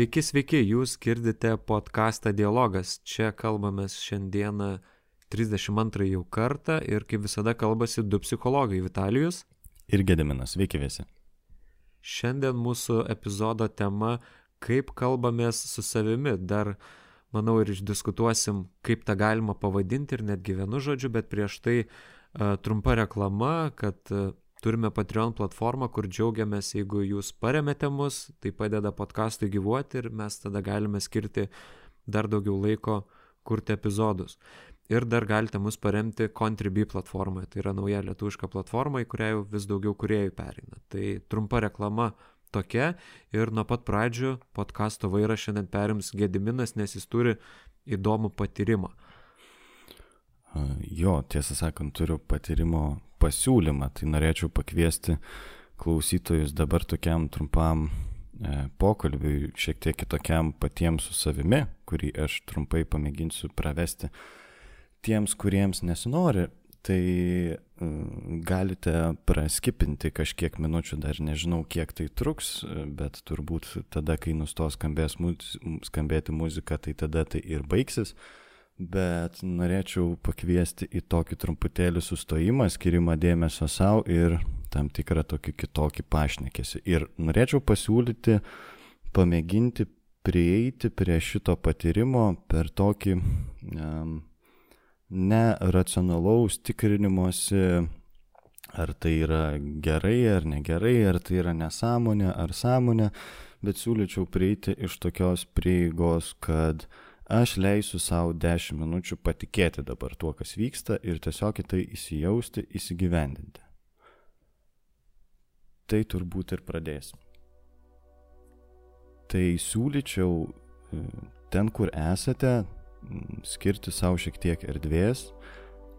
Sveiki, sveiki, jūs girdite podcastą Dialogas. Čia kalbamės šiandieną 32 jau kartą ir kaip visada kalbasi du psichologai - Vitalijus ir Gediminas. Sveiki visi. Šiandien mūsų epizodo tema - kaip kalbamės su savimi. Dar, manau, ir išdiskutuosim, kaip tą galima pavadinti ir netgi vienu žodžiu, bet prieš tai uh, trumpa reklama, kad uh, Turime Patreon platformą, kur džiaugiamės, jeigu jūs paremėte mus, tai padeda podcastui gyvuoti ir mes tada galime skirti dar daugiau laiko kurti epizodus. Ir dar galite mus paremti Contribui platformoje, tai yra nauja lietuviška platforma, į kurią jau vis daugiau kuriejų pereina. Tai trumpa reklama tokia ir nuo pat pradžių podkasto vairą šiandien perims Gediminas, nes jis turi įdomų patyrimą. Jo, tiesą sakant, turiu patyrimo pasiūlymą, tai norėčiau pakviesti klausytojus dabar tokiam trumpam e, pokalbiui, šiek tiek kitokiam patiems su savimi, kurį aš trumpai pamėginsiu pravesti tiems, kuriems nesinori. Tai mm, galite praskipinti kažkiek minučių, dar nežinau, kiek tai truks, bet turbūt tada, kai nustos skambės, skambėti muzika, tai tada tai ir baigsis bet norėčiau pakviesti į tokį truputėlį sustojimą, skirimą dėmesio savo ir tam tikrą tokį kitokį pašnekėsi. Ir norėčiau pasiūlyti pamėginti prieiti prie šito patyrimo per tokį um, neracionalaus tikrinimuose, ar tai yra gerai ar negerai, ar tai yra nesąmonė ar sąmonė, bet siūlyčiau prieiti iš tokios prieigos, kad uh, aš leisiu savo 10 minučių patikėti dabar tuo, kas vyksta ir tiesiog į tai įsijausti, įsigyvendinti. Tai turbūt ir pradėsim. Tai siūlyčiau e, ten, kur esate, skirti savo šiek tiek erdvės,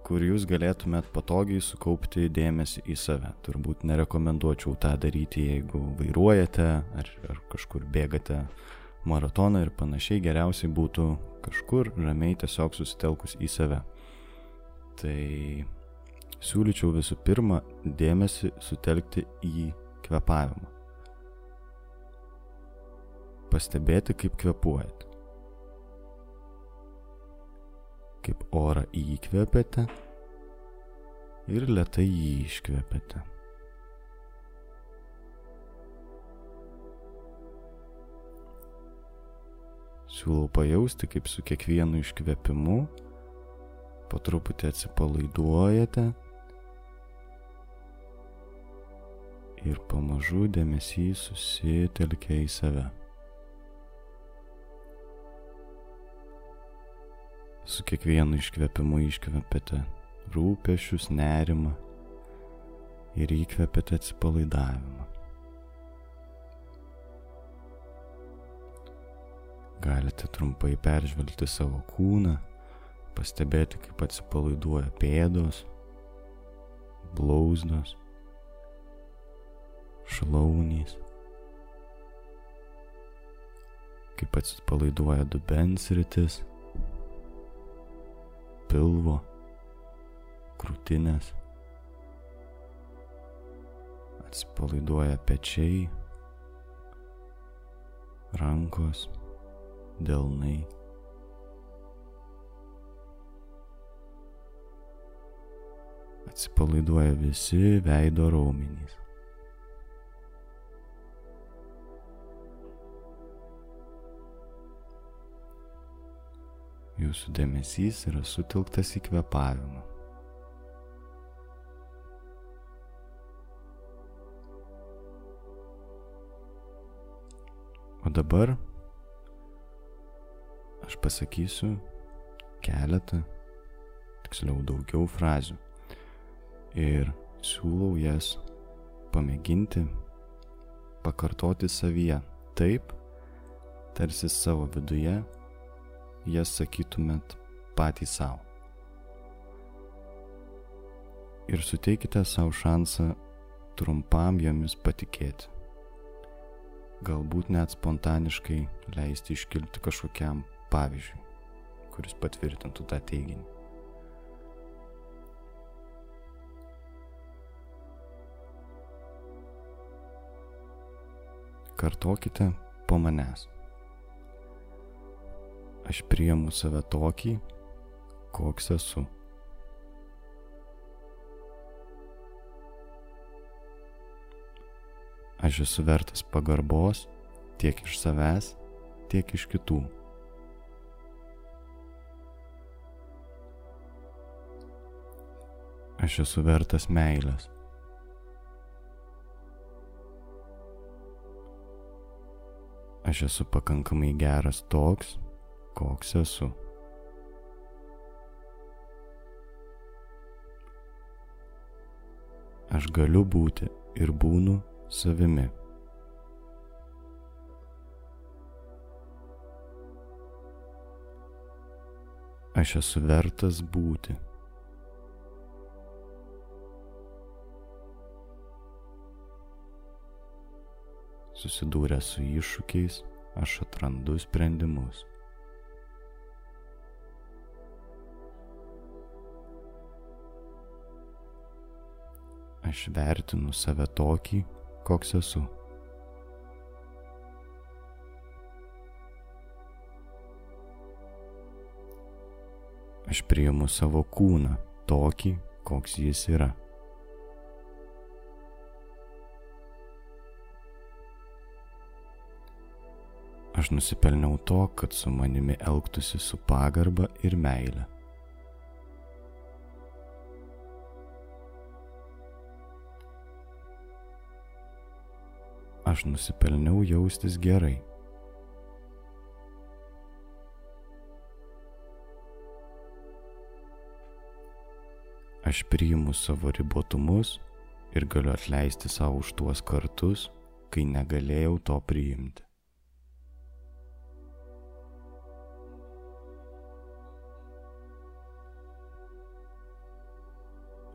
kur jūs galėtumėt patogiai sukaupti dėmesį į save. Turbūt nerekomenduočiau tą daryti, jeigu vairuojate ar, ar kažkur bėgate maratoną ir panašiai geriausiai būtų kažkur ramiai tiesiog susitelkus į save. Tai siūlyčiau visų pirma dėmesį sutelkti į kvepavimą. Pastebėti, kaip kvepuojate. Kaip orą įkvepiate ir lietai jį iškvepiate. Siūlau pajausti, kaip su kiekvienu iškvėpimu po truputį atsipalaiduojate ir pamažu dėmesys susitelkia į save. Su kiekvienu iškvėpimu iškvepiate rūpešius, nerimą ir įkvepiate atsipalaidavimą. Galite trumpai peržvelgti savo kūną, pastebėti, kaip atsipalaiduoja pėdos, blauzdos, šlaunys, kaip atsipalaiduoja dubens rytis, pilvo, krūtinės, atsipalaiduoja pečiai, rankos delnai. Atsipalaiduoja visi veido raumenys. Jūsų dėmesys yra sutilktas į kvepavimą. O dabar aš pasakysiu keletą, tiksliau daugiau frazių. Ir siūlau jas pamėginti pakartoti savyje taip, tarsi savo viduje jas sakytumėt patys savo. Ir suteikite savo šansą trumpam jomis patikėti. Galbūt net spontaniškai leisti iškilti kažkokiam pavyzdžiui, kuris patvirtintų tą teiginį. Kartokite po manęs. Aš priimu save tokį, koks esu. Aš esu vertas pagarbos tiek iš savęs, tiek iš kitų. Aš esu vertas meilės. Aš esu pakankamai geras toks, koks esu. Aš galiu būti ir būnu savimi. Aš esu vertas būti. Susidūręs su iššūkiais, aš atrandu sprendimus. Aš vertinu save tokį, koks esu. Aš priimu savo kūną tokį, koks jis yra. Aš nusipelniau to, kad su manimi elgtųsi su pagarba ir meile. Aš nusipelniau jaustis gerai. Aš priimu savo ribotumus ir galiu atleisti savo už tuos kartus, kai negalėjau to priimti.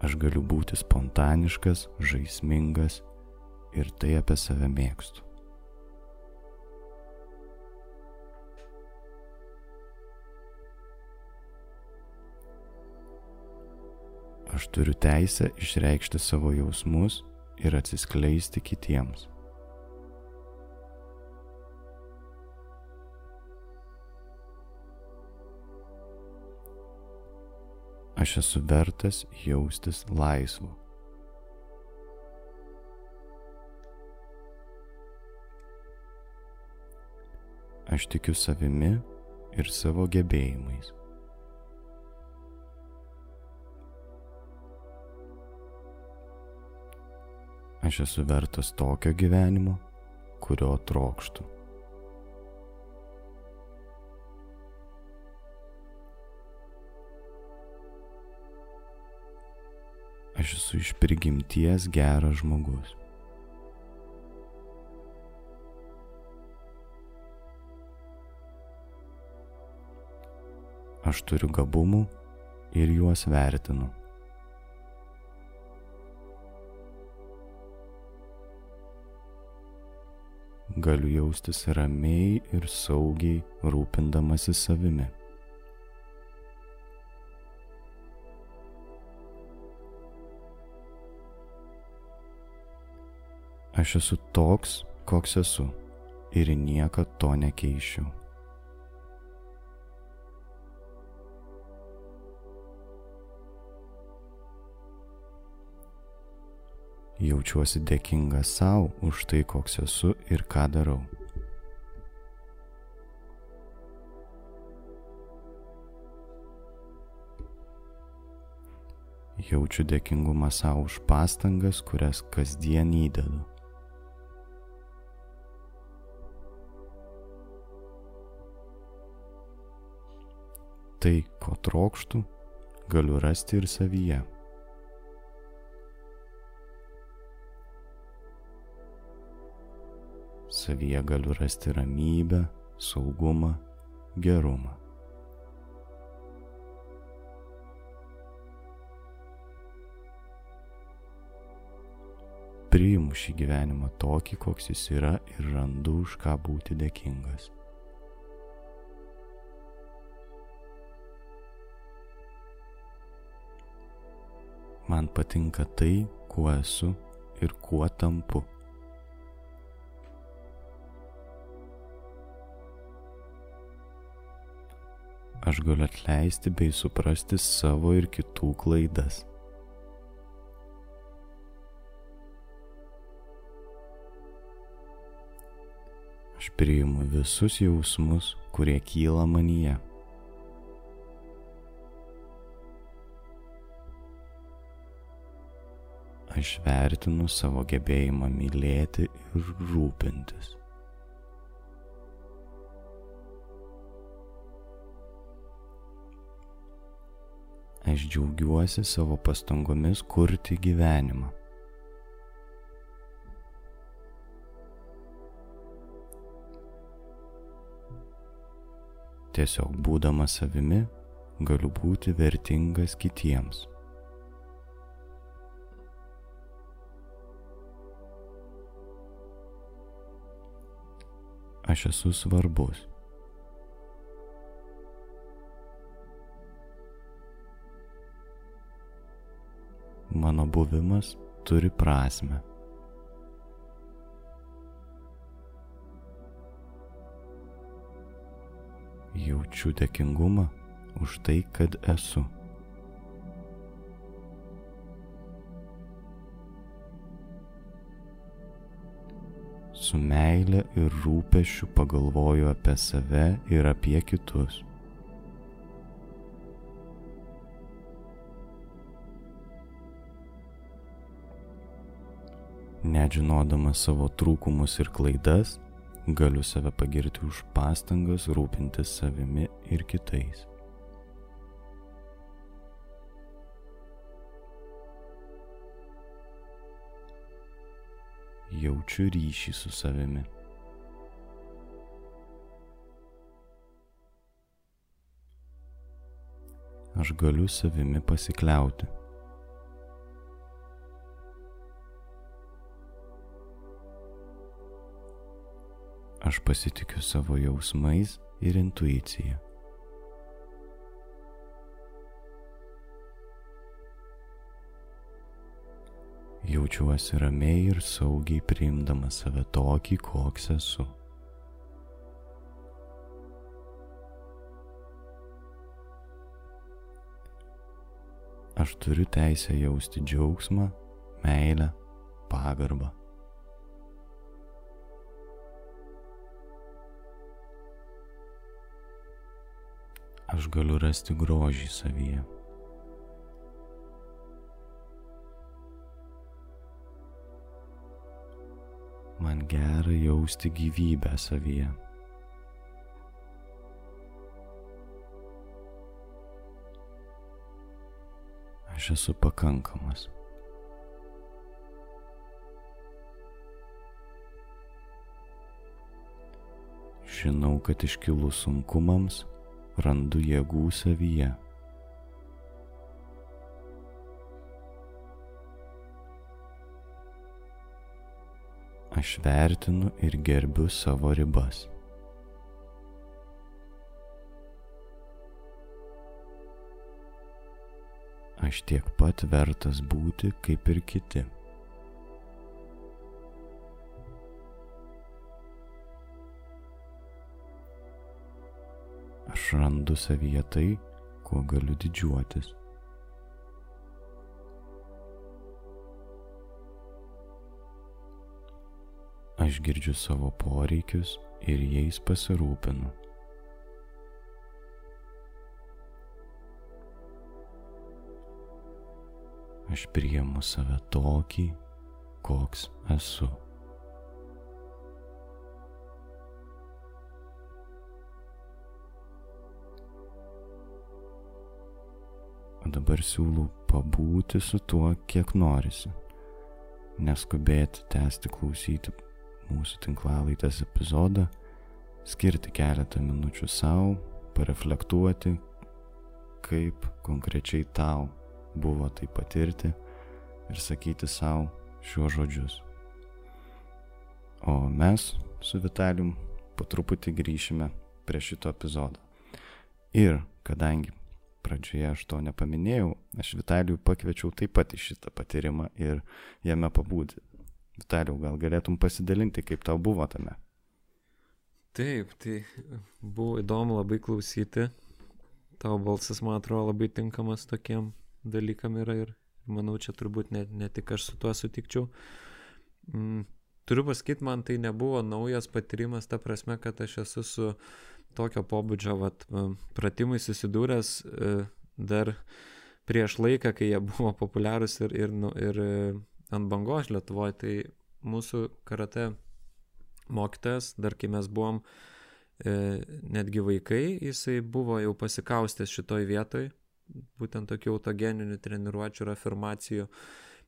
Aš galiu būti spontaniškas, žaismingas ir tai apie save mėgstu. Aš turiu teisę išreikšti savo jausmus ir atsiskleisti kitiems. Aš esu vertas jaustis laisvu. Aš tikiu savimi ir savo gebėjimais. Aš esu vertas tokio gyvenimo, kurio trokštų. Aš esu iš prigimties geras žmogus. Aš turiu gabumų ir juos vertinu. Galiu jaustis ramiai ir saugiai rūpindamasi savimi. Aš esu toks, koks esu ir niekad to nekeišiu. Jaučiuosi dėkingas savo už tai, koks esu ir ką darau. Jaučiu dėkingumą savo už pastangas, kurias kasdien įdedu. Tai, ko trokštų, galiu rasti ir savyje. Savyje galiu rasti ramybę, saugumą, gerumą. Priimu šį gyvenimą tokį, koks jis yra ir randu už ką būti dėkingas. Man patinka tai, kuo esu ir kuo tampu. aš galiu atleisti bei suprasti savo ir kitų klaidas. Aš priimu visus jausmus, kurie kyla manyje. Aš vertinu savo gebėjimą mylėti ir rūpintis. Aš džiaugiuosi savo pastangomis kurti gyvenimą. Tiesiog būdamas savimi galiu būti vertingas kitiems. Aš esu svarbus. mano buvimas turi prasme. Jaučiu dėkingumą už tai, kad esu. Su meile ir rūpešiu pagalvoju apie save ir apie kitus. Net žinodamas savo trūkumus ir klaidas, galiu save pagirti už pastangas rūpintis savimi ir kitais. Jaučiu ryšį su savimi. Aš galiu savimi pasikliauti. Aš pasitikiu savo jausmais ir intuicija. Jaučiuosi ramiai ir saugiai priimdamas save tokį, koks esu. Aš turiu teisę jausti džiaugsmą, meilę, pagarbą. aš galiu rasti grožį savyje. Man gera jausti gyvybę savyje. Aš esu pakankamas. Žinau, kad iškilus sunkumams randu jėgų savyje. Aš vertinu ir gerbiu savo ribas. Aš tiek pat vertas būti kaip ir kiti. aš randu savyje tai, kuo galiu didžiuotis. Aš girdžiu savo poreikius ir jais pasirūpinu. Aš priemu save tokį, koks esu. O dabar siūlau pabūti su tuo, kiek norisi. Neskubėti tęsti klausyti mūsų tinklalaitės epizodą, skirti keletą minučių savo, pareflektuoti, kaip konkrečiai tau buvo tai patirti ir sakyti savo šiuos žodžius. O mes su Vitalium po truputį grįšime prie šito epizodo. Ir kadangi pradžioje aš to nepaminėjau, aš Vitalijų pakviečiau taip pat į šitą patyrimą ir jame pabūti. Vitalijų, gal galėtum pasidalinti, kaip tau buvo tame? Taip, tai buvo įdomu labai klausyti. tavo balsas, man atrodo, labai tinkamas tokiem dalykam yra ir manau, čia turbūt ne, ne tik aš su tuo sutikčiau. Mm, turiu pasakyti, man tai nebuvo naujas patyrimas, ta prasme, kad aš esu su tokio pobūdžio vat, pratimai susidūręs e, dar prieš laiką, kai jie buvo populiarūs ir, ir, nu, ir ant bangos Lietuvoje, tai mūsų karate mokytojas, dar kai mes buvom e, netgi vaikai, jisai buvo jau pasikaustęs šitoj vietoj, būtent tokių autogeninių treniruočių ir afirmacijų.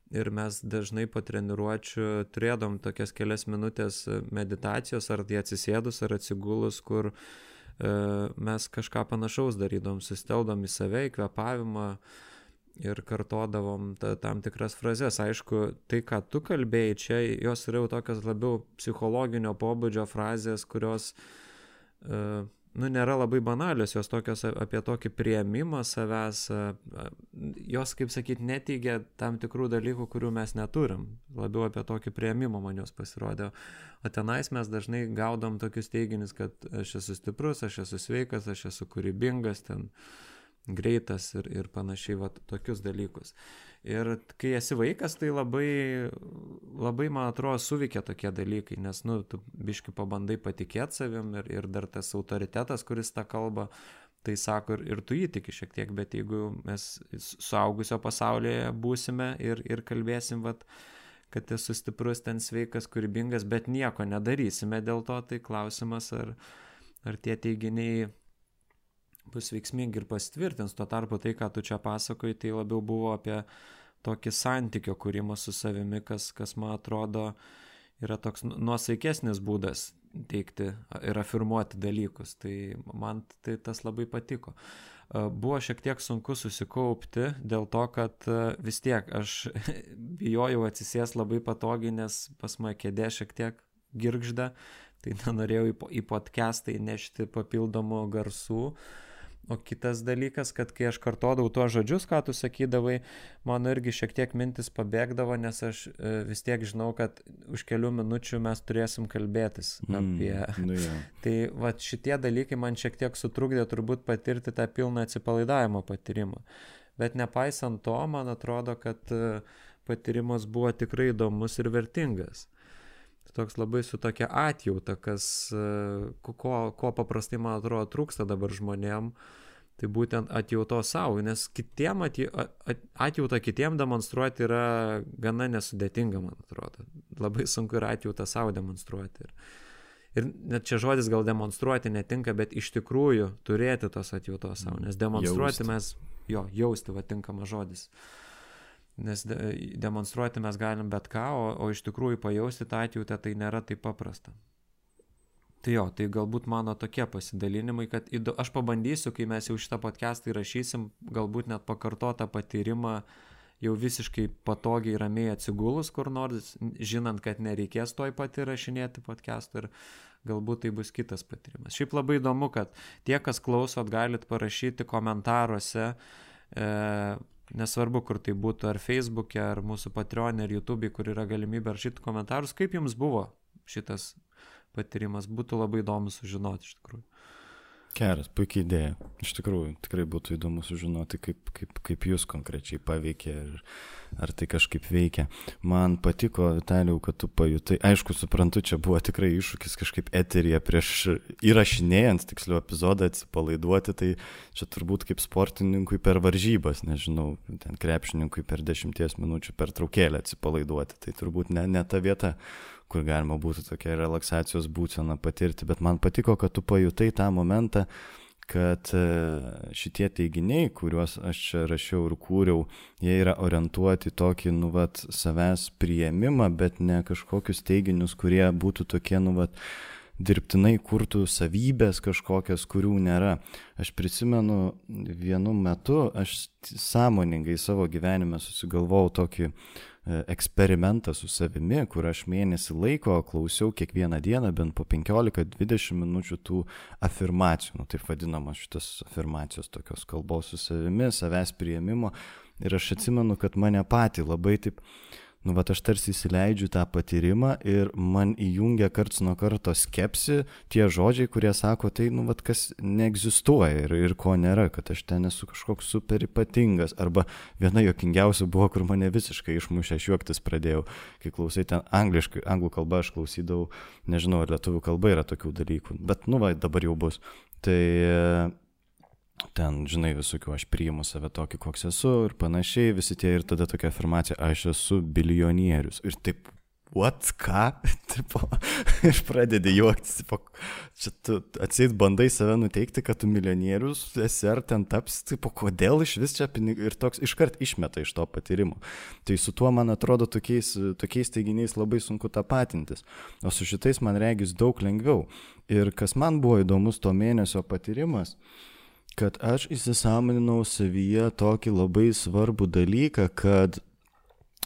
Ir mes dažnai po treniruočių turėdom tokias kelias minutės meditacijos, ar tai atsisėdus, ar atsigulus, kur e, mes kažką panašaus darydom, susteldom į save, į kvepavimą ir kartodavom ta, tam tikras frazes. Aišku, tai, ką tu kalbėjai, čia jos yra jau tokios labiau psichologinio pobūdžio frazės, kurios uh, nu, nėra labai banalios, jos tokios apie tokį prieimimą savęs, jos, kaip sakyti, neteigia tam tikrų dalykų, kurių mes neturim. Labiau apie tokį prieimimą man jos pasirodė. O tenais mes dažnai gaudom tokius teiginius, kad aš esu stiprus, aš esu sveikas, aš esu kūrybingas, ten greitas ir, ir panašiai, va, tokius dalykus. Ir kai esi vaikas, tai labai, labai man atrodo, suveikia tokie dalykai, nes, nu, tu biški pabandai patikėti savim ir, ir dar tas autoritetas, kuris tą kalbą, tai sako ir, ir tu įtiki šiek tiek, bet jeigu mes suaugusio pasaulyje būsime ir, ir kalbėsim, vat, kad esu stiprus, ten sveikas, kūrybingas, bet nieko nedarysime dėl to, tai klausimas, ar, ar tie teiginiai bus veiksmingi ir pasitvirtins. Tuo tarpu tai, ką tu čia pasakoji, tai labiau buvo apie tokį santykio kūrimą su savimi, kas, kas man atrodo yra toks nu, nuosaikesnis būdas teikti ir afirmuoti dalykus. Tai man tai tas labai patiko. Buvo šiek tiek sunku susikaupti dėl to, kad vis tiek aš bijojau atsisės labai patogiai, nes pas mane kėdė šiek tiek girgžda, tai nenorėjau į podcastą įnešti papildomų garsų. Uh, O kitas dalykas, kad kai aš kartodavau tuos žodžius, ką tu sakydavai, mano irgi šiek tiek mintis pabėgdavo, nes aš e, vis tiek žinau, kad už kelių minučių mes turėsim kalbėtis mm, apie... Nu, ja. tai va šitie dalykai man šiek tiek sutrukdė turbūt patirti tą pilną atsipalaidavimo patyrimą. Bet nepaisant to, man atrodo, kad e, patyrimas buvo tikrai įdomus ir vertingas toks labai su tokia atjauta, kas, e, ko, ko paprastai, man atrodo, trūksta dabar žmonėm, tai būtent atjauto savo, nes kitiem atjautą kitiem demonstruoti yra gana nesudėtinga, man atrodo. Labai sunku yra atjautą savo demonstruoti. Ir, ir net čia žodis gal demonstruoti netinka, bet iš tikrųjų turėti tos atjautos savo, nes demonstruoti jausti. mes, jo, jausti, va tinkamas žodis. Uh, nes de, demonstruoti mes galim bet ką, o, o iš tikrųjų pajausti tą atjautę tai nėra taip paprasta. Tai jo, tai galbūt mano tokie pasidalinimai, kad įdo, aš pabandysiu, kai mes jau šitą podcastą įrašysim, galbūt net pakartotą patyrimą jau visiškai patogiai ramiai atsigulus kur nors, žinant, kad nereikės toj pat įrašinėti podcastą ir galbūt tai bus kitas patyrimas. Šiaip labai įdomu, kad tie, kas klausot, galit parašyti komentaruose, e, Nesvarbu, kur tai būtų, ar Facebook'e, ar mūsų Patreon'e, ar YouTube'e, kur yra galimybė rašyti komentarus, kaip jums buvo šitas patyrimas. Būtų labai įdomu sužinoti iš tikrųjų. Geras, puikiai idėja. Iš tikrųjų, tikrai būtų įdomu sužinoti, kaip, kaip, kaip jūs konkrečiai paveikė ir ar tai kažkaip veikia. Man patiko, Vitalijau, kad tu pajutai. Aišku, suprantu, čia buvo tikrai iššūkis kažkaip eterija prieš įrašinėjant, tiksliau, epizodą atsipalaiduoti. Tai čia turbūt kaip sportininkui per varžybas, nežinau, ten krepšininkui per dešimties minučių per traukėlę atsipalaiduoti. Tai turbūt ne, ne ta vieta, kur galima būtų tokia relaksacijos būseną patirti, bet man patiko, kad tu pajutai tą momentą, kad e, šitie teiginiai, kuriuos aš čia rašiau ir kūriau, jie yra orientuoti tokį, nu, vat, savęs prieimimą, bet ne kažkokius teiginius, kurie būtų tokie, nu, vat, dirbtinai kurtų savybės kažkokias, kurių nėra. Aš prisimenu, vienu metu aš sąmoningai savo gyvenime susigalvojau tokį E, eksperimentą su savimi, kur aš mėnesį laiko klausiau kiekvieną dieną bent po 15-20 minučių tų afirmacijų, nu, taip vadinamos šitas afirmacijos tokios kalbos su savimi, savęs prieimimo. Ir aš atsimenu, kad mane patį labai taip nu, va, aš tarsi įsileidžiu tą patyrimą ir man įjungia karts nuo karto skepsi tie žodžiai, kurie sako, tai, nu, va, kas neegzistuoja ir, ir ko nėra, kad aš ten esu kažkoks super ypatingas. Arba viena jokingiausia buvo, kur mane visiškai išmušė, aš juoktis pradėjau, kai klausai ten angliškai, anglų kalba aš klausydavau, nežinau, ar lietuvių kalba yra tokių dalykų, bet, nu, va, dabar jau bus. Tai ten, žinai, visokių, aš priimu save tokį, koks esu ir panašiai, visi tie ir tada tokia afirmacija, aš esu bilionierius. Ir taip, what, ką? tipo, aš pradedi juoktis, tipo, čia tu atsit bandai save nuteikti, kad tu milijonierius esi ar ten taps, tipo, kodėl iš vis čia pinigai ir toks iškart išmeta iš to patyrimo. Tai su tuo, man atrodo, tokiais, tokiais teiginiais labai sunku tapatintis, o su šitais man regis daug lengviau. Ir kas man buvo įdomus to mėnesio patyrimas, kad aš įsisamoninau savyje tokį labai svarbų dalyką, kad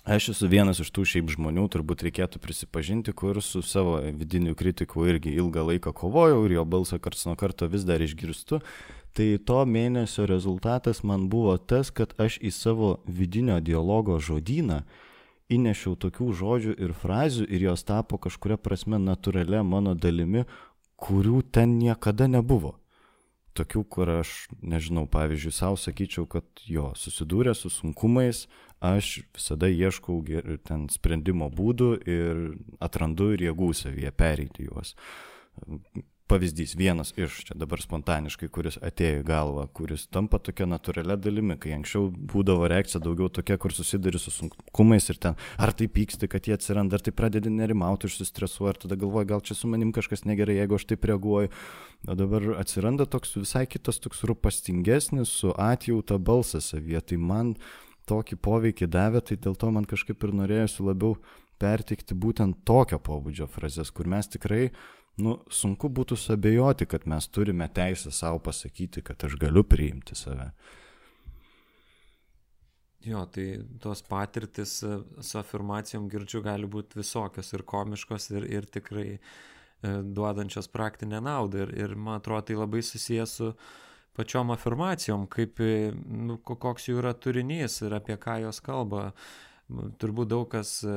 aš esu vienas iš tų šiaip žmonių, turbūt reikėtų prisipažinti, kur su savo vidiniu kritiku irgi ilgą laiką kovojau ir jo balsą karts nuo karto vis dar išgirstu. Tai to mėnesio rezultatas man buvo tas, kad aš į savo vidinio dialogo žodyną įnešiau tokių žodžių ir frazių ir jos tapo kažkuria prasme natūralia mano dalimi, kurių ten niekada nebuvo tokių, kur aš, nežinau, pavyzdžiui, savo sakyčiau, kad jo, susidūrė su sunkumais, aš visada ieškau ten sprendimo būdų ir atrandu ir jėgų savyje pereiti juos pavyzdys, vienas iš čia dabar spontaniškai, kuris atėjo į galvą, kuris tampa tokia natūralia dalimi, kai anksčiau būdavo reakcija daugiau tokia, kur susiduri su sunkumais ir ten, ar tai pyksti, kad jie atsiranda, ar tai pradedi nerimauti, išsistresuoji, ar tada galvoji, gal čia su manim kažkas negerai, jeigu aš taip reaguoju. O dabar atsiranda toks visai kitas, toks rūpastingesnis, su atjauta balsas savyje. Tai man tokį poveikį davė, tai dėl to man kažkaip ir norėjusi labiau pertikti būtent tokio pobūdžio frazes, kur mes tikrai nu, sunku būtų sabėjoti, kad mes turime teisę savo pasakyti, kad aš galiu priimti save. Jo, tai tos patirtis e, su afirmacijom girdžiu gali būti visokios ir komiškos ir, ir tikrai e, duodančios praktinę naudą. Ir, ir man atrodo, tai labai susijęs su pačiom afirmacijom, kaip, e, nu, koks jų yra turinys ir apie ką jos kalba. Turbūt daug kas e,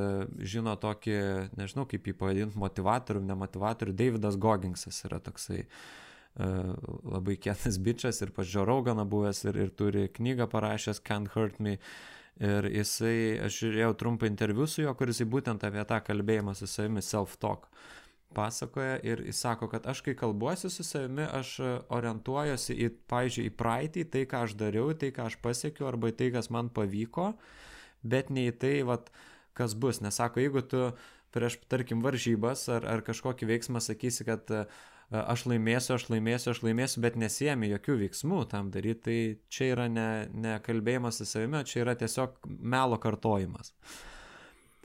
žino tokį, nežinau kaip jį pavadinti, motivatorių, nemotivatorių. Davidas Gogingsas yra toksai uh, labai kietas bičias ir pas Džorauganą buvęs ir, ir turi knygą parašęs Can't Hurt Me. Ir jisai, aš žiūrėjau trumpą interviu su juo, kuris būtent apie tą kalbėjimą su savimi self-talk pasakoja ir jis sako, kad aš kai kalbuosi su savimi, aš orientuojuosi į, pavyzdžiui, į praeitį, tai ką aš dariau, tai ką aš pasiekiau arba tai, kas man pavyko. Uh, bet ne į tai, vat, kas bus. Nes sako, jeigu tu prieš, tarkim, varžybas ar, ar kažkokį veiksmą sakysi, kad e, aš laimėsiu, aš laimėsiu, aš laimėsiu, bet nesijėmi jokių veiksmų tam daryti, tai čia yra ne, ne kalbėjimas su savimi, čia yra tiesiog melo kartojimas.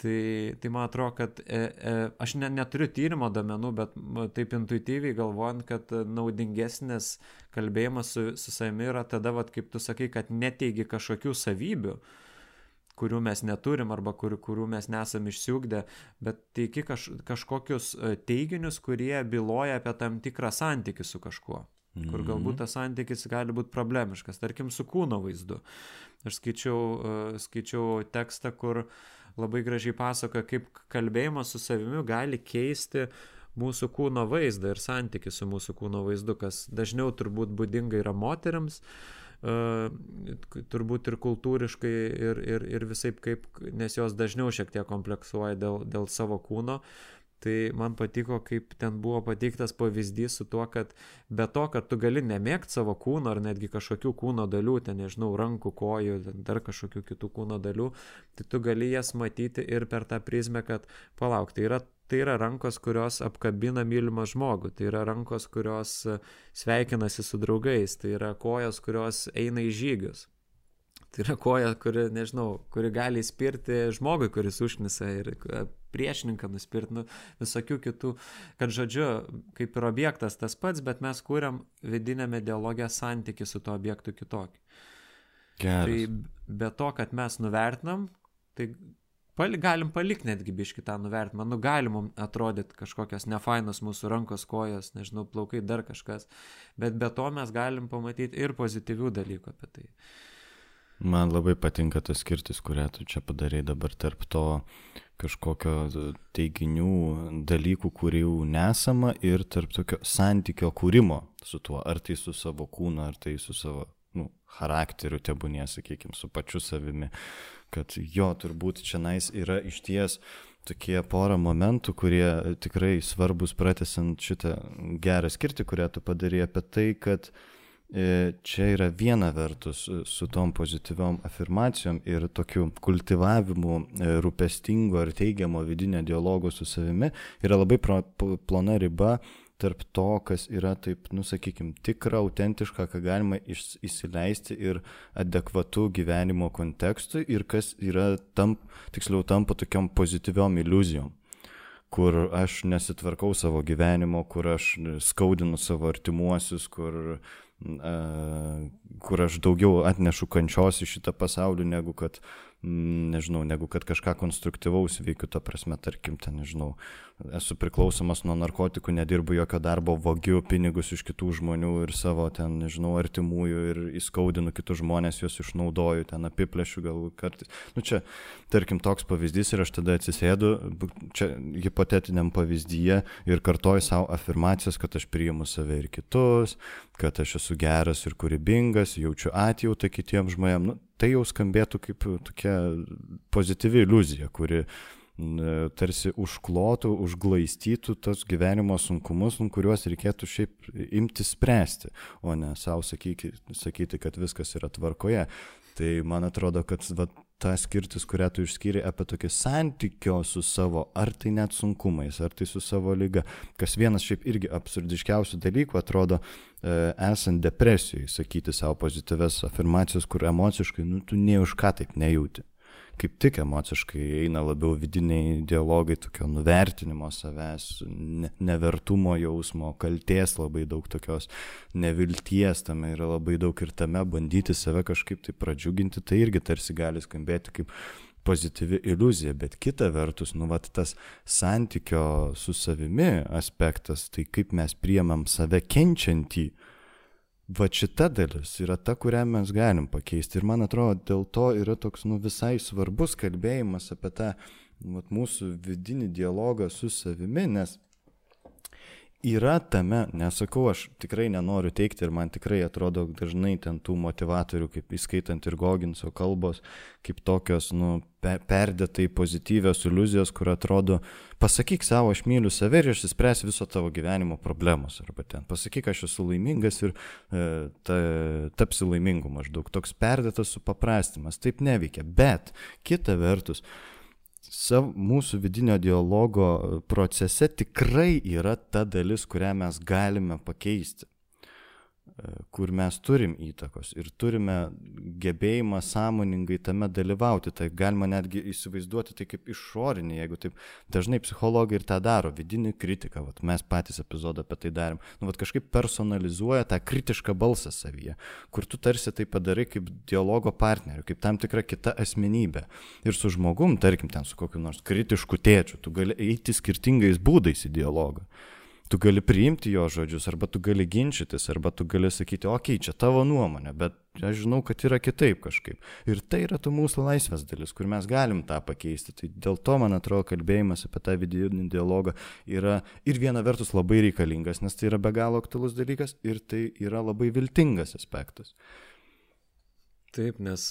Tai, tai man atrodo, kad e, e, aš ne, neturiu tyrimo domenų, bet taip intuityviai galvojant, kad naudingesnis kalbėjimas su, su savimi yra tada, vat, kaip tu sakai, kad neteigi kažkokių savybių, kurių mes neturim arba kur, kurių mes nesam išsiugdę, bet teiki kaž, kažkokius e, teiginius, kurie byloja apie tam tikrą santykių su kažkuo. Mm -hmm. Kur galbūt tas santykis gali būti problemiškas, tarkim, su kūno vaizdu. Aš skaičiau, uh, skaičiau tekstą, kur labai gražiai pasakoja, kaip kalbėjimas su savimi gali keisti mūsų kūno vaizdą ir santykių su mūsų kūno vaizdu, kas dažniau turbūt būdinga yra moteriams, uh, turbūt ir kultūriškai, ir, ir, ir visai kaip, nes jos dažniau šiek tiek kompleksuoja dėl, dėl savo kūno. Tai man patiko, kaip ten buvo pateiktas pavyzdys su tuo, kad be to, kad tu gali nemėgti savo kūno ar netgi kažkokių kūno dalių, ten nežinau, rankų, kojų, dar kažkokių kitų kūno dalių, tai tu gali jas matyti ir per tą prizmę, kad palauk, tai yra tai yra rankos, kurios apkabina mylimą žmogų, tai yra rankos, kurios e, sveikinasi su draugais, tai yra kojos, kurios eina į žygius. Tai yra koja, kuri, nežinau, kuri gali įspirti žmogui, kuris užnisa ir e, priešininką nuspirti, nu, visokių kitų, kad žodžiu, kaip ir objektas tas pats, bet mes kūriam vidinėme dialogę santyki su tuo objektu kitokį. Geras. Tai be to, kad mes nuvertinam, tai pal, galim palikti netgi biški tą nuvertimą. Nu, galim mums atrodyti kažkokios nefainos mūsų rankos, kojos, nežinau, plaukai, dar kažkas. Bet be to mes galim pamatyti ir pozityvių dalykų apie tai. Man labai patinka tas skirtis, kurią tu čia padarai dabar tarp to kažkokio teiginių, dalykų, kurių nesama ir tarp tokio santykio kūrimo su tuo, ar tai su savo kūnu, ar tai su savo nu, charakteriu, tebūnė, sakykime, su pačiu savimi. Kad jo turbūt čia nais yra iš ties tokie pora momentų, kurie tikrai svarbus pratesant šitą gerą skirtį, kurią tu padarė apie tai, kad uh, čia yra viena vertus e, su tom pozityviom afirmacijom ir tokiu kultivavimu e, rūpestingo ir teigiamo vidinio dialogo su savimi yra labai plona riba tarp to, kas yra taip, nusakykim, tikra, autentiška, ką galima įsileisti ir adekvatų gyvenimo kontekstui ir kas yra, tamp, tiksliau, tampa tokiam pozityviom iliuzijom kur aš nesitvarkau savo gyvenimo, kur aš skaudinu savo artimuosius, kur kur aš daugiau atnešu kančios į šitą pasaulį, negu kad, nežinau, negu kad kažką konstruktyvaus veikiu, ta prasme, tarkim, ten, nežinau, esu priklausomas nuo narkotikų, nedirbu jokio darbo, vogiu pinigus iš kitų žmonių ir savo ten, nežinau, artimųjų ir įskaudinu kitus žmonės, juos išnaudoju, ten apiplėšiu gal kartais. Nu čia, tarkim, toks pavyzdys ir aš tada atsisėdu, čia hipotetiniam pavyzdyje ir kartoju savo afirmacijas, kad aš priimu save ir kitus, kad aš esu geras ir kūrybingas, jaučiu atjautą kitiems žmonėms. Nu, tai jau skambėtų kaip tokia pozityvi iliuzija, kuri tarsi užklotų, užglaistytų tos gyvenimo sunkumus, kuriuos reikėtų šiaip imti spręsti, o ne savo sakyti, sakyti, kad viskas yra tvarkoje. Tai man atrodo, kad va, ta skirtis, kurią tu išskyri apie tokį santykio su savo, ar tai net sunkumais, ar tai su savo lyga, kas vienas šiaip irgi absurdiškiausių dalykų atrodo, e, esant depresijai, sakyti savo pozityves afirmacijas, kur emociškai, nu, tu ne už ką taip nejauti kaip tik emociškai eina labiau vidiniai dialogai, tokio nuvertinimo savęs, ne, nevertumo jausmo, kalties labai daug tokios nevilties, tame yra labai daug ir tame bandyti save kažkaip tai pradžiuginti, tai irgi tarsi gali skambėti kaip pozityvi iliuzija, bet kita vertus, nu, vat, tas santykio su savimi aspektas, tai kaip mes priemam save kenčiantį, va šita dalis yra ta, kurią mes galim pakeisti. Ir man atrodo, dėl to yra toks nu, visai svarbus kalbėjimas apie tą vat, mūsų vidinį dialogą su savimi, nes yra tame, nesakau, aš tikrai nenoriu teikti ir man tikrai atrodo dažnai ten tų motivatorių, kaip įskaitant ir Goginso kalbos, kaip tokios, nu, perdėtai pozityvios iliuzijos, kur atrodo, pasakyk savo, aš myliu save ir išsispręs viso tavo gyvenimo problemos. Arba ten, pasakyk, aš esu laimingas ir e, ta, tapsi laimingu maždaug. Toks perdėtas supaprastimas, taip neveikia. Bet kita vertus, sav, mūsų vidinio dialogo procese tikrai yra ta dalis, kurią mes galime pakeisti kur mes turim įtakos ir turime gebėjimą sąmoningai tame dalyvauti. Tai galima netgi įsivaizduoti tai kaip išorinį, jeigu taip dažnai psichologai ir tą daro, vidinį kritiką, vat, mes patys epizodą apie tai darėm, nu, vat, kažkaip personalizuoja tą kritišką balsą savyje, kur tu tarsi tai padarai kaip dialogo partneriu, kaip tam tikra kita asmenybė. Ir su žmogum, tarkim, ten su kokiu nors kritišku tėčiu, tu gali eiti skirtingais būdais į dialogą tu gali priimti jo žodžius, arba tu gali ginčytis, arba tu gali sakyti, okei, okay, čia tavo nuomonė, bet aš žinau, kad yra kitaip kažkaip. Ir tai yra tu mūsų laisvės dalis, kur mes galim tą pakeisti. Tai dėl to, man atrodo, kalbėjimas apie tą vidinį dialogą yra ir viena vertus labai reikalingas, nes tai yra be galo aktualus dalykas, ir tai yra labai viltingas aspektas. Taip, nes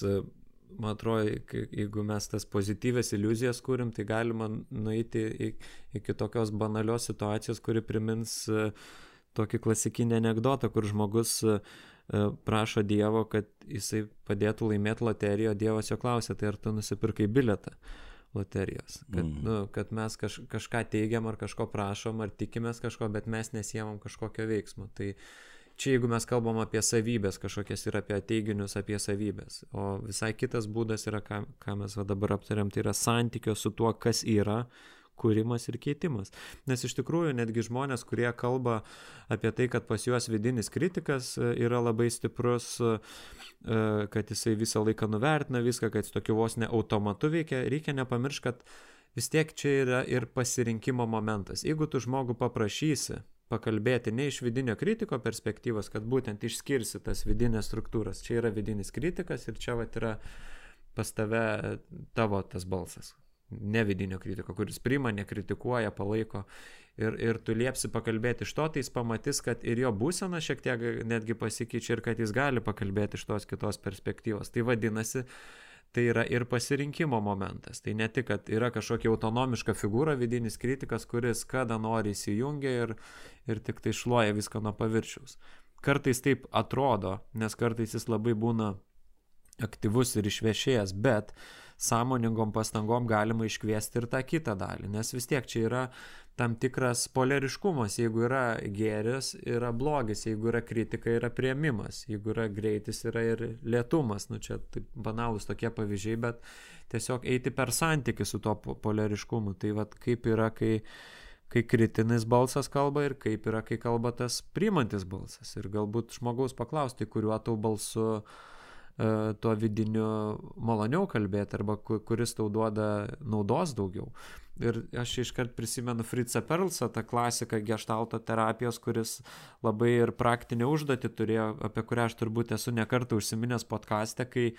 man atrodo, jeigu mes tas pozityvės iliuzijas kūrim, tai galima nueiti iki tokios banalios situacijos, kuri primins e, tokį klasikinį anegdotą, kur žmogus e, prašo Dievo, kad jisai padėtų laimėti loteriją, o Dievas jo klausia, tai ar tu nusipirkai biletą loterijos. Kad, mm. nu, kad mes kaž, kažką teigiam ar kažko prašom, ar tikimės kažko, bet mes nesijėmam kažkokio veiksmo. Tai uh, čia jeigu mes kalbam apie savybės kažkokias ir apie teiginius apie savybės o visai kitas būdas yra ką ką mes va dabar aptarėm tai yra santykio su tuo kas yra kūrimas ir keitimas. Nes iš tikrųjų netgi žmonės, kurie kalba apie tai, kad pas juos vidinis kritikas e, yra labai stiprus, e, kad jisai visą laiką nuvertina viską, kad jis tokiu vos ne automatu veikia, reikia nepamiršti, kad vis tiek čia yra ir pasirinkimo momentas. Jeigu tu žmogų paprašysi, pakalbėti ne iš vidinio kritiko perspektyvos, kad būtent išskirsi tas vidinės struktūras. Čia yra vidinis kritikas ir čia vat yra pas tave tavo tas balsas. Ne vidinio kritiko, kuris priima, nekritikuoja, palaiko. Ir, ir tu liepsi pakalbėti iš to, tai jis pamatys, kad ir jo būsena šiek tiek netgi pasikeičia ir kad jis gali pakalbėti iš tos kitos perspektyvos. Tai vadinasi, tai yra ir pasirinkimo momentas. Tai ne tik, kad yra kažkokia autonomiška figūra, vidinis kritikas, kuris kada nori įsijungia ir, ir tik tai šluoja viską nuo paviršiaus. Kartais taip atrodo, nes kartais jis labai būna aktyvus ir išviešėjęs, bet sąmoningom pastangom galima iškviesti ir tą kitą dalį, nes vis tiek čia yra tam tikras polariškumas, jeigu yra gėris, yra blogis, jeigu yra kritika, yra prieimimas, jeigu yra greitis, yra ir lėtumas, nu čia taip banalus tokie pavyzdžiai, bet tiesiog eiti per santykių su to polariškumu, tai vad kaip yra, kai kai kritinis balsas kalba ir kaip yra, kai kalba tas priimantis balsas. Ir galbūt žmogaus paklausti, kuriuo tau balsu uh, tuo vidiniu maloniau kalbėti arba kuris tau duoda naudos daugiau. Ir aš iškart prisimenu Fritzą Perlsą, tą klasiką gestalto terapijos, kuris labai ir praktinę užduotį turėjo, apie kurią aš turbūt esu nekartą užsiminęs podkastę, kai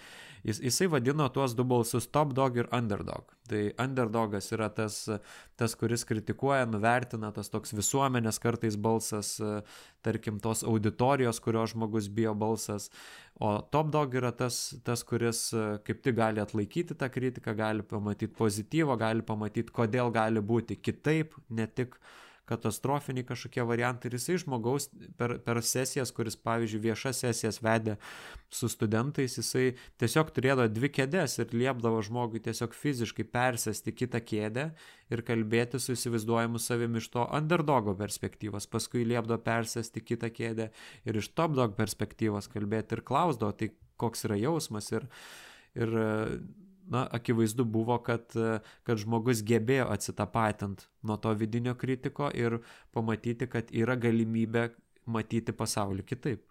jis, jisai vadino tuos du balsus top dog ir underdog. Tai underdogas yra tas, tas, kuris kritikuoja, nuvertina, tas toks visuomenės kartais balsas, tarkim, tos auditorijos, kurio žmogus bijo balsas. O top dog yra tas, tas kuris kaip tik gali atlaikyti tą kritiką, gali pamatyti pozityvo, gali pamatyti, kodėl gali būti kitaip, ne tik uh, katastrofiniai kažkokie variantai ir jisai žmogaus per, per sesijas, kuris, pavyzdžiui, viešas sesijas vedė su studentais, jisai tiesiog turėdavo dvi kėdės ir liepdavo žmogui tiesiog fiziškai persėsti kitą kėdę ir kalbėti su įsivaizduojamu savimi iš to underdogo perspektyvos, paskui liepdavo persėsti kitą kėdę ir iš top dog perspektyvos kalbėti ir klausdavo, tai koks yra jausmas ir, ir na, akivaizdu buvo, kad, kad žmogus gebėjo atsitapatint nuo to vidinio kritiko ir pamatyti, kad yra galimybė matyti pasaulį kitaip.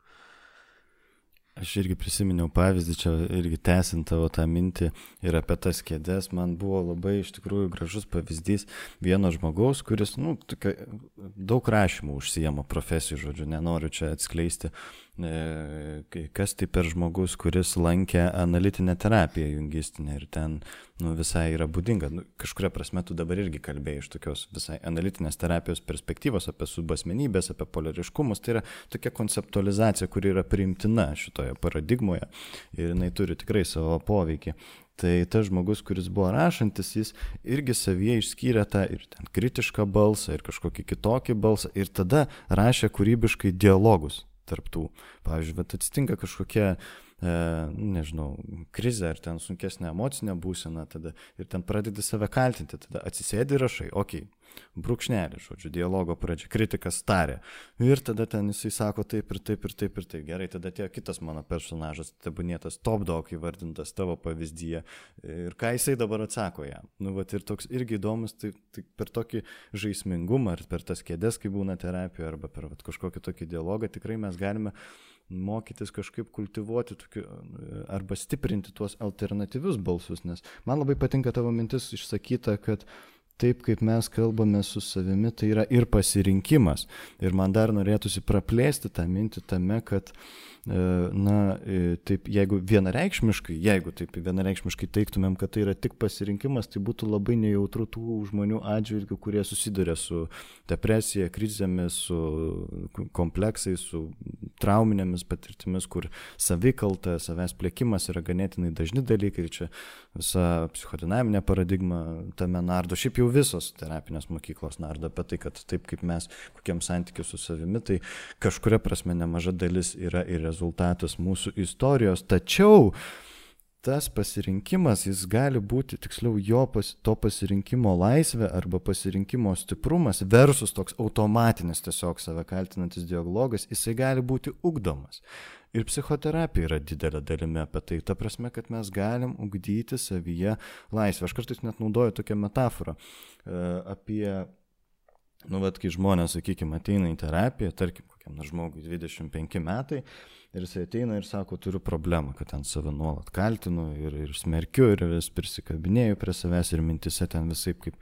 Aš irgi prisiminiau pavyzdį, čia irgi tęsint tavo tą mintį ir apie tas kėdės, man buvo labai iš tikrųjų gražus pavyzdys vieno žmogaus, kuris, nu, tokia, daug rašymų užsijama profesijų, žodžiu, nenoriu čia atskleisti kas tai per žmogus, kuris lankė analitinę terapiją jungistinę ir ten nu, visai yra būdinga. Nu, kažkuria prasme tu dabar irgi kalbėjai iš tokios visai analitinės terapijos perspektyvos apie subasmenybės, apie polariškumus. Tai yra tokia konceptualizacija, kuri yra priimtina šitoje paradigmoje ir jinai turi tikrai savo poveikį. Tai tas žmogus, kuris buvo rašantis, jis irgi savyje išskyrė tą ir kritišką balsą, ir kažkokį kitokį balsą, ir tada rašė kūrybiškai dialogus tarptų. Pavyzdžiui, bet atsitinka kažkokia, e, nežinau, krizė ar ten sunkesnė emocinė būsena, tada ir ten pradedi save kaltinti, tada atsisėdi ir rašai, okei, okay, brūkšnelį, žodžiu, dialogo pradžia, kritikas tarė. Ir tada ten jisai sako taip ir taip ir taip ir taip. Gerai, tada atėjo kitas mano personažas, tebūnėtas top dog įvardintas tavo pavyzdyje. Ir ką jisai dabar atsako jam. Nu, va, ir toks irgi įdomus, tai, tai per tokį žaismingumą, ar per tas kėdės, kai būna terapija, arba per vat, kažkokį tokį dialogą, tikrai mes galime mokytis kažkaip kultivuoti tokiu, arba stiprinti tuos alternatyvius balsus, nes man labai patinka tavo mintis išsakyta, kad taip kaip mes kalbame su savimi, tai yra ir pasirinkimas. Ir man dar norėtųsi praplėsti tą mintį tame, kad na, e, taip, jeigu vienareikšmiškai, jeigu taip vienareikšmiškai teiktumėm, kad tai yra tik pasirinkimas, tai būtų labai nejautru tų žmonių atžvilgių, kurie susiduria su depresija, krizėmis, su kompleksais, su trauminėmis patirtimis, kur savikalta, savęs plėkimas yra ganėtinai dažni dalykai ir čia visa psichodinaminė paradigma tame nardo. Šiaip jau visos terapinės mokyklos nardo apie tai, kad taip kaip mes, kokiam santykiu su savimi, tai kažkuria prasme nemaža dalis yra ir rezultatas mūsų istorijos, tačiau tas pasirinkimas, jis gali būti, tiksliau, jo pas, to pasirinkimo laisvė arba pasirinkimo stiprumas versus toks automatinis tiesiog save kaltinantis dialogas, jisai gali būti ugdomas. Ir psichoterapija yra didelė dalimi apie tai. Ta prasme, kad mes galim ugdyti savyje laisvę. Aš kartais net naudoju tokią metaforą e, apie, nu, vad, kai žmonės, sakykime, ateina į terapiją, tarkim, kokiam nors žmogui 25 metai ir jisai ateina ir sako, turiu problemą, kad ten save nuolat kaltinu ir, ir smerkiu ir vis prisikabinėjau prie savęs ir mintise ten visai kaip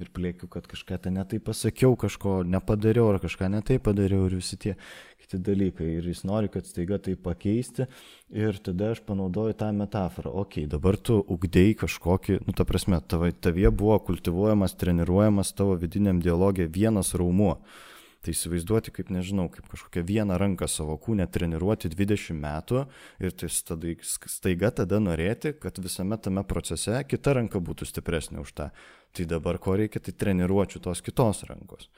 ir plėkiu, kad kažką ten netai pasakiau, kažko nepadariau ar kažką netai padariau ir visi tie kiti dalykai. Ir jis nori, kad staiga tai pakeisti ir tada aš panaudoju tą metaforą. Ok, dabar tu ugdėjai kažkokį, nu ta prasme, tavie buvo kultivuojamas, treniruojamas tavo vidiniam dialogė vienas raumuo. Tai įsivaizduoti, kaip nežinau, kaip kažkokią vieną ranką savo kūnę treniruoti 20 metų ir tai staiga tada norėti, kad visame tame procese kita ranka būtų stipresnė už tą. Tai dabar ko reikia, tai treniruočiau tos kitos rankos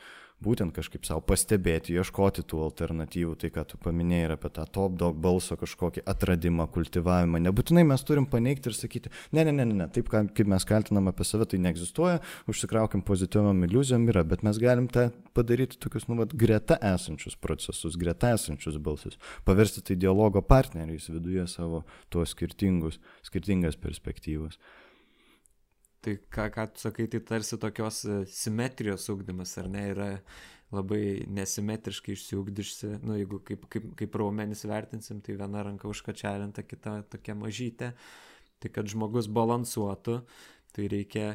būtent kažkaip savo pastebėti, ieškoti tų alternatyvų, tai ką tu paminėjai ir apie tą top dog balso kažkokį atradimą, kultivavimą. Nebūtinai mes turim paneigti ir sakyti, ne, ne, ne, ne, taip kaip mes kaltinam apie save, tai neegzistuoja, užsikraukim pozityviam iliuzijom yra, bet mes galim tą padaryti tokius, nu, vat, greta esančius procesus, greta esančius balsus, paversti tai dialogo partneriais viduje savo tuos skirtingus, skirtingas perspektyvas. Tai ką, ką tu sakai, tai tarsi tokios e, simetrijos ugdymas, ar ne, yra labai nesimetriškai išsiugdysi, nu, jeigu kaip, kaip, kaip raumenis vertinsim, tai viena ranka užkačialinta, kita tokia mažytė, tai kad žmogus balansuotų, tai reikia,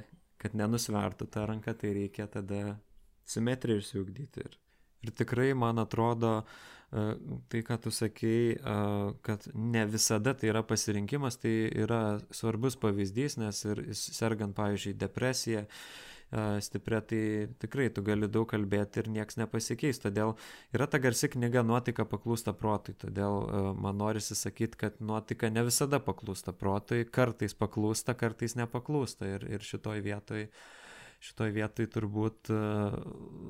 kad nenusvertų tą ranką, tai reikia tada simetriją išsiugdyti. Ir, ir tikrai, man atrodo, uh, tai, ką tu sakei, kad ne visada tai yra pasirinkimas, tai yra svarbus pavyzdys, nes ir sergant, pavyzdžiui, depresiją, stiprią, tai tikrai tu gali daug kalbėti ir nieks nepasikeis. Todėl yra ta garsi knyga Nuotika paklūsta protui. Todėl man norisi sakyti, kad nuotika ne visada paklūsta protui, kartais paklūsta, kartais nepaklūsta. Ir, ir šitoj vietoj uh, šitoj vietoj turbūt e,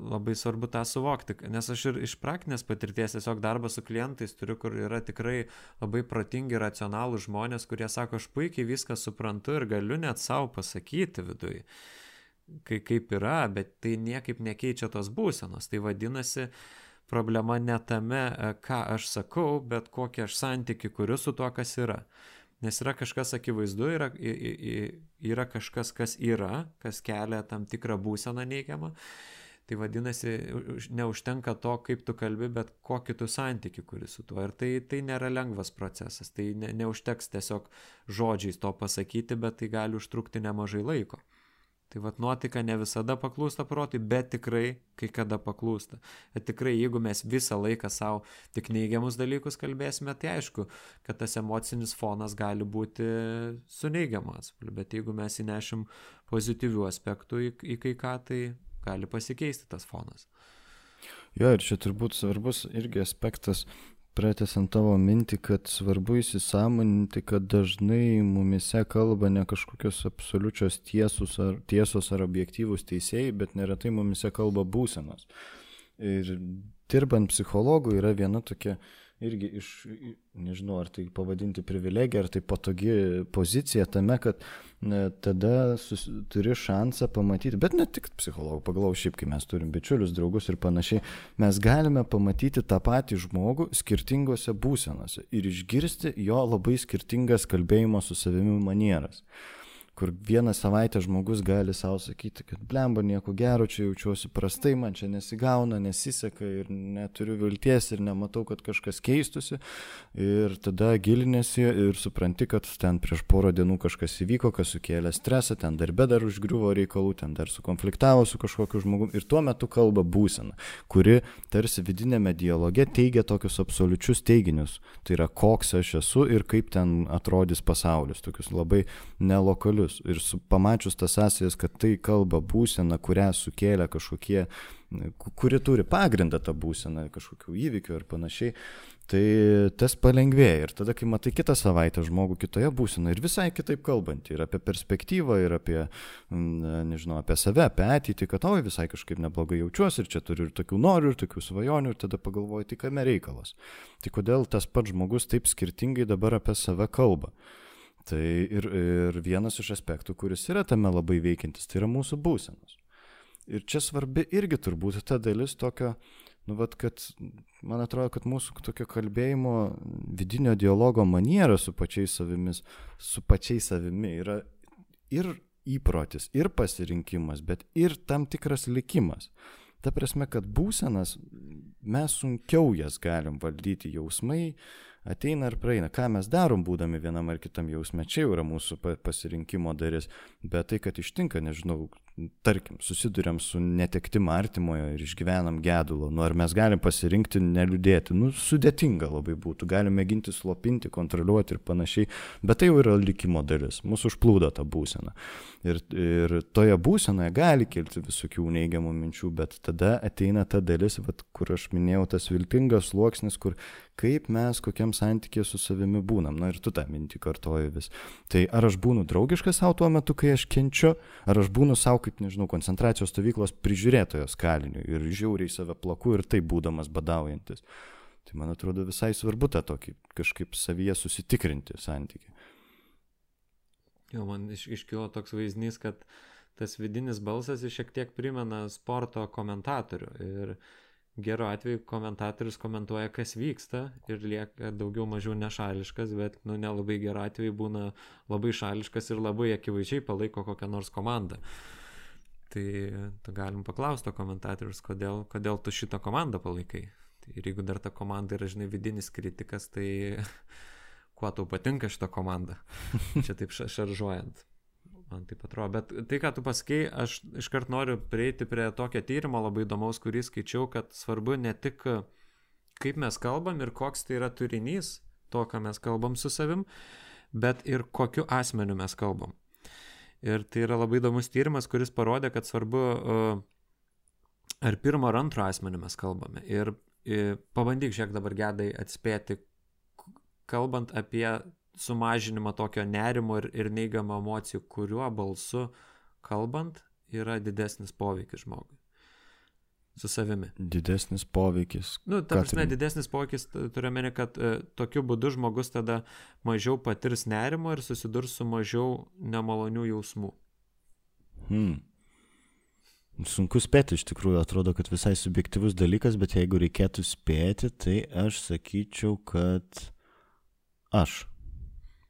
labai svarbu tą suvokti, nes aš ir iš praktinės patirties tiesiog darbą su klientais turiu, kur yra tikrai labai protingi, racionalūs žmonės, kurie sako, aš puikiai viską suprantu ir galiu net savo pasakyti viduje kai, kaip yra, bet tai niekaip nekeičia tos būsenos. Tai vadinasi, problema ne tame, e, ką aš sakau, bet kokį aš santyki kuriu su tuo, kas yra. Nes yra kažkas akivaizdu, yra, yra kažkas, kas yra, kas kelia tam tikrą būseną neigiamą. Tai vadinasi, neužtenka to, kaip tu kalbi, bet kokį tu santyki kuri su tuo. Ir tai, tai nėra lengvas procesas. Tai ne, neužteks tiesiog žodžiais to pasakyti, bet tai gali užtrukti nemažai laiko. Tai vad nuotika ne visada paklūsta protui, bet tikrai kai kada paklūsta. Ir tikrai jeigu mes visą laiką savo tik neigiamus dalykus kalbėsime, tai aišku, kad tas emocinis fonas gali būti su neigiamu atspalviu, bet jeigu mes įnešim pozityvių aspektų į, į kai ką, tai gali pasikeisti tas fonas. Jo, ir čia turbūt svarbus irgi aspektas pratęsant tavo mintį, kad svarbu įsisamoninti, kad dažnai mumise kalba ne kažkokios absoliučios tiesos ar, tiesos ar objektyvūs teisėjai, bet neretai mumise kalba būsenos. Ir dirbant psichologų yra viena tokia irgi iš, nežinau, ar tai pavadinti privilegija, ar tai patogi pozicija tame, kad tada sus, turi šansą pamatyti, bet ne tik psichologų, pagalau šiaip, kai mes turim bičiulius, draugus ir panašiai, mes galime pamatyti tą patį žmogų skirtingose būsenose ir išgirsti jo labai skirtingas kalbėjimo su savimi manieras kur vieną savaitę žmogus gali savo sakyti, kad blemba nieko gero, čia jaučiuosi prastai, man čia nesigauna, nesiseka ir neturiu vilties ir nematau, kad kažkas keistusi. Ir tada gilinėsi ir supranti, kad ten prieš porą dienų kažkas įvyko, kas sukėlė stresą, ten darbe dar užgriuvo reikalų, ten dar sukonfliktavo su kažkokiu žmogumi ir tuo metu kalba būsena, kuri tarsi vidinėme dialoge teigia tokius absoliučius teiginius. Tai yra, koks aš esu ir kaip ten atrodys pasaulis, tokius labai nelokalius žodžius ir su, pamačius tas sąsajas, kad tai kalba būsena, kurią sukėlė kažkokie, kuri turi pagrindą tą būseną, kažkokių įvykių ir panašiai, tai tas palengvėja. Ir tada, kai matai kitą savaitę žmogų kitoje būsenoje ir visai kitaip kalbantį, ir apie perspektyvą, ir apie, nežinau, apie save, apie ateitį, kad oi visai kažkaip neblogai jaučiuosi ir čia turiu ir tokių norių, ir tokių svajonių, ir tada pagalvoji, tai kame reikalas. Tai kodėl tas pats žmogus taip skirtingai dabar apie save kalba. Tai ir, ir vienas iš aspektų, kuris yra tame labai veikiantis, tai yra mūsų būsenos. Ir čia svarbi irgi turbūt ta dalis tokio, nu, vat, kad man atrodo, kad mūsų tokio kalbėjimo, vidinio dialogo maniera su pačiais savimis, su pačiais savimi yra ir įprotis, ir pasirinkimas, bet ir tam tikras likimas. Ta prasme, kad būsenas, mes sunkiau jas galim valdyti jausmai, ateina ir praeina. Ką mes darom, būdami vienam ar kitam jausme, čia jau yra mūsų pasirinkimo dalis. Bet tai, kad ištinka, nežinau, tarkim, susidurėm su netektim artimojo ir išgyvenam gedulo, nu ar mes galim pasirinkti neliūdėti, nu sudėtinga labai būtų, galim mėginti slopinti, kontroliuoti ir panašiai, bet tai jau yra likimo dalis, mūsų užplūdo ta būsena. Ir, ir toje būsenoje gali kilti visokių neigiamų minčių, bet tada ateina ta dalis, vat, kur aš minėjau, tas viltingas sluoksnis, kur kaip mes kokiam santykė su savimi būnam. Na ir tu tą mintį kartoji vis. Tai ar aš būnu draugiškas savo tuo metu, kai aš kenčiu, ar aš būnu savo kaip, nežinau, koncentracijos stovyklos prižiūrėtojos kaliniu ir žiauriai save plaku ir tai būdamas badaujantis. Tai man atrodo visai svarbu tą tokį kažkaip savyje susitikrinti santykį. Jo, man iš, iškilo toks vaizdinys, kad tas vidinis balsas šiek tiek primena sporto komentatorių. Ir geru atveju komentatorius komentuoja, kas vyksta ir lieka daugiau mažiau nešališkas, bet nu, nelabai geru atveju būna labai šališkas ir labai akivaizdžiai palaiko kokią nors komandą. Tai tu galim paklausti komentatorius, kodėl, kodėl tu šitą komandą palaikai. Tai ir jeigu dar ta komanda yra, žinai, vidinis kritikas, tai kuo tau patinka šita komanda. Čia taip šaržuojant. Man taip atrodo. Bet tai, ką tu pasakei, aš iškart noriu prieiti prie tokio tyrimo labai įdomaus, kurį skaičiau, kad svarbu ne tik kaip mes kalbam ir koks tai yra turinys to, ką mes kalbam su savim, bet ir kokiu asmeniu mes kalbam. Ir tai yra labai įdomus tyrimas, kuris parodė, kad svarbu, ar pirmo ar antro asmeniu mes kalbame. Ir pabandyk šiek dabar gedai atspėti, kalbant apie sumažinimą tokio nerimo ir, ir neigiamą emocijų, kuriuo balsu kalbant yra didesnis poveikis žmogui. Su savimi. Didesnis poveikis. Nu, ta prasme, didesnis poveikis, turiu meni, kad e, tokiu būdu žmogus tada mažiau patirs nerimo ir susidurs su mažiau nemalonių jausmų. Hmm. Sunku spėti, iš tikrųjų, atrodo, kad visai subjektivus dalykas, bet jeigu reikėtų spėti, tai aš sakyčiau, kad aš.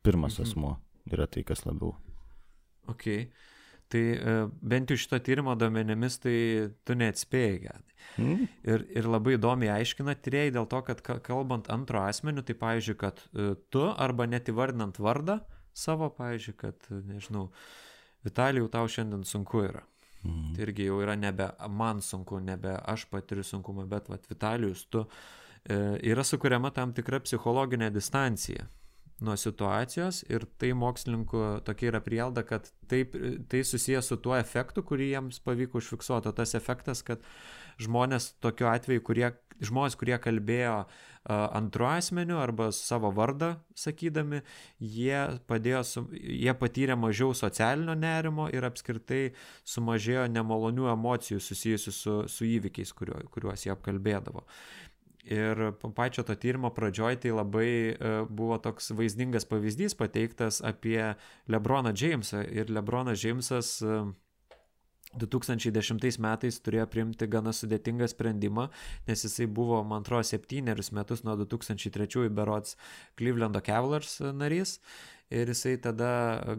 Pirmas mhm. asmuo yra tai, kas labiau. Ok. Tai uh, bent jau šito tyrimo duomenimis, tai tu neatspėjai. Mm. Ir, ir labai įdomiai aiškina tyrėjai dėl to, kad kalbant antro asmeniu, tai pavyzdžiui, kad uh, tu arba net įvardinant vardą savo, pavyzdžiui, kad, nežinau, Vitalijau, tau šiandien sunku yra. Mm. Tai irgi jau yra nebe man sunku, nebe aš patiriu sunkumą, bet vat, Vitalijus, tu uh, yra sukuriama tam tikra psichologinė distancija nuo situacijos ir tai mokslininkų tokia yra prielda, kad taip, tai susijęs su tuo efektu, kurį jiems pavyko užfiksuoti. O tas efektas, kad žmonės tokiu atveju, kurie, žmonės, kurie kalbėjo antru asmeniu arba savo vardą sakydami, jie, padėjo, su, jie patyrė mažiau socialinio nerimo ir apskritai sumažėjo nemalonių emocijų susijusių su, su įvykiais, kuriuo, kuriuos jie apkalbėdavo. Ir pačio to tyrimo pradžioj tai labai uh, buvo toks vaizdingas pavyzdys pateiktas apie Lebroną Jamesą. Ir Lebronas Jamesas uh, 2010 metais turėjo priimti gana sudėtingą sprendimą, nes jisai buvo, man atrodo, septynerius metus nuo 2003 berots Clevelando Cavaliers narys ir jisai tada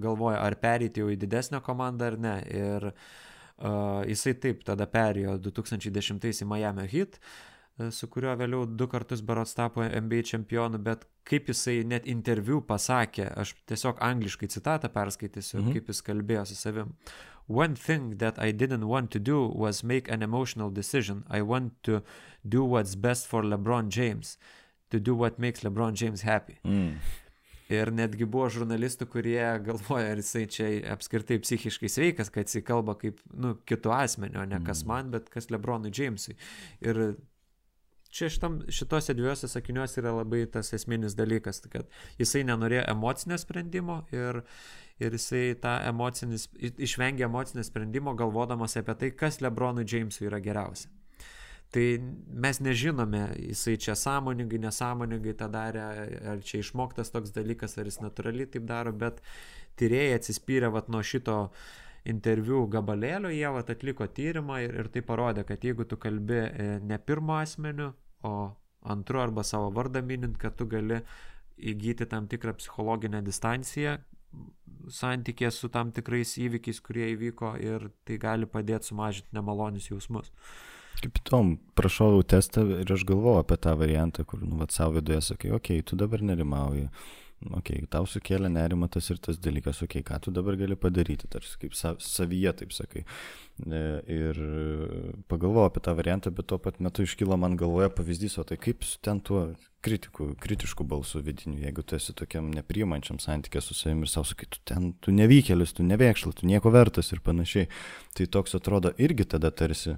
galvoja, ar perėti jau į didesnę komandą ar ne. Ir uh, jisai taip tada perėjo 2010 į Miami Heat. Uh, E, su kuriuo vėliau du kartus berots tapo NBA čempionu, bet kaip jisai net interviu pasakė, aš tiesiog angliškai citatą perskaitysiu, mhm. kaip jis kalbėjo su savim. One thing that I didn't want to do was make an emotional decision. I want to do what's best for LeBron James, to do what makes LeBron James happy. Mm. Ir netgi buvo žurnalistų, kurie galvoja, ar jisai čia apskritai psichiškai sveikas, kad jisai kalba kaip, nu, kitų asmenio, ne kas mm. man, bet kas Lebronui Jamesui. Ir čia šitam, šitose dviejose sakiniuose yra labai tas esminis dalykas, kad jisai nenorėjo emocinio sprendimo ir, ir jisai tą emocinį, išvengė emocinio sprendimo galvodamas apie tai, kas Lebronui Jamesui yra geriausia. Tai mes nežinome, jisai čia sąmoningai, nesąmoningai tą darė, ar čia išmoktas toks dalykas, ar jis natūraliai taip daro, bet tyrėjai atsispyrė vat nuo šito uh, interviu gabalėlio jie vat atliko tyrimą ir, ir tai parodė, kad jeigu tu kalbi e, ne pirmo asmeniu, o antru arba savo vardą minint, kad tu gali įgyti tam tikrą psichologinę distanciją santykė su tam tikrais įvykiais, kurie įvyko ir tai gali padėti sumažinti nemalonius jausmus. Kaip įdomu, prašau testą ir aš galvoju apie tą variantą, kur, nu, vat savo viduje sakai, okei, okay, tu dabar nerimauji, okei, okay, tau sukėlė nerimą tas ir tas dalykas, okei, okay, ką tu dabar gali padaryti, tarsi kaip savyje, taip sakai. E, ir pagalvoju apie tą variantą, bet tuo pat metu iškyla man galvoje pavyzdys, o tai kaip ten tuo kritiku, kritišku balsu vidiniu, jeigu tu esi tokiam nepriimančiam santykė su savimi ir savo sakai, tu ten, tu nevykėlis, tu nevėkšlas, tu nieko vertas ir panašiai. Tai toks atrodo irgi tada tarsi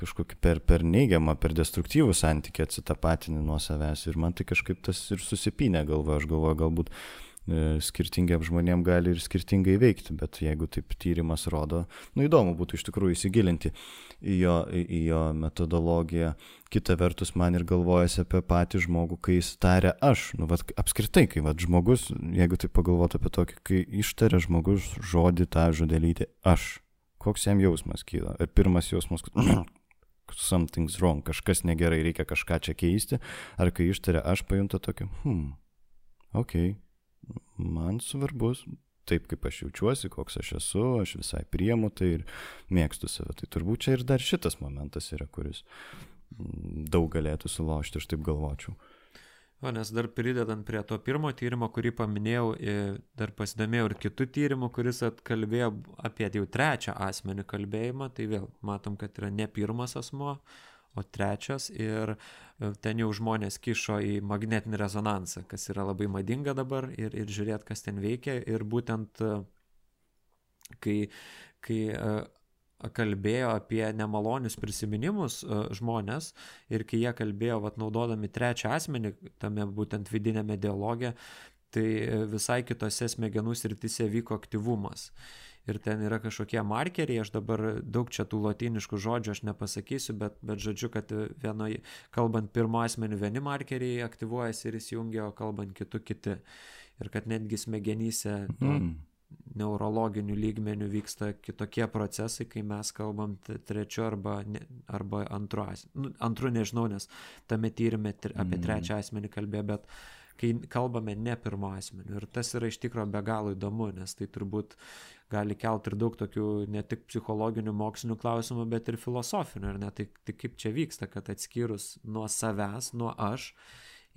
kažkokį per, per neigiamą, per destruktyvų santykį atsitapatinį nuo savęs. Ir man tai kažkaip tas ir susipinė galva, aš galvoju, galbūt e, skirtingiam žmonėm gali ir skirtingai veikti, bet jeigu taip tyrimas rodo, nu įdomu būtų iš tikrųjų įsigilinti į jo, į, jo metodologiją. Kita vertus, man ir galvojasi apie patį žmogų, kai jis taria aš, nu, vat, apskritai, kai vat, žmogus, jeigu tai pagalvotų apie tokį, kai ištaria žmogus žodį tą žodelytį aš, koks jam jausmas kyla. Ir pirmas jausmas, kad something's wrong, kažkas negerai, reikia kažką čia keisti, ar kai ištaria aš pajunta tokį, hmm, ok, man svarbus, taip kaip aš jaučiuosi, koks aš esu, aš visai priemu tai ir mėgstu save. Tai turbūt čia ir dar šitas momentas yra, kuris daug galėtų sulaužti, aš taip galvočiau. O nes dar pridedant prie to pirmo tyrimo, kurį paminėjau, dar pasidomėjau ir kitų tyrimų, kuris atkalbėjo apie jau trečią asmenį kalbėjimą, tai vėl matom, kad yra ne pirmas asmo, o trečias ir e, ten jau žmonės kišo į magnetinį rezonansą, kas yra labai madinga dabar ir, ir žiūrėt, kas ten veikia. Ir būtent e, kai, kai e, kalbėjo apie nemalonius prisiminimus e, žmonės ir kai jie kalbėjo, vat, naudodami trečią asmenį tame būtent vidinėme dialoge, tai e, visai kitose smegenų sritise vyko aktyvumas. Ir ten yra kažkokie markeriai, aš dabar daug čia tų latiniškų žodžių aš nepasakysiu, bet, bet žodžiu, kad vienoje, kalbant pirmo asmeniu, vieni markeriai aktyvuojasi ir įsijungia, o kalbant kitų kiti. Ir kad netgi smegenyse mm neurologiniu lygmeniu vyksta kitokie procesai, kai mes kalbam trečiu arba, ne, arba antru. Nu, antru nežinau, nes tame tyrimė apie mm. trečią asmenį kalbėjo, bet kai kalbame ne pirmo asmeniu. Ir tas yra iš tikrųjų be galo įdomu, nes tai turbūt gali kelti ir daug tokių ne tik psichologinių, mokslinių klausimų, bet ir filosofinių. Ir ne tai, tai kaip čia vyksta, kad atskyrus nuo savęs, nuo aš,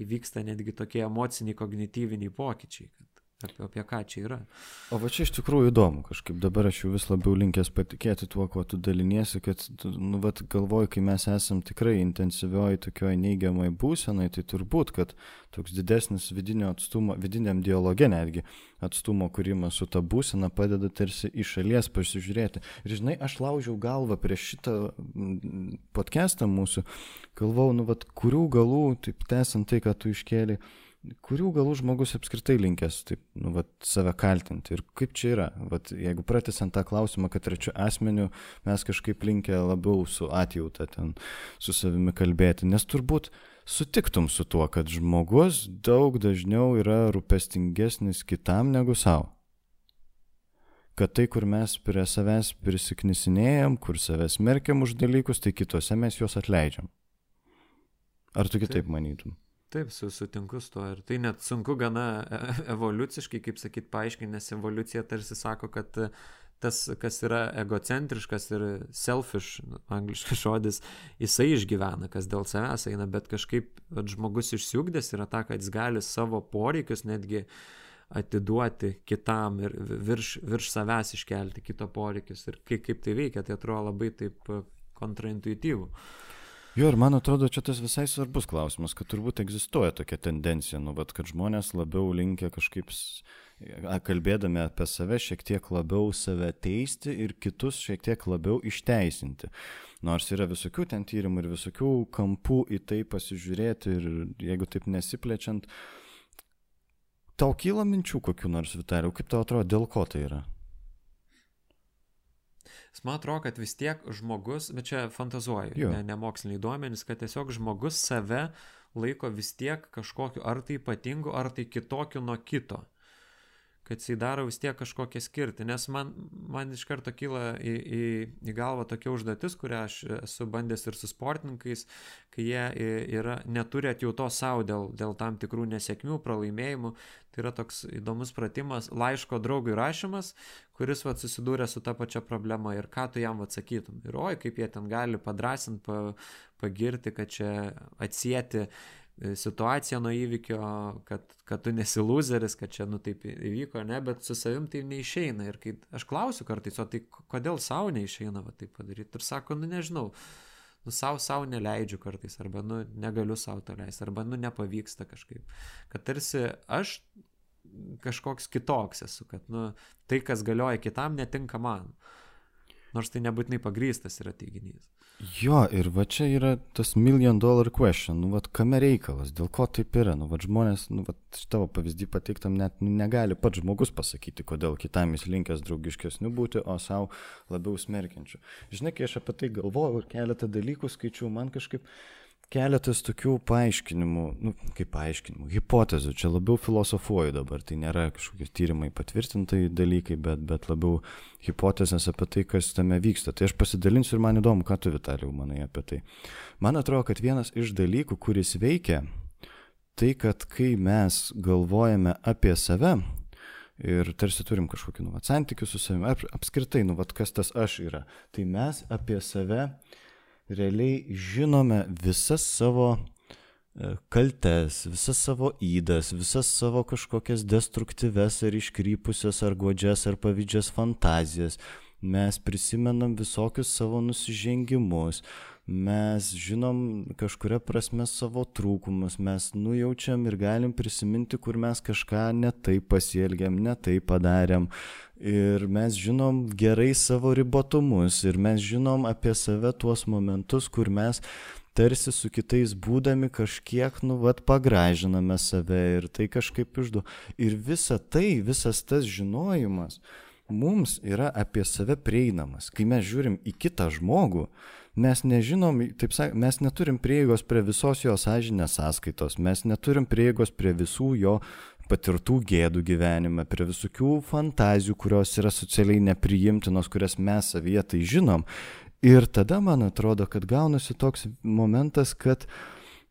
įvyksta netgi tokie emociniai, kognityviniai pokyčiai. Apie, apie ką čia yra. O va čia iš tikrųjų įdomu, kažkaip dabar aš jau vis labiau linkęs patikėti tuo, kuo tu daliniesi, kad, nu, vat, galvoju, kai mes esam tikrai intensyvioj tokioje neigiamai būsenai, tai turbūt, kad toks didesnis vidinio atstumo, vidiniam dialoge netgi atstumo kūrimas su ta būsena padeda tarsi iš šalies pasižiūrėti. Ir žinai, aš laužiau galvą prieš šitą podcastą mūsų, galvau, nu, vat, kurių galų, taip tęsiant tai, ką tu iškėlė kurių galų žmogus apskritai linkęs taip, nu, vat, save kaltinti. Ir kaip čia yra? Vat, jeigu pratęsant tą klausimą, kad trečiu asmeniu mes kažkaip linkę labiau su atjauta ten su savimi kalbėti, nes turbūt sutiktum su tuo, kad žmogus daug dažniau yra rūpestingesnis kitam negu savo. Kad tai, kur mes prie savęs prisiknisinėjom, kur savęs merkiam už dalykus, tai kitose mes juos atleidžiam. Ar tu kitaip manytum? Taip, su, sutinku su tuo. Ir tai net sunku gana e, evoliuciškai, kaip sakyt, paaiškinti, nes evoliucija tarsi sako, kad tas, kas yra egocentriškas ir selfish, angliškas žodis, jisai išgyvena, kas dėl savęs eina, bet kažkaip bet žmogus išsiugdęs yra ta, kad jis gali savo poreikius netgi atiduoti kitam ir virš, virš savęs iškelti kito poreikius. Ir kaip, kaip tai veikia, tai atrodo labai taip kontraintuityvu. Jo, ir man atrodo, čia tas visai svarbus klausimas, kad turbūt egzistuoja tokia tendencija, nu, bet kad žmonės labiau linkia kažkaip, kalbėdami apie save, šiek tiek labiau save teisti ir kitus šiek tiek labiau išteisinti. Nors yra visokių ten tyrimų ir visokių kampų į tai pasižiūrėti ir jeigu taip nesiplečiant, tau kyla minčių kokiu nors, Vitaliu, kaip tau atrodo, dėl ko tai yra? Man atrodo, kad vis tiek žmogus, bet čia fantazuoju, jo. ne, ne moksliniai duomenys, kad tiesiog žmogus save laiko vis tiek kažkokiu ar tai ypatingu, ar tai kitokiu nuo kito. Kad jisai daro vis tiek kažkokią skirtį, nes man, man iš karto kyla į, į, į galvą tokia užduotis, kurią aš esu bandęs ir su sportininkais, kai jie yra, neturi atjauto savo dėl, dėl tam tikrų nesėkmių, pralaimėjimų. Tai yra toks įdomus pratimas, laiško draugui rašymas, kuris vat, susidūrė su ta pačia problema ir ką tu jam atsakytum. Ir oi, kaip jie ten gali padrasinti, pa, pagirti, kad čia atsijėti situaciją nuo įvykio, kad, kad tu nesi loseris, kad čia nu taip įvyko, ne, bet su savim tai neišeina. Ir kai aš klausiu kartais, o tai kodėl savo neišeina va taip padaryti? Ir sako, nu nežinau, nu savo savo neleidžiu kartais, arba nu negaliu savo to leisti, arba nu nepavyksta kažkaip. Kad tarsi aš kažkoks kitoks esu, kad nu tai, kas galioja kitam, netinka man. Nors tai nebūtinai pagrystas yra teiginys. Jo, ir va čia yra tas million dollar question, nu, va, kame reikalas, dėl ko taip yra, nu, va, žmonės, nu, va, tavo pavyzdį pateiktam net nu, negali pats žmogus pasakyti, kodėl kitam jis linkęs draugiškesnių būti, o savo labiau smerkiančių. Žinai, kai aš apie tai galvojau ir keletą dalykų skaičiau, man kažkaip, keletas tokių paaiškinimų, nu, kaip paaiškinimų, hipotezių, čia labiau filosofuoju dabar, tai nėra kažkokie tyrimai patvirtintai dalykai, bet, bet labiau hipotezės apie tai, kas tame vyksta. Tai aš pasidalinsiu ir man įdomu, ką tu, Vitalijau, manai apie tai. Man atrodo, kad vienas iš dalykų, kuris veikia, tai kad kai mes galvojame apie save, ir tarsi turim kažkokį, nu, santykių su savimi, ap, apskritai, nu, vat, kas tas aš yra, tai mes apie save realiai žinome visas savo e, kaltes, visas savo įdas, visas savo kažkokias destruktyves ar iškrypusias ar godžias ar pavydžias fantazijas. Mes prisimenam visokius savo nusižengimus, mes žinom kažkuria prasme savo trūkumus, mes nujaučiam ir galim prisiminti, kur mes kažką netai pasielgiam, netai padarėm, ir mes žinom gerai savo ribotumus ir mes žinom apie save tuos momentus, kur mes tarsi su kitais būdami kažkiek, nu, vad, pagražiname save ir tai kažkaip išdu. Ir visa tai, visas tas žinojimas mums yra apie save prieinamas. Kai mes žiūrim į kitą žmogų, mes nežinom, taip sakant, mes neturim prieigos prie visos jo sąžinės sąskaitos, mes neturim prieigos prie visų jo patirtų gėdų gyvenime, prie visokių fantazijų, kurios yra socialiai nepriimtinos, kurias mes savyje tai žinom. Ir tada man atrodo, kad gaunasi toks momentas, kad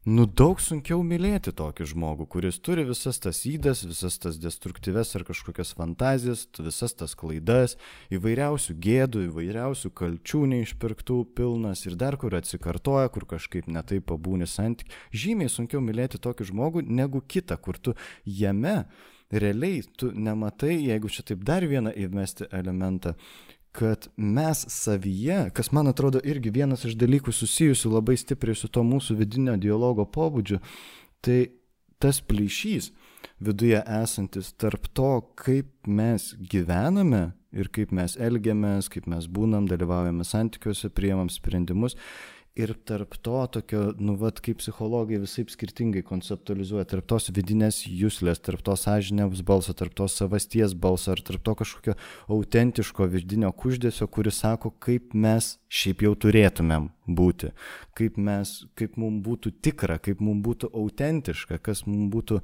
nu daug sunkiau mylėti tokį žmogų, kuris turi visas tas įdas, visas tas destruktyves ar kažkokias fantazijas, visas tas klaidas, įvairiausių gėdų, įvairiausių kalčių neišpirktų pilnas ir dar kur atsikartoja, kur kažkaip netai pabūni santyk. Žymiai sunkiau mylėti tokį žmogų negu kitą, kur tu jame realiai tu nematai, jeigu čia taip dar vieną įmesti elementą, kad mes savyje, kas man atrodo irgi vienas iš dalykų susijusių labai stipriai su to mūsų vidinio dialogo pobūdžiu, tai tas plyšys viduje esantis tarp to, kaip mes gyvename ir kaip mes elgiamės, kaip mes būnam, dalyvaujame santykiuose, priemam sprendimus ir tarp to tokio, nu, vat, kaip psichologai visai skirtingai konceptualizuoja, tarp tos vidinės jūslės, tarp to sąžinės balso, tarp to savasties balso, ar tarp to kažkokio autentiško vidinio kuždėsio, kuris sako, kaip mes šiaip jau turėtumėm būti, kaip mes, kaip mums būtų tikra, kaip mums būtų autentiška, kas mums būtų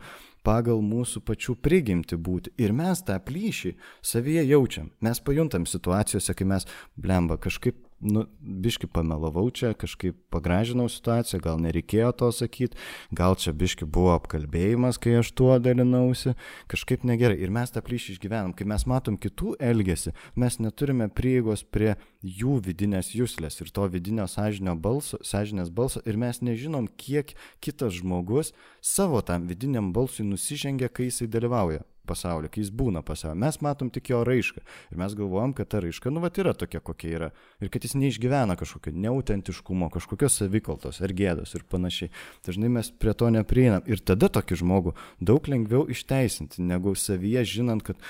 pagal mūsų pačių prigimti būti. Ir mes tą plyšį savyje jaučiam. Mes pajuntam situacijose, kai mes, blemba, kažkaip nu, biški pamelavau čia, kažkaip pagražinau situaciją, gal nereikėjo to sakyti, gal čia biški buvo apkalbėjimas, kai aš tuo dalinausi, kažkaip negerai. Ir mes tą plyšį išgyvenam, kai mes matom kitų elgesį, mes neturime prieigos prie jų vidinės jūslės ir to vidinio balso, sąžinės balso ir mes nežinom, kiek kitas žmogus savo tam vidiniam balsui nusižengia, kai jisai dalyvauja pasaulį, kai jis būna pasaulyje. Mes matom tik jo raišką ir mes galvojam, kad ta raiška, nu, va, yra tokia, kokia yra. Ir kad jis neišgyvena kažkokio neautentiškumo, kažkokios savikaltos ar gėdos ir panašiai. Dažnai mes prie to neprieinam. Ir tada tokį žmogų daug lengviau išteisinti, negu savyje žinant, kad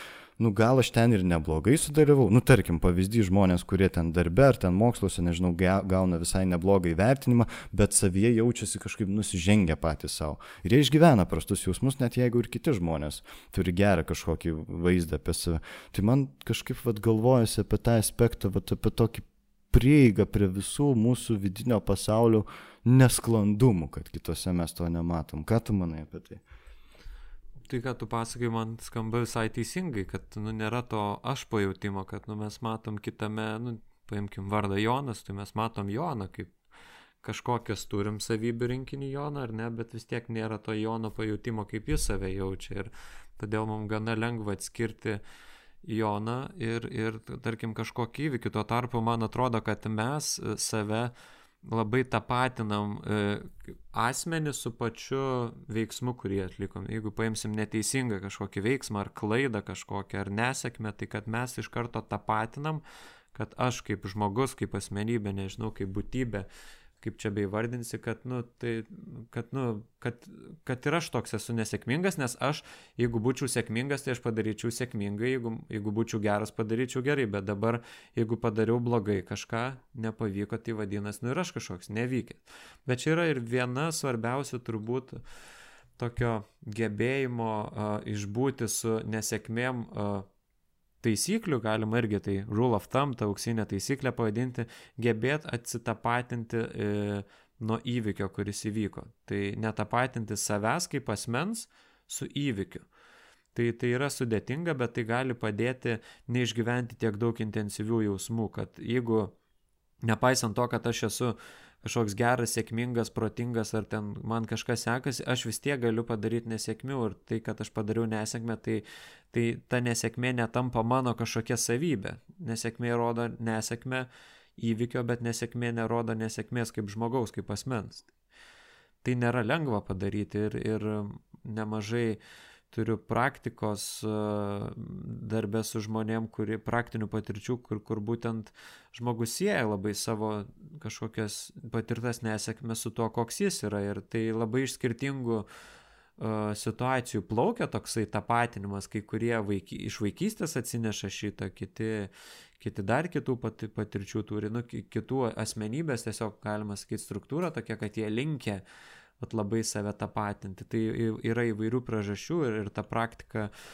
nu gal aš ten ir neblogai sudalyvau, nu tarkim pavyzdys žmonės, kurie ten darbe ar ten moksluose, nežinau, gauna visai neblogą įvertinimą, bet savyje jaučiasi kažkaip nusižengę patys savo. Ir jie išgyvena prastus jausmus, net jeigu ir kiti žmonės turi gerą kažkokį vaizdą apie save. Tai man kažkaip vad galvojasi apie tą aspektą, vat, apie tokį prieigą prie visų mūsų vidinio pasaulio nesklandumų, kad kitose mes to nematom. Ką tu manai apie tai? Tai, ką tu pasakai, man skamba visai teisingai, kad nu, nėra to aš pajūtimo, kad nu, mes matom kitame, nu, paimkim vardą Jonas, tai mes matom Joną kaip kažkokias turim savybių rinkinį Joną ar ne, bet vis tiek nėra to Jono pajūtimo, kaip jis save jaučia. Ir todėl mums gana lengva atskirti Joną ir, ir tarkim, kažkokį įvykį. Tuo tarpu man atrodo, kad mes save labai tapatinam e, asmenį su pačiu veiksmu, kurį atlikom. Jeigu paimsim neteisingą kažkokį veiksmą ar klaidą kažkokią ar nesėkmę, tai kad mes iš karto tapatinam, kad aš kaip žmogus, kaip asmenybė, nežinau, kaip būtybė, kaip čia beivardinsi, kad, nu, tai, kad, nu, kad, kad ir aš toks esu nesėkmingas, nes aš, jeigu būčiau sėkmingas, tai aš padaryčiau sėkmingai, jeigu, jeigu būčiau geras, padaryčiau gerai, bet dabar, jeigu padariau blogai kažką, nepavyko, tai vadinasi, nu ir aš kažkoks nevykęs. Bet čia yra ir viena svarbiausia turbūt tokio gebėjimo uh, išbūti su nesėkmėm uh, taisyklių, galima irgi tai rule of thumb, ta auksinė taisyklė pavadinti, gebėt atsitapatinti e, nuo įvykio, kuris įvyko. Tai netapatinti savęs kaip asmens su įvykiu. Tai, tai yra sudėtinga, bet tai gali padėti neišgyventi tiek daug intensyvių jausmų, kad jeigu nepaisant to, kad aš esu kažkoks geras, sėkmingas, protingas ar ten man kažkas sekasi, aš vis tiek galiu padaryti nesėkmių ir tai, kad aš padariau nesėkmę, tai, tai ta nesėkmė netampa mano kažkokia savybė. Nesėkmė rodo nesėkmę įvykio, bet nesėkmė nerodo nesėkmės kaip žmogaus, kaip asmens. Tai nėra lengva padaryti ir, ir nemažai uh, turiu praktikos darbę su žmonėm, kuri praktinių patirčių, kur, kur būtent žmogus sieja labai savo kažkokias patirtas nesėkmes su tuo, koks jis yra. Ir tai labai iš skirtingų uh, situacijų plaukia toksai tapatinimas, kai kurie vaiky, iš vaikystės atsineša šitą, kiti, kiti dar kitų pat, patirčių turi, nu, kitų asmenybės tiesiog galima sakyti struktūra tokia, kad jie linkia uh, vat, labai save tapatinti. Tai yra įvairių priežasčių ir, ir ta praktika uh,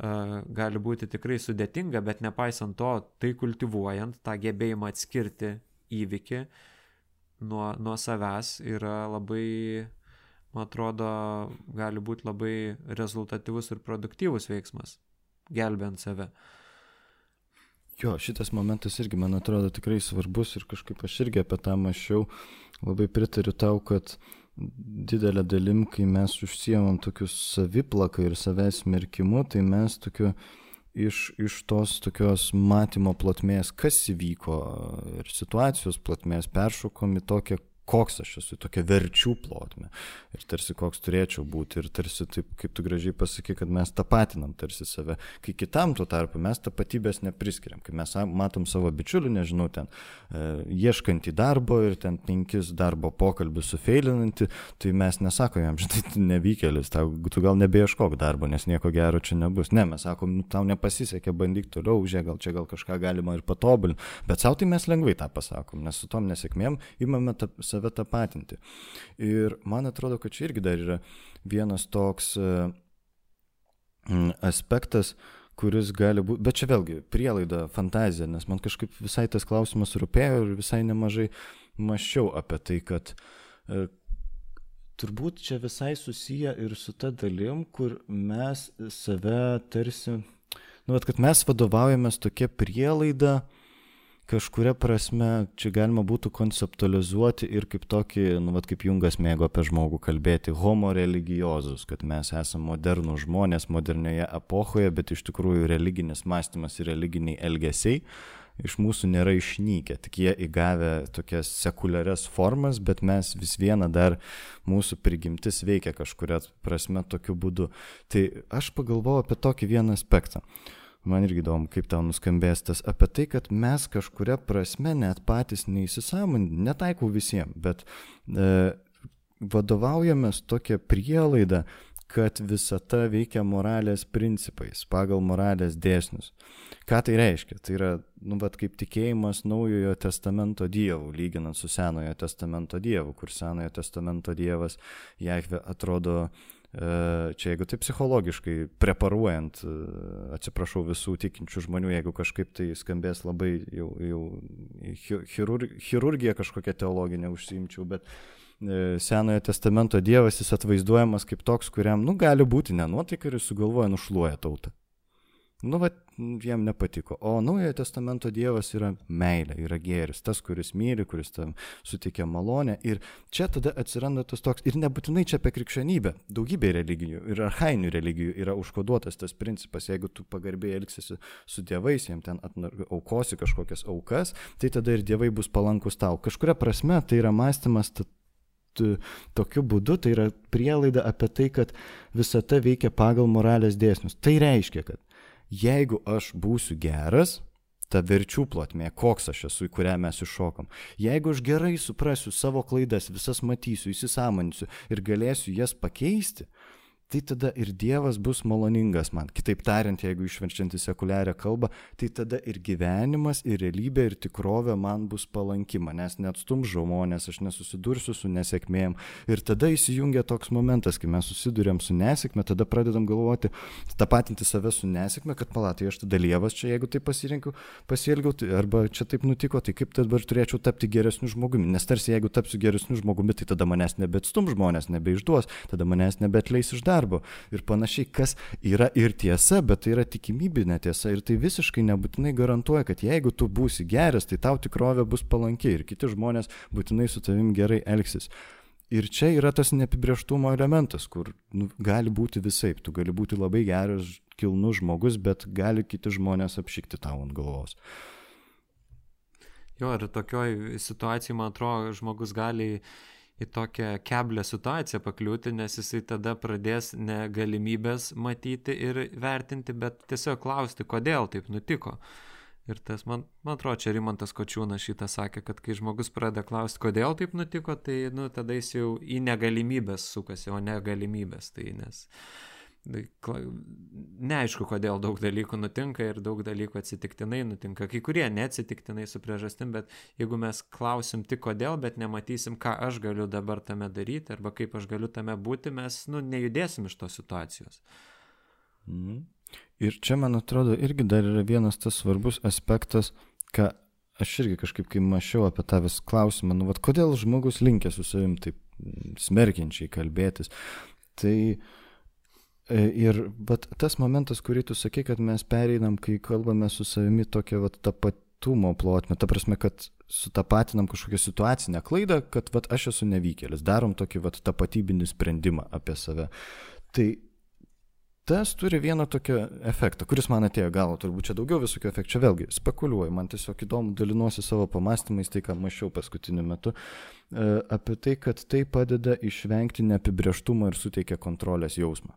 gali būti tikrai sudėtinga, bet nepaisant to, tai kultivuojant tą gebėjimą atskirti įvykį nuo, nuo savęs yra labai, man atrodo, gali būti labai rezultatyvus ir produktyvus veiksmas, gelbėjant save. Jo, šitas momentas irgi, man atrodo, tikrai svarbus ir kažkaip aš irgi apie tą mačiau. Labai pritariu tau, kad uh, didelė dalim, kai mes užsiemam tokiu saviplaka ir savęs merkimu, tai mes tokiu iš, iš tos tokios matymo plotmės, kas įvyko ir situacijos plotmės peršokom į tokią koks aš esu, tokia verčių plotmė. Ir tarsi koks turėčiau būti. Ir tarsi taip, kaip tu gražiai pasakai, kad mes tapatinam tarsi save. Kai kitam tuo tarpu mes tapatybės nepriskiriam. Kai mes matom savo bičiulių, nežinau, ten e, ieškantį darbo ir ten penkis darbo pokalbius sufeilinantį, tai mes nesakom jam, žinai, nevykėlis, tau, tu gal nebeieškok darbo, nes nieko gero čia nebus. Ne, mes sakom, nu, tau nepasisekė, bandyk toliau, žiūrėk, gal čia gal kažką galima ir patobulinti. Bet savo tai mes lengvai tą pasakom, nes su tom nesėkmėm įmame tą save tapatinti. Ir man atrodo, kad čia irgi dar yra vienas toks e, aspektas, kuris gali būti, bet čia vėlgi prielaida, fantazija, nes man kažkaip visai tas klausimas rūpėjo ir visai nemažai maščiau apie tai, kad e, turbūt čia visai susiję ir su ta dalim, kur mes save tarsi, nu, kad mes vadovaujamės tokia prielaida, kažkuria prasme čia galima būtų konceptualizuoti ir kaip tokį, nu, vat, kaip Jungas mėgo apie žmogų kalbėti, homo religiozus, kad mes esame modernų žmonės modernioje epochoje, bet iš tikrųjų religinis mąstymas ir religiniai elgesiai iš mūsų nėra išnykę, tik jie įgavę tokias sekuliarias formas, bet mes vis viena dar mūsų prigimtis veikia kažkuria prasme tokiu būdu. Tai aš pagalvojau apie tokį vieną aspektą. Man irgi įdomu, kaip tau nuskambės tas apie tai, kad mes kažkuria prasme net patys neįsisamonį, netaikau visiems, bet e, vadovaujamės tokia prielaida, kad visata veikia moralės principais, pagal moralės dėsnius. Ką tai reiškia? Tai yra, nu, bet kaip tikėjimas naujojo testamento dievų, lyginant su senojo testamento dievu, kur senojo testamento dievas Jahve atrodo čia jeigu tai psichologiškai preparuojant, e, atsiprašau visų tikinčių žmonių, jeigu kažkaip tai skambės labai jau, jau chirurg, chirurgija kažkokia teologinė užsiimčiau, bet Senojo testamento Dievas jis atvaizduojamas kaip toks, kuriam, nu, gali būti nenuotaika ir jis sugalvoja nušluoja tautą. Nu, va, jiem nepatiko. O Naujojo testamento Dievas yra meilė, yra gėris, tas, kuris myli, kuris tam suteikia malonę. Ir čia tada atsiranda tas toks, ir nebūtinai čia apie krikščionybę, daugybė religijų ir arhainių religijų yra užkoduotas tas principas, jeigu tu pagarbiai elgsiesi su dievais, jiem ten aukosi kažkokias aukas, tai tada ir dievai bus palankus tau. Kažkuria prasme tai yra mąstymas tokiu būdu, tai yra prielaida apie tai, kad visata veikia pagal moralės dėsnius. Tai reiškia, kad jeigu aš būsiu geras, ta verčių plotmė, koks aš esu, į kurią mes iššokam. Jeigu aš gerai suprasiu savo klaidas, visas matysiu, įsisamoninsiu ir galėsiu jas pakeisti, tai tada ir Dievas bus maloningas man. Kitaip tariant, jeigu išverčiant į sekuliarią kalbą, tai tada ir gyvenimas, ir realybė, ir tikrovė man bus palanki, manęs neatstum žmonės, aš nesusidursiu su nesėkmėm. Ir tada įsijungia toks momentas, kai mes susidurėm su nesėkme, tada pradedam galvoti, tapatinti save su nesėkme, kad palatai, aš tada Dievas čia, jeigu tai pasirinkiu, pasielgiau, tai, arba čia taip nutiko, tai kaip dabar turėčiau tapti geresniu žmogumi. Nes tarsi jeigu tapsiu geresniu žmogumi, tai tada manęs nebeatstum žmonės, nebeišduos, tada manęs nebetleis iš darbo darbo ir panašiai, kas yra ir tiesa, bet tai yra tikimybinė tiesa ir tai visiškai nebūtinai garantuoja, kad jeigu tu būsi geras, tai tau tikrovė bus palankiai ir kiti žmonės būtinai su tavim gerai elgsis. Ir čia yra tas neapibrieštumo elementas, kur nu, gali būti visai. Tu gali būti labai geras, kilnus žmogus, bet gali kiti žmonės apšikti tau ant galvos. Jo, ir tokioj situacijai, man atrodo, žmogus gali į tokią keblę situaciją pakliūti, nes jisai tada pradės ne galimybės matyti ir vertinti, bet tiesiog klausti, kodėl taip nutiko. Ir tas, man, man atrodo, čia Rimantas Kočiūnas šitą sakė, kad kai žmogus pradeda klausti, kodėl taip nutiko, tai, nu, tada jis jau į negalimybės sukasi, o ne galimybės. Tai nes neaišku, kodėl daug dalykų nutinka ir daug dalykų atsitiktinai nutinka. Kai kurie neatsitiktinai su priežastim, bet jeigu mes klausim tik kodėl, bet nematysim, ką aš galiu dabar tame daryti arba kaip aš galiu tame būti, mes nu, nejudėsim iš tos situacijos. Mhm. Ir čia, man atrodo, irgi dar yra vienas tas svarbus aspektas, ką aš irgi kažkaip, kai mačiau apie tą vis klausimą, nu, vat, kodėl žmogus linkė su savim taip smerkiančiai kalbėtis. Tai uh, ir vat, tas momentas, kurį tu sakai, kad mes pereinam, kai kalbame su savimi tokia vat, tapatumo plotmė, ta prasme, kad sutapatinam kažkokią situacinę klaidą, kad vat, aš esu nevykėlis, darom tokį vat, tapatybinį sprendimą apie save. Tai tas turi vieną tokį efektą, kuris man atėjo galo, turbūt čia daugiau visokių efektų, čia vėlgi spekuliuoju, man tiesiog įdomu, dalinuosi savo pamastymais, tai ką mačiau paskutiniu metu, e, apie tai, kad tai padeda išvengti neapibrieštumo ir suteikia kontrolės jausmą.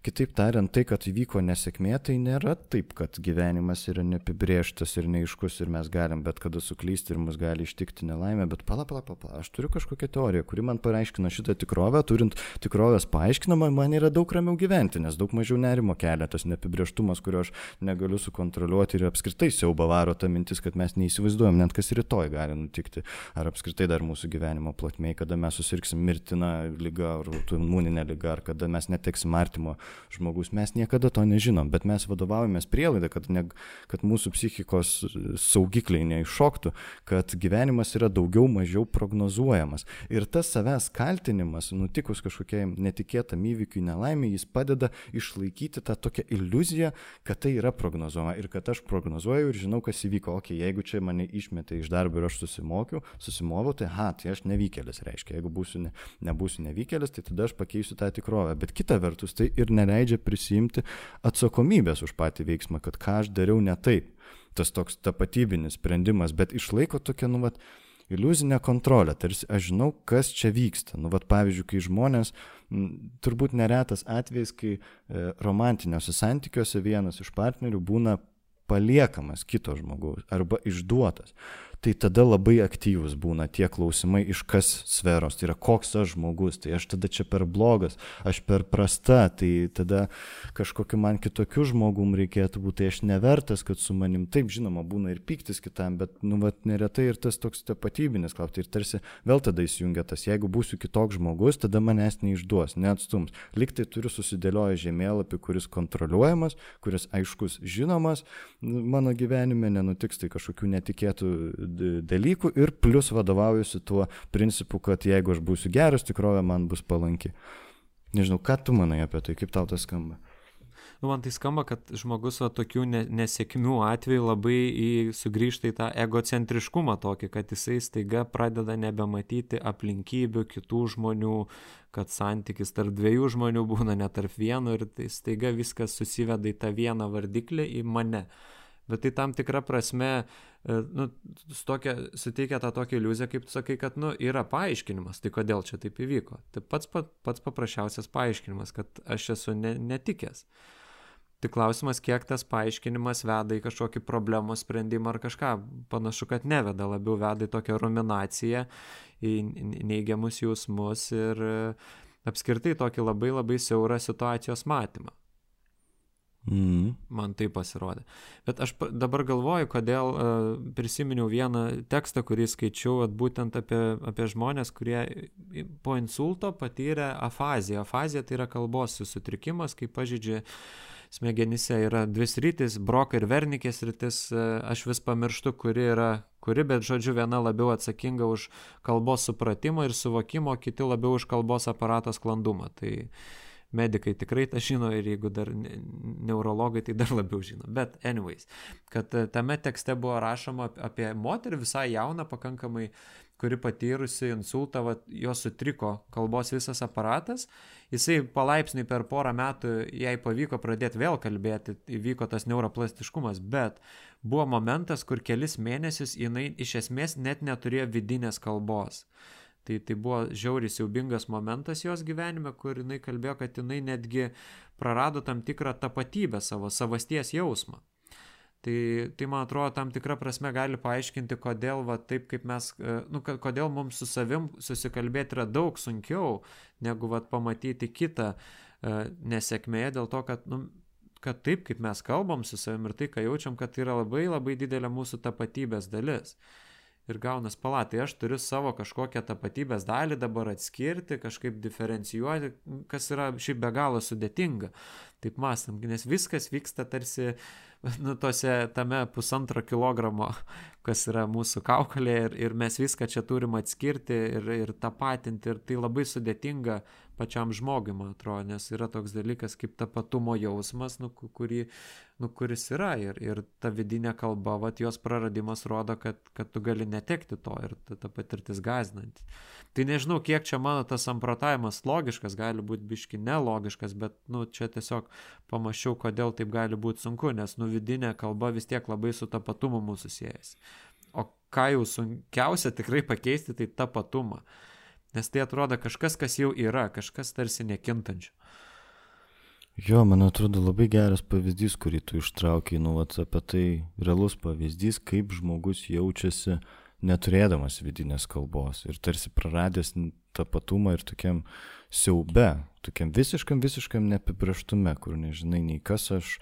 Kitaip tariant, tai, kad įvyko nesėkmė, tai nėra taip, kad gyvenimas yra neapibrieštas ir neiškus ir mes galim bet kada suklysti ir mus gali ištikti nelaimė, bet pala, pala, pala, aš turiu kažkokią teoriją, kuri man paaiškina šitą tikrovę, turint tikrovės paaiškinamą, man yra daug ramiau gyventi, nes daug mažiau nerimo kelia tas neapibrieštumas, kurio aš negaliu sukontroliuoti ir apskritai siauba varo ta mintis, kad mes neįsivaizduojam net kas rytoj gali nutikti, ar apskritai dar mūsų gyvenimo plotmėje, kada mes susirgsim mirtina lyga ar autoimuninė lyga, ar kada mes neteksim artimo žmogus. Mes niekada to nežinom, bet mes vadovaujamės prielaidą, kad, ne, kad mūsų psichikos saugikliai neiššoktų, kad gyvenimas yra daugiau mažiau prognozuojamas. Ir tas savęs kaltinimas, nutikus kažkokiai netikėtam įvykiui nelaimė, jis padeda išlaikyti tą tokią iliuziją, kad tai yra prognozuojama ir kad aš prognozuoju ir žinau, kas įvyko. O, okay, jeigu čia mane išmetė iš darbo ir aš susimokiau, susimoviau, tai ha, tai aš nevykėlis reiškia. Jeigu būsiu ne, nebūsiu nevykėlis, tai tada aš pakeisiu tą tikrovę. Bet kita vertus, tai ir neleidžia prisimti atsakomybės už patį veiksmą, kad ką aš dariau ne taip. Tas toks tapatybinis sprendimas, bet išlaiko tokia, nu, vat, iliuzinę kontrolę, tarsi aš žinau, kas čia vyksta. Nu, vat, pavyzdžiui, kai žmonės, m, turbūt neretas atvejis, kai e, romantiniuose santykiuose vienas iš partnerių būna paliekamas kito žmogaus arba išduotas tai tada labai aktyvus būna tie klausimai iš kas sferos, tai yra koks aš žmogus, tai aš tada čia per blogas, aš per prasta, tai tada kažkokiu man kitokiu žmogum reikėtų būti, tai aš nevertas, kad su manim taip žinoma būna ir piktis kitam, bet nu vat neretai ir tas toks tapatybinis klausimas, tai ir tarsi vėl tada įsijungia tas, jeigu būsiu kitoks žmogus, tada manęs neišduos, neatstums. Liktai turiu susidėlioję žemėlapį, kuris kontroliuojamas, kuris aiškus žinomas, mano gyvenime nenutiks tai kažkokių netikėtų dalykų ir plus vadovaujuosi tuo principu, kad jeigu aš būsiu geras, tikrovė man bus palanki. Nežinau, ką tu manai apie tai, kaip tau tas skamba? nu, man tai skamba, kad žmogus va, tokių ne, nesėkmių atveju labai į, sugrįžta į tą egocentriškumą tokį, kad jisai staiga pradeda nebematyti aplinkybių kitų žmonių, kad santykis tarp dviejų žmonių būna ne tarp vieno ir tai staiga viskas susiveda į tą vieną vardiklį, į mane. Bet tai tam tikra prasme e, nu, tokia, suteikia tą tokią iliuziją, kaip tu sakai, kad nu, yra paaiškinimas, tai kodėl čia taip įvyko. Tai pats, pats paprasčiausias paaiškinimas, kad aš esu ne, netikęs. Tik klausimas, kiek tas paaiškinimas veda į kažkokį problemų sprendimą ar kažką. Panašu, kad neveda, labiau veda į tokią ruminaciją, į neigiamus jausmus ir e, apskritai tokį labai labai siaurą situacijos matymą. Mm. Man tai pasirodė. Bet aš dabar galvoju, kodėl uh, prisiminiau vieną tekstą, kurį skaičiau, būtent apie, apie žmonės, kurie po insulto patyrė afaziją. Afazija tai yra kalbos sutrikimas, kai pažydžia uh, smegenyse yra dvi sritis - Broka ir Vernikės sritis. E, aš vis pamirštu, kuri yra kuri, bet žodžiu, viena labiau atsakinga už kalbos supratimą ir suvokimą, kiti labiau už kalbos aparato sklandumą. Tai medikai tikrai tą žino ir jeigu dar neurologai, tai dar labiau žino. Bet anyways, kad e, tame tekste buvo rašoma apie moterį visai jauną, pakankamai, kuri patyrusi insultą, va, jos sutriko kalbos visas aparatas, jisai palaipsniui per porą metų jai pavyko pradėti vėl kalbėti, įvyko tas neuroplastiškumas, bet buvo momentas, kur kelis mėnesius jinai iš esmės net neturėjo vidinės kalbos. Tai, tai buvo žiauriai siaubingas momentas jos gyvenime, kur jinai kalbėjo, kad jinai netgi prarado tam tikrą tapatybę savo, savasties jausmą. Tai, tai man atrodo, tam tikrą prasme gali paaiškinti, kodėl, va, taip kaip mes, e, nu, kodėl mums su savim susikalbėti yra daug sunkiau, negu va, pamatyti kitą uh, nesėkmėje, dėl to, kad, nu, kad taip kaip mes kalbam su savim ir tai, ką jaučiam, kad tai yra labai labai didelė mūsų tapatybės dalis. Uh, ir gaunas palatai, aš turiu savo kažkokią tapatybės dalį dabar atskirti, kažkaip diferencijuoti, kas yra šiaip be galo sudėtinga, taip mąstam, nes viskas vyksta tarsi, nu, tose tame pusantro kilogramo, kas yra mūsų kaukolė ir, ir mes viską čia turim atskirti ir, ir tapatinti ir tai labai sudėtinga pačiam žmogui, man atrodo, nes yra toks dalykas kaip tapatumo jausmas, nu, kurį, nu, kuris yra ir, ir ta vidinė kalba, vat, jos praradimas rodo, kad, kad tu gali netekti to ir ta, ta patirtis gazinanti. Tai nežinau, kiek čia mano tas samprotavimas logiškas, gali būti biški nelogiškas, bet, nu, čia tiesiog pamačiau, kodėl taip gali būti sunku, nes, nu, vidinė kalba vis tiek labai su tapatumu mūsų siejasi. Ką jau sunkiausia tikrai pakeisti, tai tapatumą. Nes tai atrodo kažkas, kas jau yra, kažkas tarsi nekintančio. Jo, man atrodo labai geras pavyzdys, kurį tu ištraukiai, nu, apie tai realus pavyzdys, kaip žmogus jaučiasi neturėdamas vidinės kalbos ir tarsi praradęs tapatumą ir tokiam siaube, tokiam visiškam, visiškam neapibrieštume, kur nežinai nei kas aš.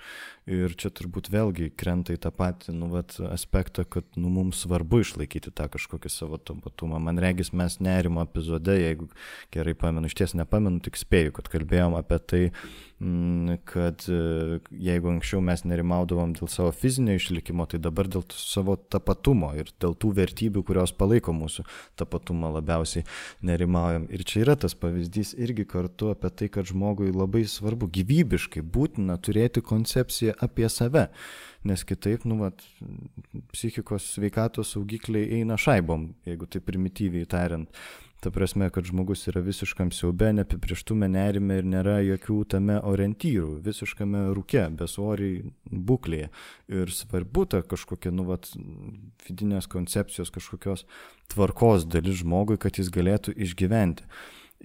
Ir čia turbūt vėlgi krenta į tą patį nu, vat, aspektą, kad nu, mums svarbu išlaikyti tą kažkokį savo tapatumą. Man regis mes nerimo epizode, jeigu gerai pamenu, iš ties nepamenu, tik spėju, kad kalbėjom apie tai, kad e, jeigu anksčiau mes nerimaudavom dėl savo fizinio išlikimo, tai dabar dėl savo tapatumo ir dėl tų vertybių, kurios palaiko mūsų tapatumą labiausiai nerimaujam. Ir čia yra tas pavyzdys irgi kartu apie tai, kad žmogui labai svarbu, gyvybiškai būtina turėti koncepciją apie save, nes kitaip, nu, vat, psichikos sveikatos saugikliai eina šaibom, jeigu tai primityviai tariant. Ta prasme, kad žmogus yra visiškam siaube, neapibrieštume nerime ir nėra jokių tame orientyrų, visiškame rūke, besoriai būklėje. Ir svarbu ta kažkokia, nu, vat, vidinės koncepcijos, kažkokios tvarkos dalis žmogui, kad jis galėtų išgyventi.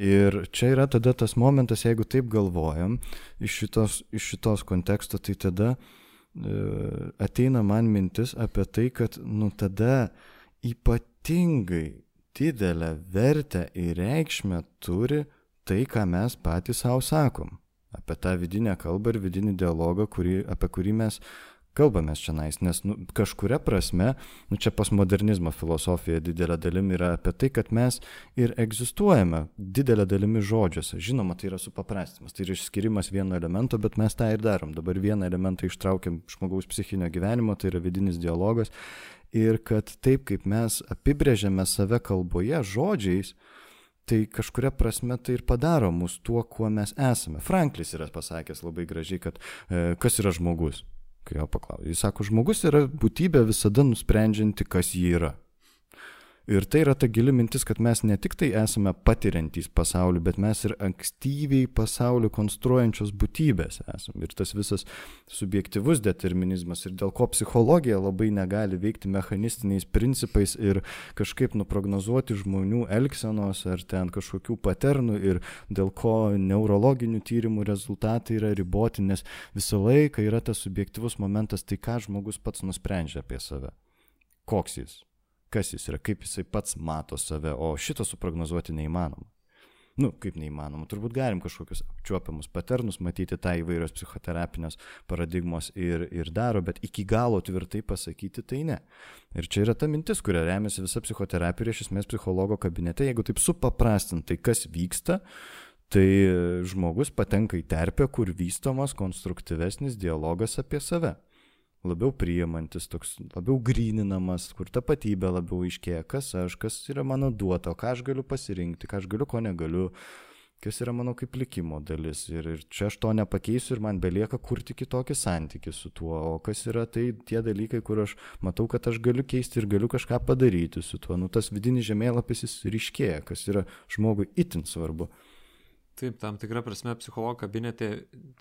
Ir čia yra tada tas momentas, jeigu taip galvojam, iš šitos, iš šitos konteksto, tai tada e, ateina man mintis apie tai, kad nu tada ypatingai didelę vertę ir reikšmę turi tai, ką mes patys savo sakom. Apie tą vidinę kalbą ir vidinį dialogą, kurį, apie kurį mes kalbamės čia nais, nes nu, kažkuria prasme, nu čia postmodernizmo filosofija didelė dalimi yra apie tai, kad mes ir egzistuojame didelė dalimi žodžiuose. Žinoma, tai yra supaprastimas, tai yra išskirimas vieno elemento, bet mes tą ir darom. Dabar vieną elementą ištraukiam žmogaus psichinio gyvenimo, tai yra vidinis dialogas. Ir kad taip kaip mes apibrėžiame save kalboje žodžiais, tai kažkuria prasme tai ir padaro mus tuo, kuo mes esame. Franklis yra pasakęs labai gražiai, kad e, kas yra žmogus kai jo paklausė. Jis sako, žmogus yra būtybė visada nusprendžianti, kas jį yra. Ir tai yra ta gili mintis, kad mes ne tik tai esame patiriantys pasaulį, bet mes ir ankstyviai pasaulį konstruojančios būtybės esame. Ir tas visas subjektivus determinizmas ir dėl ko psichologija labai negali veikti mechanistiniais principais ir kažkaip nuprognozuoti žmonių elgsenos ar ten kažkokių paternų ir dėl ko neurologinių tyrimų rezultatai yra riboti, nes visą laiką yra tas subjektivus momentas, tai ką žmogus pats nusprendžia apie save. Koks jis? Kas jis yra, kaip jisai pats mato save, o šito suprognozuoti neįmanoma. Nu, kaip neįmanoma, turbūt galim kažkokius apčiuopiamus paternus matyti, tą įvairios psichoterapinės paradigmos ir, ir daro, bet iki galo tvirtai pasakyti tai ne. Ir čia yra ta mintis, kuria remiasi visa psichoterapija ir iš esmės psichologo kabinete, jeigu taip supaprastintai, kas vyksta, tai žmogus patenka į terpę, kur vystomas konstruktyvesnis dialogas apie save labiau priimantis, toks labiau gryninamas, kur tapatybė labiau iškėja, kas aš, kas yra mano duota, ką aš galiu pasirinkti, ką aš galiu, ko negaliu, kas yra mano kaip likimo dalis. Ir, ir čia aš to nepakeisiu ir man belieka kurti kitokį santykį su tuo, o kas yra tai tie dalykai, kur aš matau, kad aš galiu keisti ir galiu kažką padaryti su tuo. Nu, tas vidinis žemėlapis jis ryškėja, kas yra žmogui itin svarbu. Taip, tam tikrą prasme psichologo kabinete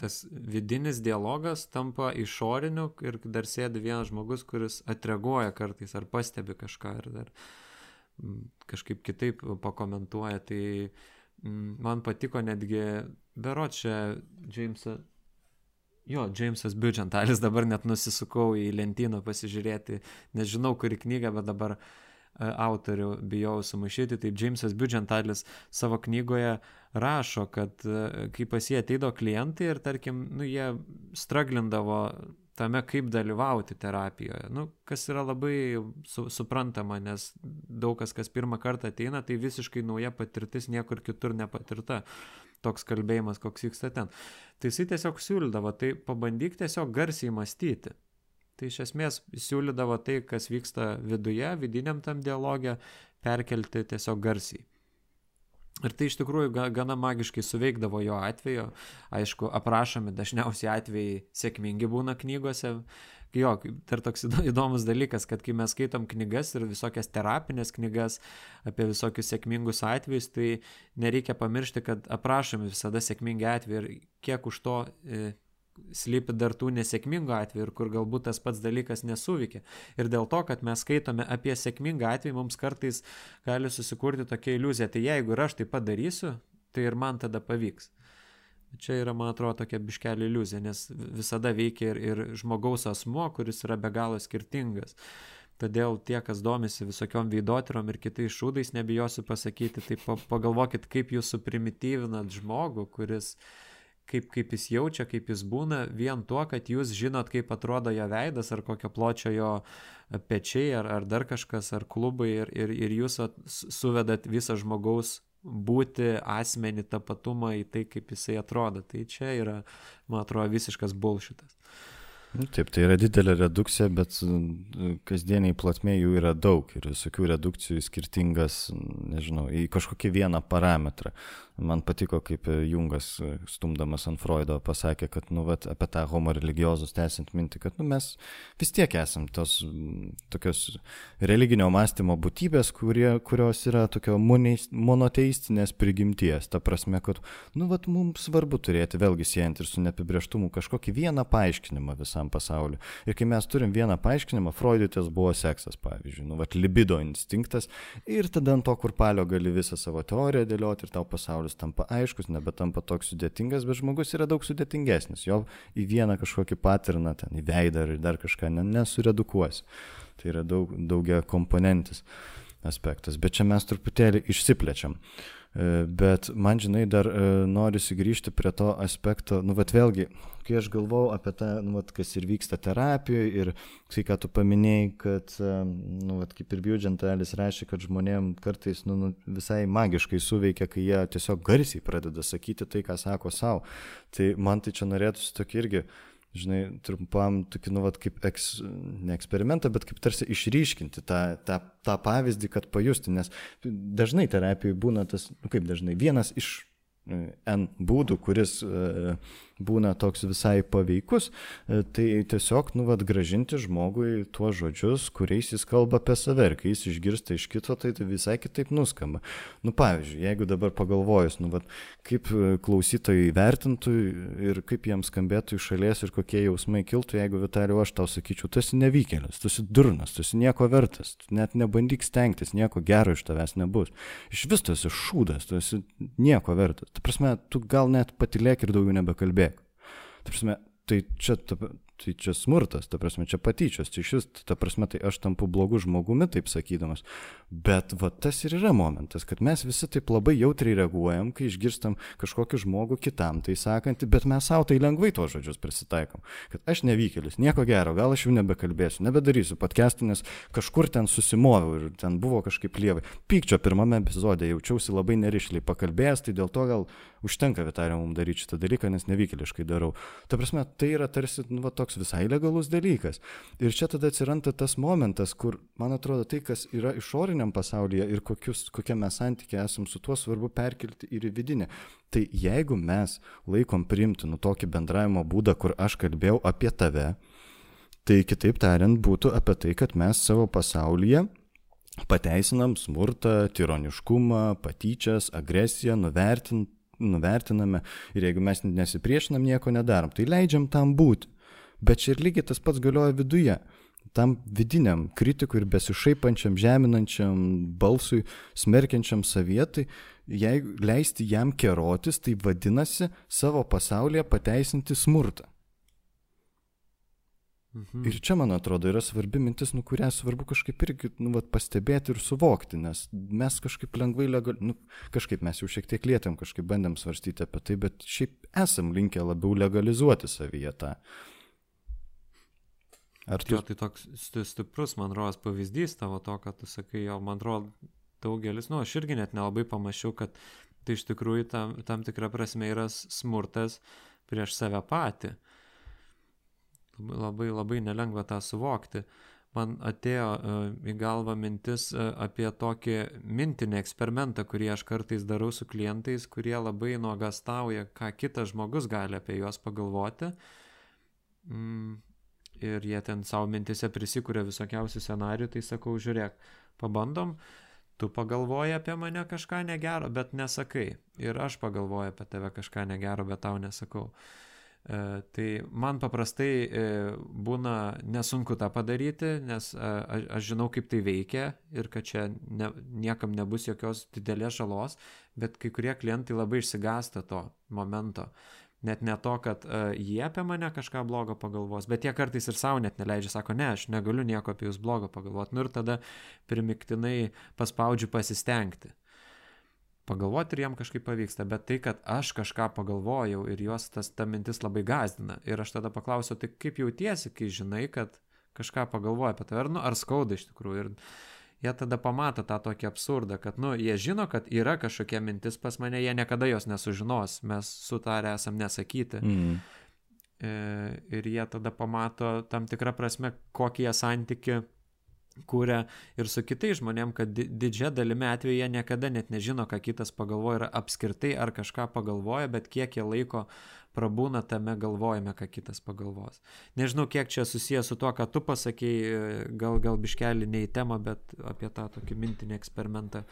tas vidinis dialogas tampa išoriniu ir dar sėdi vienas žmogus, kuris atreaguoja kartais ar pastebi kažką ar dar mm, kažkaip kitaip pakomentuoja. Tai mm, man patiko netgi, bero čia Jamesas, jo, Jamesas Biudžentalis, dabar net nusisukau į lentyną pasižiūrėti, nežinau kuri knyga, bet dabar uh, autorių bijau sumaišyti, tai Jamesas Budgentalis savo knygoje rašo, kad e, kai pas jie ateidavo klientai ir tarkim, nu, jie straglindavo tame, kaip dalyvauti terapijoje, nu, kas yra labai su, suprantama, nes daug kas, kas pirmą kartą ateina, tai visiškai nauja patirtis, niekur kitur nepatirta toks kalbėjimas, koks vyksta ten. Tai jisai tiesiog siūlydavo, tai pabandyk tiesiog garsiai mąstyti. Tai iš esmės siūlydavo tai, kas vyksta viduje, vidiniam tam dialogė, perkelti tiesiog garsiai. Ir tai iš tikrųjų gana magiškai suveikdavo jo atveju. Aišku, aprašomi dažniausiai atvejai sėkmingi būna knygose. Jo, dar toks įdomus dalykas, kad kai mes skaitom knygas ir visokias terapinės knygas apie visokius sėkmingus atvejus, tai nereikia pamiršti, kad aprašomi visada sėkmingi atvejai ir kiek už to e, slypi dar tų nesėkmingų atvejų ir kur galbūt tas pats dalykas nesuveikia. Ir dėl to, kad mes skaitome apie sėkmingą atvejį, mums kartais gali susikurti tokia iliuzija, tai jeigu ir aš tai padarysiu, tai ir man tada pavyks. Čia yra, man atrodo, tokia biškelė iliuzija, nes visada veikia ir, ir žmogaus asmo, kuris yra be galo skirtingas. Todėl tie, kas domisi visokiom veidotirom ir kitais šūdais, nebijosiu pasakyti, tai pagalvokit, kaip jūs suprimityvinat žmogų, kuris uh, kaip, kaip jis jaučia, kaip jis būna, vien tuo, kad jūs žinot, kaip atrodo jo veidas, ar kokio pločio jo pečiai, ar, ar dar kažkas, ar klubai, ir, ir, ir jūs suvedat visą žmogaus būti asmenį tapatumą į tai, kaip jisai atrodo. Tai čia yra, man atrodo, visiškas bulšitas. Nu, taip, tai yra didelė redukcija, bet mm, kasdieniai platmė jų yra daug ir visokių redukcijų skirtingas, nežinau, į kažkokį vieną parametrą. Man patiko, kaip Jungas, stumdamas ant Freudo, pasakė, kad, nu, vat, apie tą homo religiozus tęsiant mintį, kad, nu, mes vis tiek esam tos tokios religinio mąstymo būtybės, kurie, kurios yra tokio monoteistinės prigimties. Ta prasme, kad, nu, vat, mums svarbu turėti, vėlgi siejant ir su neapibrieštumu, kažkokį vieną paaiškinimą visam pasauliu. Ir kai mes turim vieną paaiškinimą, Freuditės buvo seksas, pavyzdžiui, nu, vat, libido instinktas, ir tada ant to kurpalio gali visą savo teoriją dėlioti ir tau pasaulis pasaulis tampa aiškus, nebetampa toks sudėtingas, bet žmogus yra daug sudėtingesnis. Jo į vieną kažkokį patirną, ten į veidą ar dar kažką nesuredukuosi. Tai yra daug, daugia komponentis aspektas. Bet čia mes truputėlį išsiplečiam. E, bet man, žinai, dar e, norisi grįžti prie to aspekto, nu, bet vėlgi, kai aš galvau apie tą, nu, vat, kas ir vyksta terapijoje ir tai, ką tu paminėjai, kad, e, nu, vat, kaip ir Biudžentalis rašė, kad žmonėm kartais, nu, nu, visai magiškai suveikia, kai jie tiesiog garsiai pradeda sakyti tai, ką sako savo. Tai man tai čia norėtųsi tokį irgi žinai, trumpam, tokį, nu, vat, kaip eks, ne eksperimentą, bet kaip tarsi išryškinti tą, tą, tą pavyzdį, kad pajusti, nes dažnai terapijoje būna tas, nu, kaip dažnai, vienas iš e, N būdų, kuris uh, būna toks visai paveikus, e, tai tiesiog, nu, vad, gražinti žmogui tuos žodžius, kuriais jis kalba apie save ir kai jis išgirsta iš kito, tai tai visai kitaip nuskamba. Nu, pavyzdžiui, jeigu dabar pagalvojus, nu, vad, kaip e, klausytojai vertintų ir kaip jiems skambėtų iš šalies ir kokie jausmai kiltų, jeigu Vitaliu aš tau sakyčiau, tu esi nevykėlis, tu esi durnas, tu esi nieko vertas, tu net nebandyk stengtis, nieko gero iš tavęs nebus. Iš vis tu esi šūdas, tu esi nieko vertas. Ta prasme, tu gal net patilėk ir daugiau nebekalbėk. Ta prasme, tai čia, ta, tai čia smurtas, ta prasme, čia patyčios, čia šis, ta prasme, tai aš tampu blogu žmogumi, taip sakydamas. Bet va tas ir yra momentas, kad mes visi taip labai jautriai reaguojam, kai išgirstam kažkokį žmogų kitam, tai sakantį, bet mes savo tai lengvai tuos žodžius prisitaikom. Kad aš nevykėlis, nieko gero, gal aš jau nebekalbėsiu, nebedarysiu podcastų, nes kažkur ten susimoviau ir ten buvo kažkaip lievai. Pykčio pirmame epizode jaučiausi labai nerišliai pakalbėjęs, tai dėl to gal užtenka Vitarė mums daryti šitą dalyką, nes nevykėliškai darau. Ta prasme, tai yra tarsi, nu, va, toks visai legalus dalykas. Ir čia tada atsiranda tas momentas, kur, man atrodo, tai, kas yra išoriniam pasaulyje ir kokius, kokie mes santykiai esam su tuo, svarbu perkelti ir į vidinę. Tai jeigu mes laikom primtinu tokį bendravimo būdą, kur aš kalbėjau apie tave, tai kitaip tariant būtų apie tai, kad mes savo pasaulyje pateisinam smurtą, tironiškumą, patyčias, agresiją, nuvertint, nuvertiname ir jeigu mes nesipriešinam, nieko nedarom, tai leidžiam tam būti. Bet čia ir lygiai tas pats galioja viduje. Tam vidiniam kritikui ir besišaipančiam, žeminančiam balsui, smerkiančiam savietai, jeigu leisti jam kerotis, tai vadinasi savo pasaulyje pateisinti smurtą. Mhm. Ir čia, man atrodo, yra svarbi mintis, nu, kurią svarbu kažkaip irgi nu, vat, pastebėti ir suvokti, nes mes kažkaip lengvai, legal, nu, kažkaip mes jau šiek tiek lietėm, kažkaip bandėm svarstyti apie tai, bet šiaip esam linkę labiau legalizuoti savyje tą. Ar tu... Jo, tai toks stiprus, man rodos, pavyzdys tavo to, kad tu sakai, jo, man atrodo, daugelis, nu, aš irgi net nelabai pamačiau, kad tai iš tikrųjų tam, tam tikra prasme yra smurtas prieš save patį. Mhm labai labai nelengva tą suvokti. Man atėjo uh, į galvą mintis uh, apie tokį mintinį eksperimentą, kurį aš kartais darau su klientais, kurie labai nuogastauja, ką kitas žmogus gali apie juos pagalvoti. Mm, ir jie ten savo mintise prisikūrė visokiausių scenarių, tai sakau, žiūrėk, pabandom, tu pagalvoji apie mane kažką negero, bet nesakai. Ir aš pagalvoju apie tave kažką negero, bet tau nesakau. E, tai man paprastai e, būna nesunku tą padaryti, nes e, aš, aš žinau, kaip tai veikia ir kad čia ne, niekam nebus jokios didelės žalos, bet kai kurie klientai labai išsigasta to momento. Net ne to, kad uh, jie apie mane kažką blogo pagalvos, bet jie kartais ir savo net neleidžia, sako, ne, aš negaliu nieko apie jūs blogo pagalvoti. Nu ir tada primiktinai paspaudžiu pasistengti pagalvoti ir jam kažkaip pavyksta, bet tai, kad aš kažką pagalvojau ir juos tas ta mintis labai gazdina. Ir aš tada paklausiau, tai kaip jautiesi, kai žinai, kad kažką pagalvoja apie tave, ar, nu, ar skauda iš tikrųjų. Ir jie tada pamato tą tokį absurdą, kad, nu, jie žino, kad yra kažkokia mintis pas mane, jie niekada jos nesužinos, mes sutarę esam nesakyti. Mm. Ir jie tada pamato tam tikrą prasme, kokį jie santyki kūrė ir su kitais žmonėm, kad didžia dalimi atveju jie niekada net nežino, ką kitas pagalvoja ir apskritai ar kažką pagalvoja, bet kiek jie laiko prabūna tame galvojime, ką kitas pagalvos. Nežinau, kiek čia susijęs su tuo, ką tu pasakėjai, gal, gal biškelį ne į temą, bet apie tą tokį mintinį eksperimentą.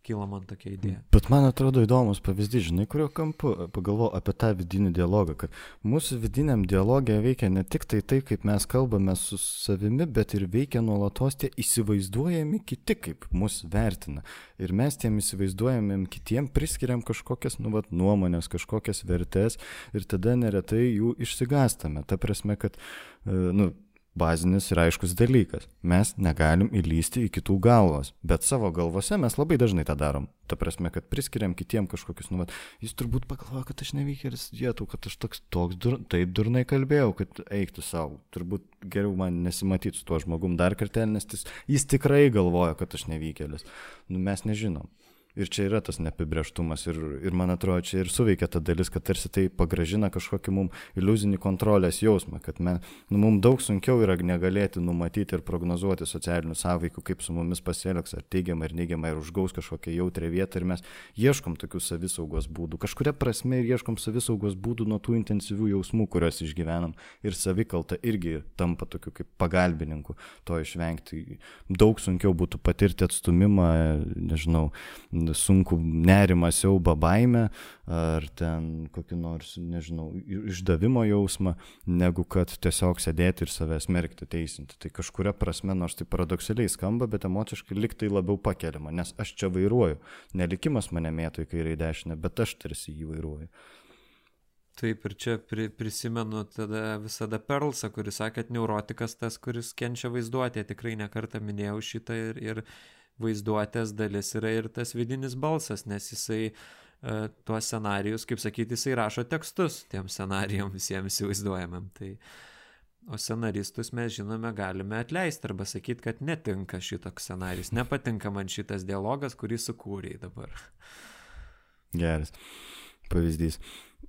Kilo man tokia idėja. Bet man atrodo įdomus pavyzdys, žinai, kurio kampu pagalvoju apie tą vidinį dialogą, kad mūsų vidiniam dialogė veikia ne tik tai tai, kaip mes kalbame su savimi, bet ir veikia nuolatos tie įsivaizduojami kiti, kaip mus vertina. Ir mes tiem įsivaizduojamiem kitiem priskiriam kažkokias, nu, vat, nuomonės, kažkokias vertės ir tada neretai jų išsigastame. Ta prasme, kad, e, nu, bazinis ir aiškus dalykas. Mes negalim įlysti į kitų galvas, bet savo galvose mes labai dažnai tą darom. Ta prasme, kad priskiriam kitiem kažkokius, nu, vat, jis turbūt pagalvoja, kad aš nevykėlis, jėtų, kad aš toks, toks dur, taip durnai kalbėjau, kad eiktų savo. Turbūt geriau man nesimatyti su tuo žmogum dar kartelį, nes jis, jis tikrai galvoja, kad aš nevykėlis. Nu, mes nežinom. Ir čia yra tas neapibrieštumas ir, ir man atrodo, čia ir suveikia ta dalis, kad tarsi tai pagražina kažkokį mum iliuzinį kontrolės jausmą, kad me, nu, mums daug sunkiau yra negalėti numatyti ir prognozuoti socialinių sąveikų, kaip su mumis pasielgs, ar teigiamai, ar neigiamai, ar užgaus kažkokią jautrę vietą ir mes ieškom tokių savisaugos būdų. Kažkuria prasme ir ieškom savisaugos būdų nuo tų intensyvių jausmų, kuriuos išgyvenam. Ir savikalta irgi tampa tokiu kaip pagalbininku to išvengti. Daug sunkiau būtų patirti atstumimą, nežinau, sunku nerimą, siaubą, baimę ar ten kokį nors, nežinau, išdavimo jausmą, negu kad tiesiog sėdėti ir save smerkti, teisinti. Tai kažkuria prasme, nors tai paradoksaliai skamba, bet emociškai liktai labiau pakeliama, nes aš čia vairuoju. Nelikimas mane mėtų į kairę į dešinę, bet aš tarsi jį vairuoju. Taip, ir čia pri, prisimenu tada visada Perlsą, kuris sakė, kad neurotikas tas, kuris kenčia vaizduotė, tikrai nekartą minėjau šitą ir, ir vaizduotės dalis yra ir tas vidinis balsas, nes jisai uh, tuos scenarius, kaip sakyti, jisai rašo tekstus tiem scenarijom visiems įsivaizduojamam. Tai, o scenaristus mes žinome, galime atleisti arba sakyti, kad netinka šitoks scenarius, nepatinka man šitas dialogas, kurį sukūrėjai dabar. Geras pavyzdys.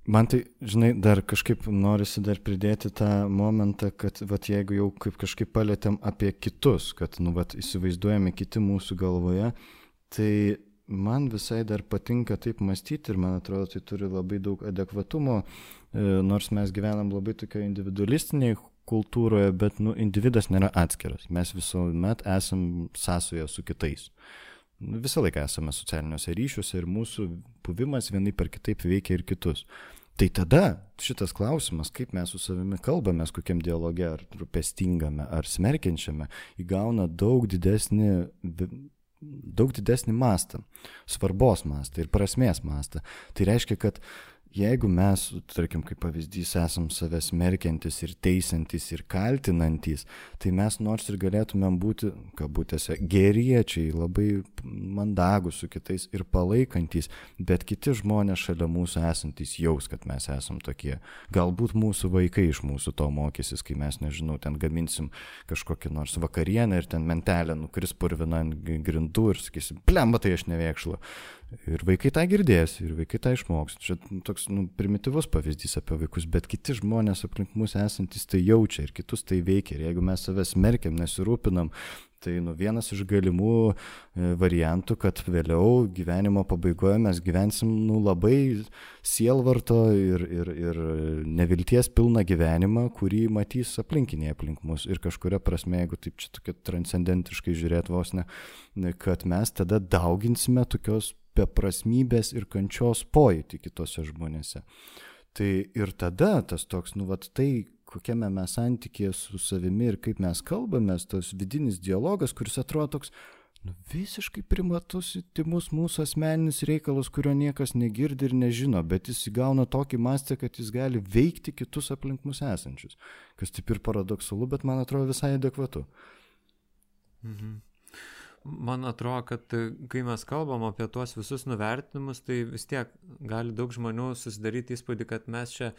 Man tai, žinai, dar kažkaip norisi dar pridėti tą momentą, kad, vat, jeigu jau kaip kažkaip palėtėm apie kitus, kad, nu, vat, įsivaizduojame kiti mūsų galvoje, tai man visai dar patinka taip mąstyti ir man atrodo, tai turi labai daug adekvatumo, e, nors mes gyvenam labai tokio individualistiniai kultūroje, bet, nu, individas nėra atskiras. Mes visuomet esam sąsoje su kitais. Nu, visą laiką esame socialiniuose ryšiuose ir mūsų buvimas vienai per kitaip veikia ir kitus. Tai tada šitas klausimas, kaip mes su savimi kalbame, kokiam dialoge, ar rūpestingame, ar smerkiančiame, įgauna daug didesnį, daug didesnį mastą, svarbos mastą ir prasmės mastą. Tai reiškia, kad jeigu mes, tarkim, kaip pavyzdys, esam save smerkiantis ir teisantis ir kaltinantis, tai mes nors ir galėtumėm būti, kabutėse, geriečiai, labai mandagus su kitais ir palaikantis, bet kiti žmonės šalia mūsų esantis jaus, kad mes esam tokie. Galbūt mūsų vaikai iš mūsų to mokysis, kai mes, nežinau, ten gaminsim kažkokį nors vakarienę ir ten mentelę nukris purvina ant grindų ir sakysim, plemba tai aš nevėkšlu. Ir vaikai tą girdės, ir vaikai tą išmoks. Čia toks nu, primityvus pavyzdys apie vaikus, bet kiti žmonės aplink mus esantis tai jaučia ir kitus tai veikia. Ir jeigu mes savęs merkiam, nesirūpinam, tai nu, vienas iš galimų e, variantų, kad vėliau gyvenimo pabaigoje mes gyvensim nu, labai sielvarto ir, ir, ir nevilties pilną gyvenimą, kurį matys aplinkiniai aplink mus. Ir kažkuria prasme, jeigu taip čia tokia transcendentiškai žiūrėt vos ne, kad mes tada dauginsime tokios beprasmybės ir kančios pojūtį kitose žmonėse. Tai ir tada tas toks, nu, vat tai, kokiame mes santykėje su savimi ir kaip mes kalbame, tas vidinis dialogas, kuris atrodo toks, nu, visiškai primatus, įtimus mūsų asmeninis reikalas, kurio niekas negirdi ir nežino, bet jis įgauna tokį mastą, kad jis gali veikti kitus aplink mus esančius. Kas taip ir paradoksalu, bet man atrodo visai adekvatu. Mhm man atrodo, kad kai mes kalbam apie tuos visus nuvertinimus, tai vis tiek gali daug žmonių susidaryti įspūdį, kad mes čia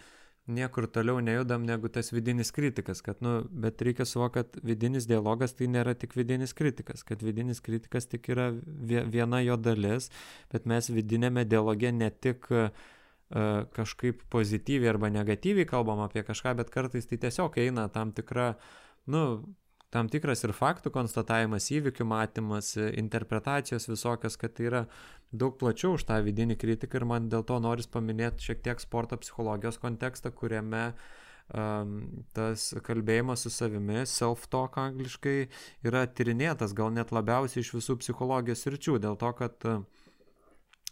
niekur toliau nejudam negu tas vidinis kritikas, kad, nu, bet reikia suvokti, kad vidinis dialogas tai nėra tik vidinis kritikas, kad vidinis kritikas tik yra viena jo dalis, bet mes vidinėme dialoge ne tik uh, kažkaip pozityviai arba negatyviai kalbam apie kažką, bet kartais tai tiesiog eina tam tikra, nu, tam tikras ir faktų konstatavimas, įvykių matymas, interpretacijos visokios, kad tai yra daug plačiau už tą vidinį kritiką ir man dėl to noris paminėti šiek tiek sporto psichologijos kontekstą, kuriame um, tas kalbėjimas su savimi, self-talk angliškai, yra tyrinėtas gal net labiausiai iš visų psichologijos ryčių, dėl to, kad uh,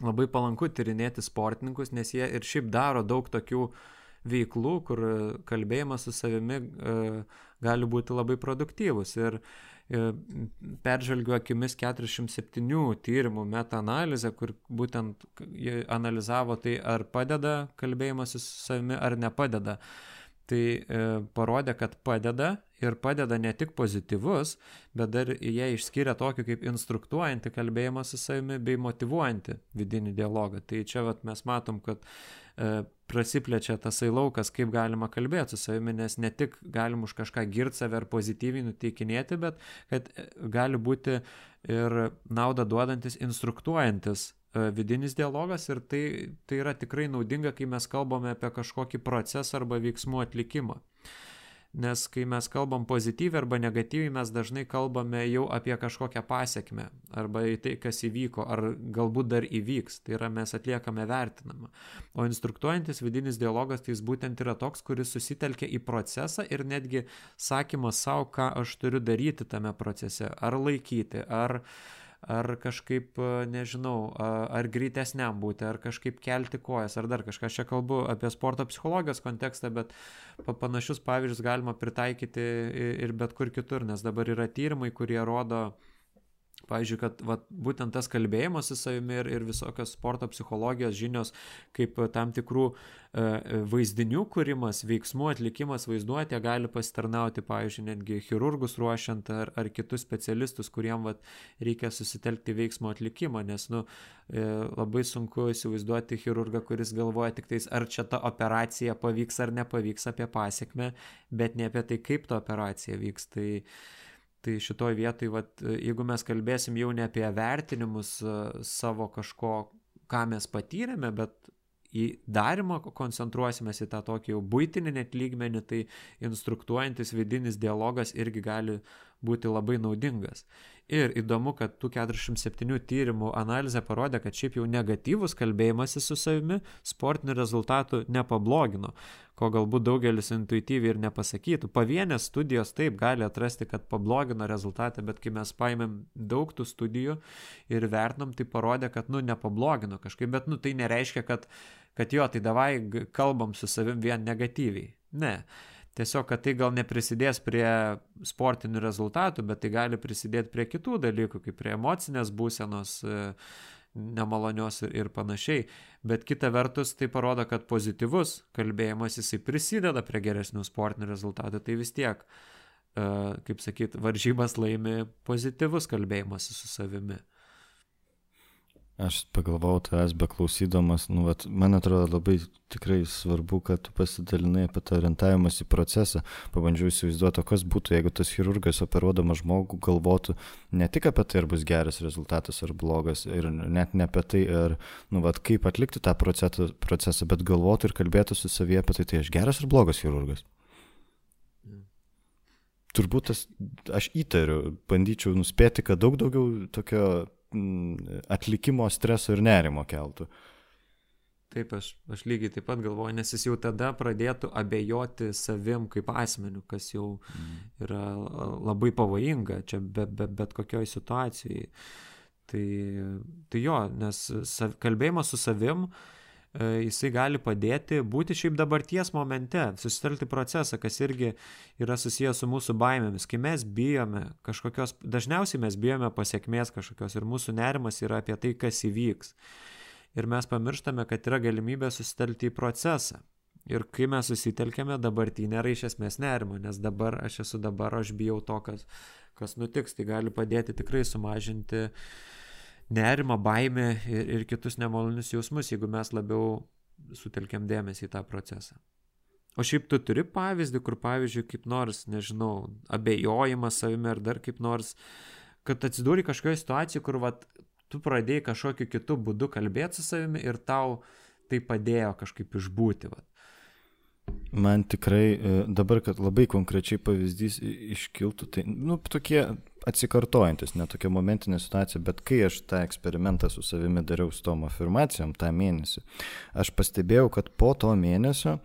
labai palanku tyrinėti sportininkus, nes jie ir šiaip daro daug tokių veiklų, kur kalbėjimas su savimi uh, gali būti labai produktyvus. Ir e, peržvelgiu akimis 47 tyrimų metaanalizę, kur būtent analizavo tai, ar padeda kalbėjimas su savimi, ar nepadeda. Tai e, parodė, kad padeda ir padeda ne tik pozityvus, bet dar jie išskiria tokį kaip instruktuojantį kalbėjimą su savimi bei motivuojantį vidinį dialogą. Tai čia vat, mes matom, kad e, prasiplečia tasai laukas, kaip galima kalbėti su savimi, nes ne tik galim už kažką girti save ar pozityviai nuteikinėti, bet kad e, gali būti ir naudą duodantis, instruktuojantis e, vidinis dialogas ir tai, tai yra tikrai naudinga, kai mes kalbame apie kažkokį procesą arba veiksmų atlikimą nes kai mes kalbam pozityviai arba negatyviai, mes dažnai kalbame jau apie kažkokią pasiekmę arba į tai, kas įvyko, ar galbūt dar įvyks, tai yra mes atliekame vertinamą. O instruktuojantis vidinis dialogas tai jis būtent yra toks, kuris susitelkia į procesą ir netgi sakymas savo, ką aš turiu daryti tame procese, ar laikyti, ar ar kažkaip, nežinau, ar greitesniam būti, ar kažkaip kelti kojas, ar dar kažką. Aš čia kalbu apie sporto psichologijos kontekstą, bet panašius pavyzdžius galima pritaikyti ir bet kur kitur, nes dabar yra tyrimai, kurie rodo, Pavyzdžiui, kad vat, būtent tas kalbėjimas su savimi ir, ir visokios sporto psichologijos žinios, kaip tam tikrų e, vaizdinių kūrimas, veiksmų atlikimas vaizduotė gali pasitarnauti, pavyzdžiui, netgi chirurgus ruošiant ar, ar kitus specialistus, kuriem vat, reikia susitelkti veiksmo atlikimą, nes nu, e, labai sunku įsivaizduoti chirurgą, kuris galvoja tik tais, ar čia ta operacija pavyks ar nepavyks apie pasiekmes, bet ne apie tai, kaip ta operacija vyks. Tai, Tai šitoj vietoj, vat, jeigu mes kalbėsim jau ne apie vertinimus e, savo kažko, ką mes patyrėme, bet į darimą koncentruosimės į tą tokį jau būtinį net lygmenį, tai instruktuojantis vidinis dialogas irgi gali būti labai naudingas. Ir įdomu, kad tų 47 tyrimų analizė parodė, kad šiaip jau negatyvus kalbėjimasis su savimi sportinių rezultatų nepablogino, ko galbūt daugelis intuityviai ir nepasakytų. Pavienės studijos taip gali atrasti, kad pablogino rezultatą, bet kai mes paėmėm daug tų studijų ir vertinom, tai parodė, kad, nu, nepablogino kažkaip, bet, nu, tai nereiškia, kad, kad jo, tai davai kalbam su savim vien negatyviai. Ne. Tiesiog, kad tai gal neprisidės prie sportinių rezultatų, bet tai gali prisidėti prie kitų dalykų, kaip prie emocinės būsenos, e, nemalonios ir, panašiai. Bet kita vertus, tai parodo, kad pozityvus kalbėjimas jisai prisideda prie geresnių sportinių rezultatų. Tai vis tiek, e, kaip sakyt, varžybas laimi pozityvus kalbėjimas su savimi. Aš pagalvojau tavęs beklausydamas, nu, vat, man atrodo labai tikrai svarbu, kad tu pasidalinai apie tą orientavimas į procesą. Pabandžiau įsivaizduoti, kas būtų, jeigu tas chirurgas operuodamas žmogų galvotų ne tik apie tai, ar bus geras rezultatas ar blogas, ir net ne apie tai, ar, nu, vat, kaip atlikti tą procesą, procesą, bet galvotų ir kalbėtų su savie apie tai, tai aš geras ar blogas chirurgas. Turbūt tas, aš įtariu, bandyčiau nuspėti, kad daug daugiau tokio Mm, atlikimo streso ir nerimo keltų. Taip, aš, aš lygiai taip pat galvoju, nes jis jau tada pradėtų abejoti savim kaip asmeniu, kas jau mm. yra labai pavojinga čia be, be, bet kokioj situacijai. Tai, tai jo, nes sav, kalbėjimas su savim uh, jisai gali padėti būti šiaip dabarties momente, susitelkti procesą, kas irgi yra susijęs su mūsų baimėmis. Kai mes bijome kažkokios, dažniausiai mes bijome pasiekmės kažkokios ir mūsų nerimas yra apie tai, kas įvyks. Ir mes pamirštame, kad yra galimybė susitelkti į procesą. Ir kai mes susitelkėme, dabartinė yra iš esmės nerimo, nes dabar aš esu dabar, aš bijau to, kas, kas nutiks. Tai gali padėti tikrai sumažinti uh, nerimą, baimę ir, ir kitus nemalonius jausmus, jeigu mes labiau sutelkiam dėmesį į tą procesą. O šiaip tu turi pavyzdį, kur pavyzdžiui, kaip nors, nežinau, abejojimas savimi ar dar kaip nors, kad atsidūri kažkokioje situacijoje, kur vat, tu pradėjai kažkokiu kitu būdu kalbėti su savimi ir tau tai padėjo kažkaip išbūti. Vat. Man tikrai e, dabar, kad labai konkrečiai pavyzdys iškiltų, tai, nu, tokie atsikartojantis, ne tokia momentinė situacija, bet kai aš tą eksperimentą su savimi dariau su tom afirmacijom tą mėnesį, aš pastebėjau, kad po to mėnesio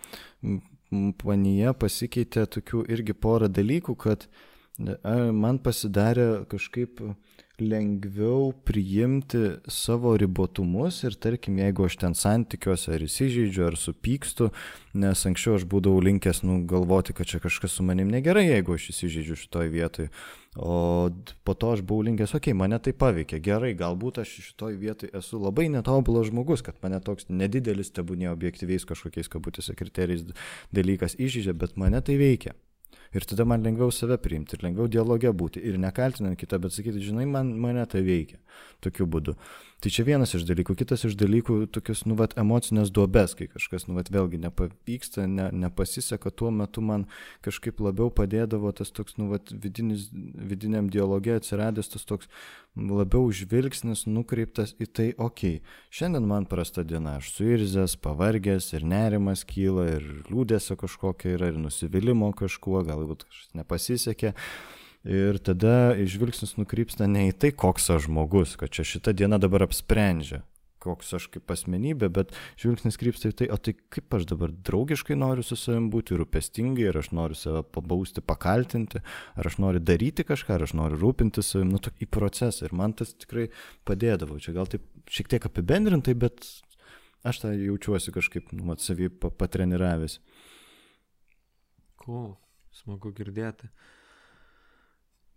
panyje pasikeitė tokių irgi porą dalykų, kad man pasidarė kažkaip lengviau priimti savo ribotumus ir tarkim, jeigu aš ten santykiuose ar įsižeidžiu, ar supykstu, nes anksčiau aš būdavau linkęs nu, galvoti, kad čia kažkas su manim negerai, jeigu aš įsižeidžiu šitoj vietoj. O po to aš buvau linkęs, okei, okay, mane tai paveikė, gerai, galbūt aš šitoj vietoj esu labai netobulas žmogus, kad mane toks nedidelis, tebūnė objektyviais kažkokiais kabutėse kriterijais dalykas įžydžia, bet mane tai veikia. Ir tada man lengviau save priimti ir lengviau dialoge būti ir nekaltinant kitą, bet sakyti, žinai, man, mane tai veikia tokiu būdu. Tai čia vienas iš dalykų. Kitas iš dalykų tokius, nu, vat, emocinės duobės, kai kažkas, nu, vat, vėlgi nepavyksta, ne, nepasiseka, tuo metu man kažkaip labiau padėdavo tas toks, nu, vat, vidinis, vidiniam dialogė atsiradęs tas toks labiau žvilgsnis nukreiptas į tai, okei, okay, šiandien man prasta diena, aš suirzęs, pavargęs ir nerimas kyla, ir liūdėsio kažkokia yra, ir nusivylimų kažkuo, galbūt kažkas nepasisekė. Ir tada žvilgsnis nukrypsta ne į tai, koks aš žmogus, kad čia šita diena dabar apsprendžia, koks aš kaip asmenybė, bet žvilgsnis krypsta į tai, o tai kaip aš dabar draugiškai noriu su savim būti, rūpestingai, ar aš noriu save pabausti, pakaltinti, ar aš noriu daryti kažką, ar aš noriu rūpinti savim, nu, į procesą. Ir man tas tikrai padėdavo. Čia gal taip šiek tiek apibendrintai, bet aš tą jaučiuosi kažkaip, nu, mat, savį patreniravęs. Cool, smagu girdėti.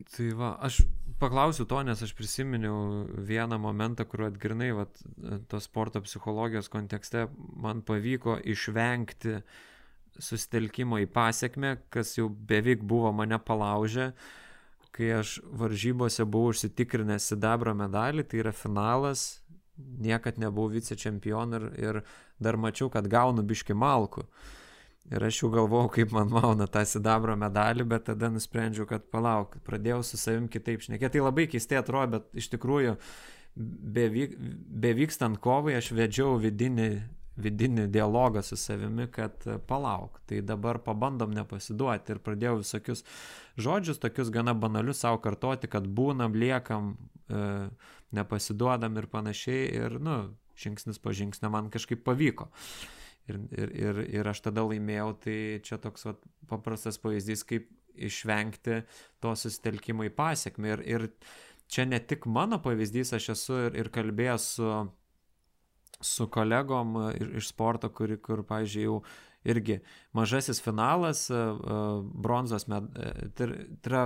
Tai va, aš paklausiu to, nes aš prisiminiau vieną momentą, kur atgrinai, va, to sporto psichologijos kontekste man pavyko išvengti susitelkimo į pasiekmę, kas jau beveik buvo mane palaužę, kai aš varžybose buvau užsitikrinęs sidabro medalį, tai yra finalas, niekad nebuvau vicečempionu ir, ir dar mačiau, kad gaunu biški malku. Uh, Ir aš jau galvojau, kaip man mauna tą sidabro medalį, bet tada nusprendžiau, kad palauk, pradėjau su savim kitaip šnekėti. Tai labai keistai atrodo, bet iš tikrųjų, bevyk, bevykstant kovai, aš vedžiau vidinį, vidinį dialogą su savimi, kad palauk, tai dabar pabandom nepasiduoti. Ir pradėjau visokius žodžius, tokius gana banalius savo kartoti, kad būnam, liekam, e, nepasiduodam ir panašiai. Ir, nu, žingsnis po žingsnio man kažkaip pavyko. E, ir, ir, ir, ir aš tada laimėjau, tai čia toks vat, paprastas pavyzdys, kaip išvengti to susitelkimo į pasiekmę. Ir, ir čia ne tik mano pavyzdys, aš esu ir, ir kalbėjęs su, su kolegom iš sporto, kur, kur pažiūrėjau, jau irgi mažasis finalas, e, e, bronzos medalis. Tai, tai yra,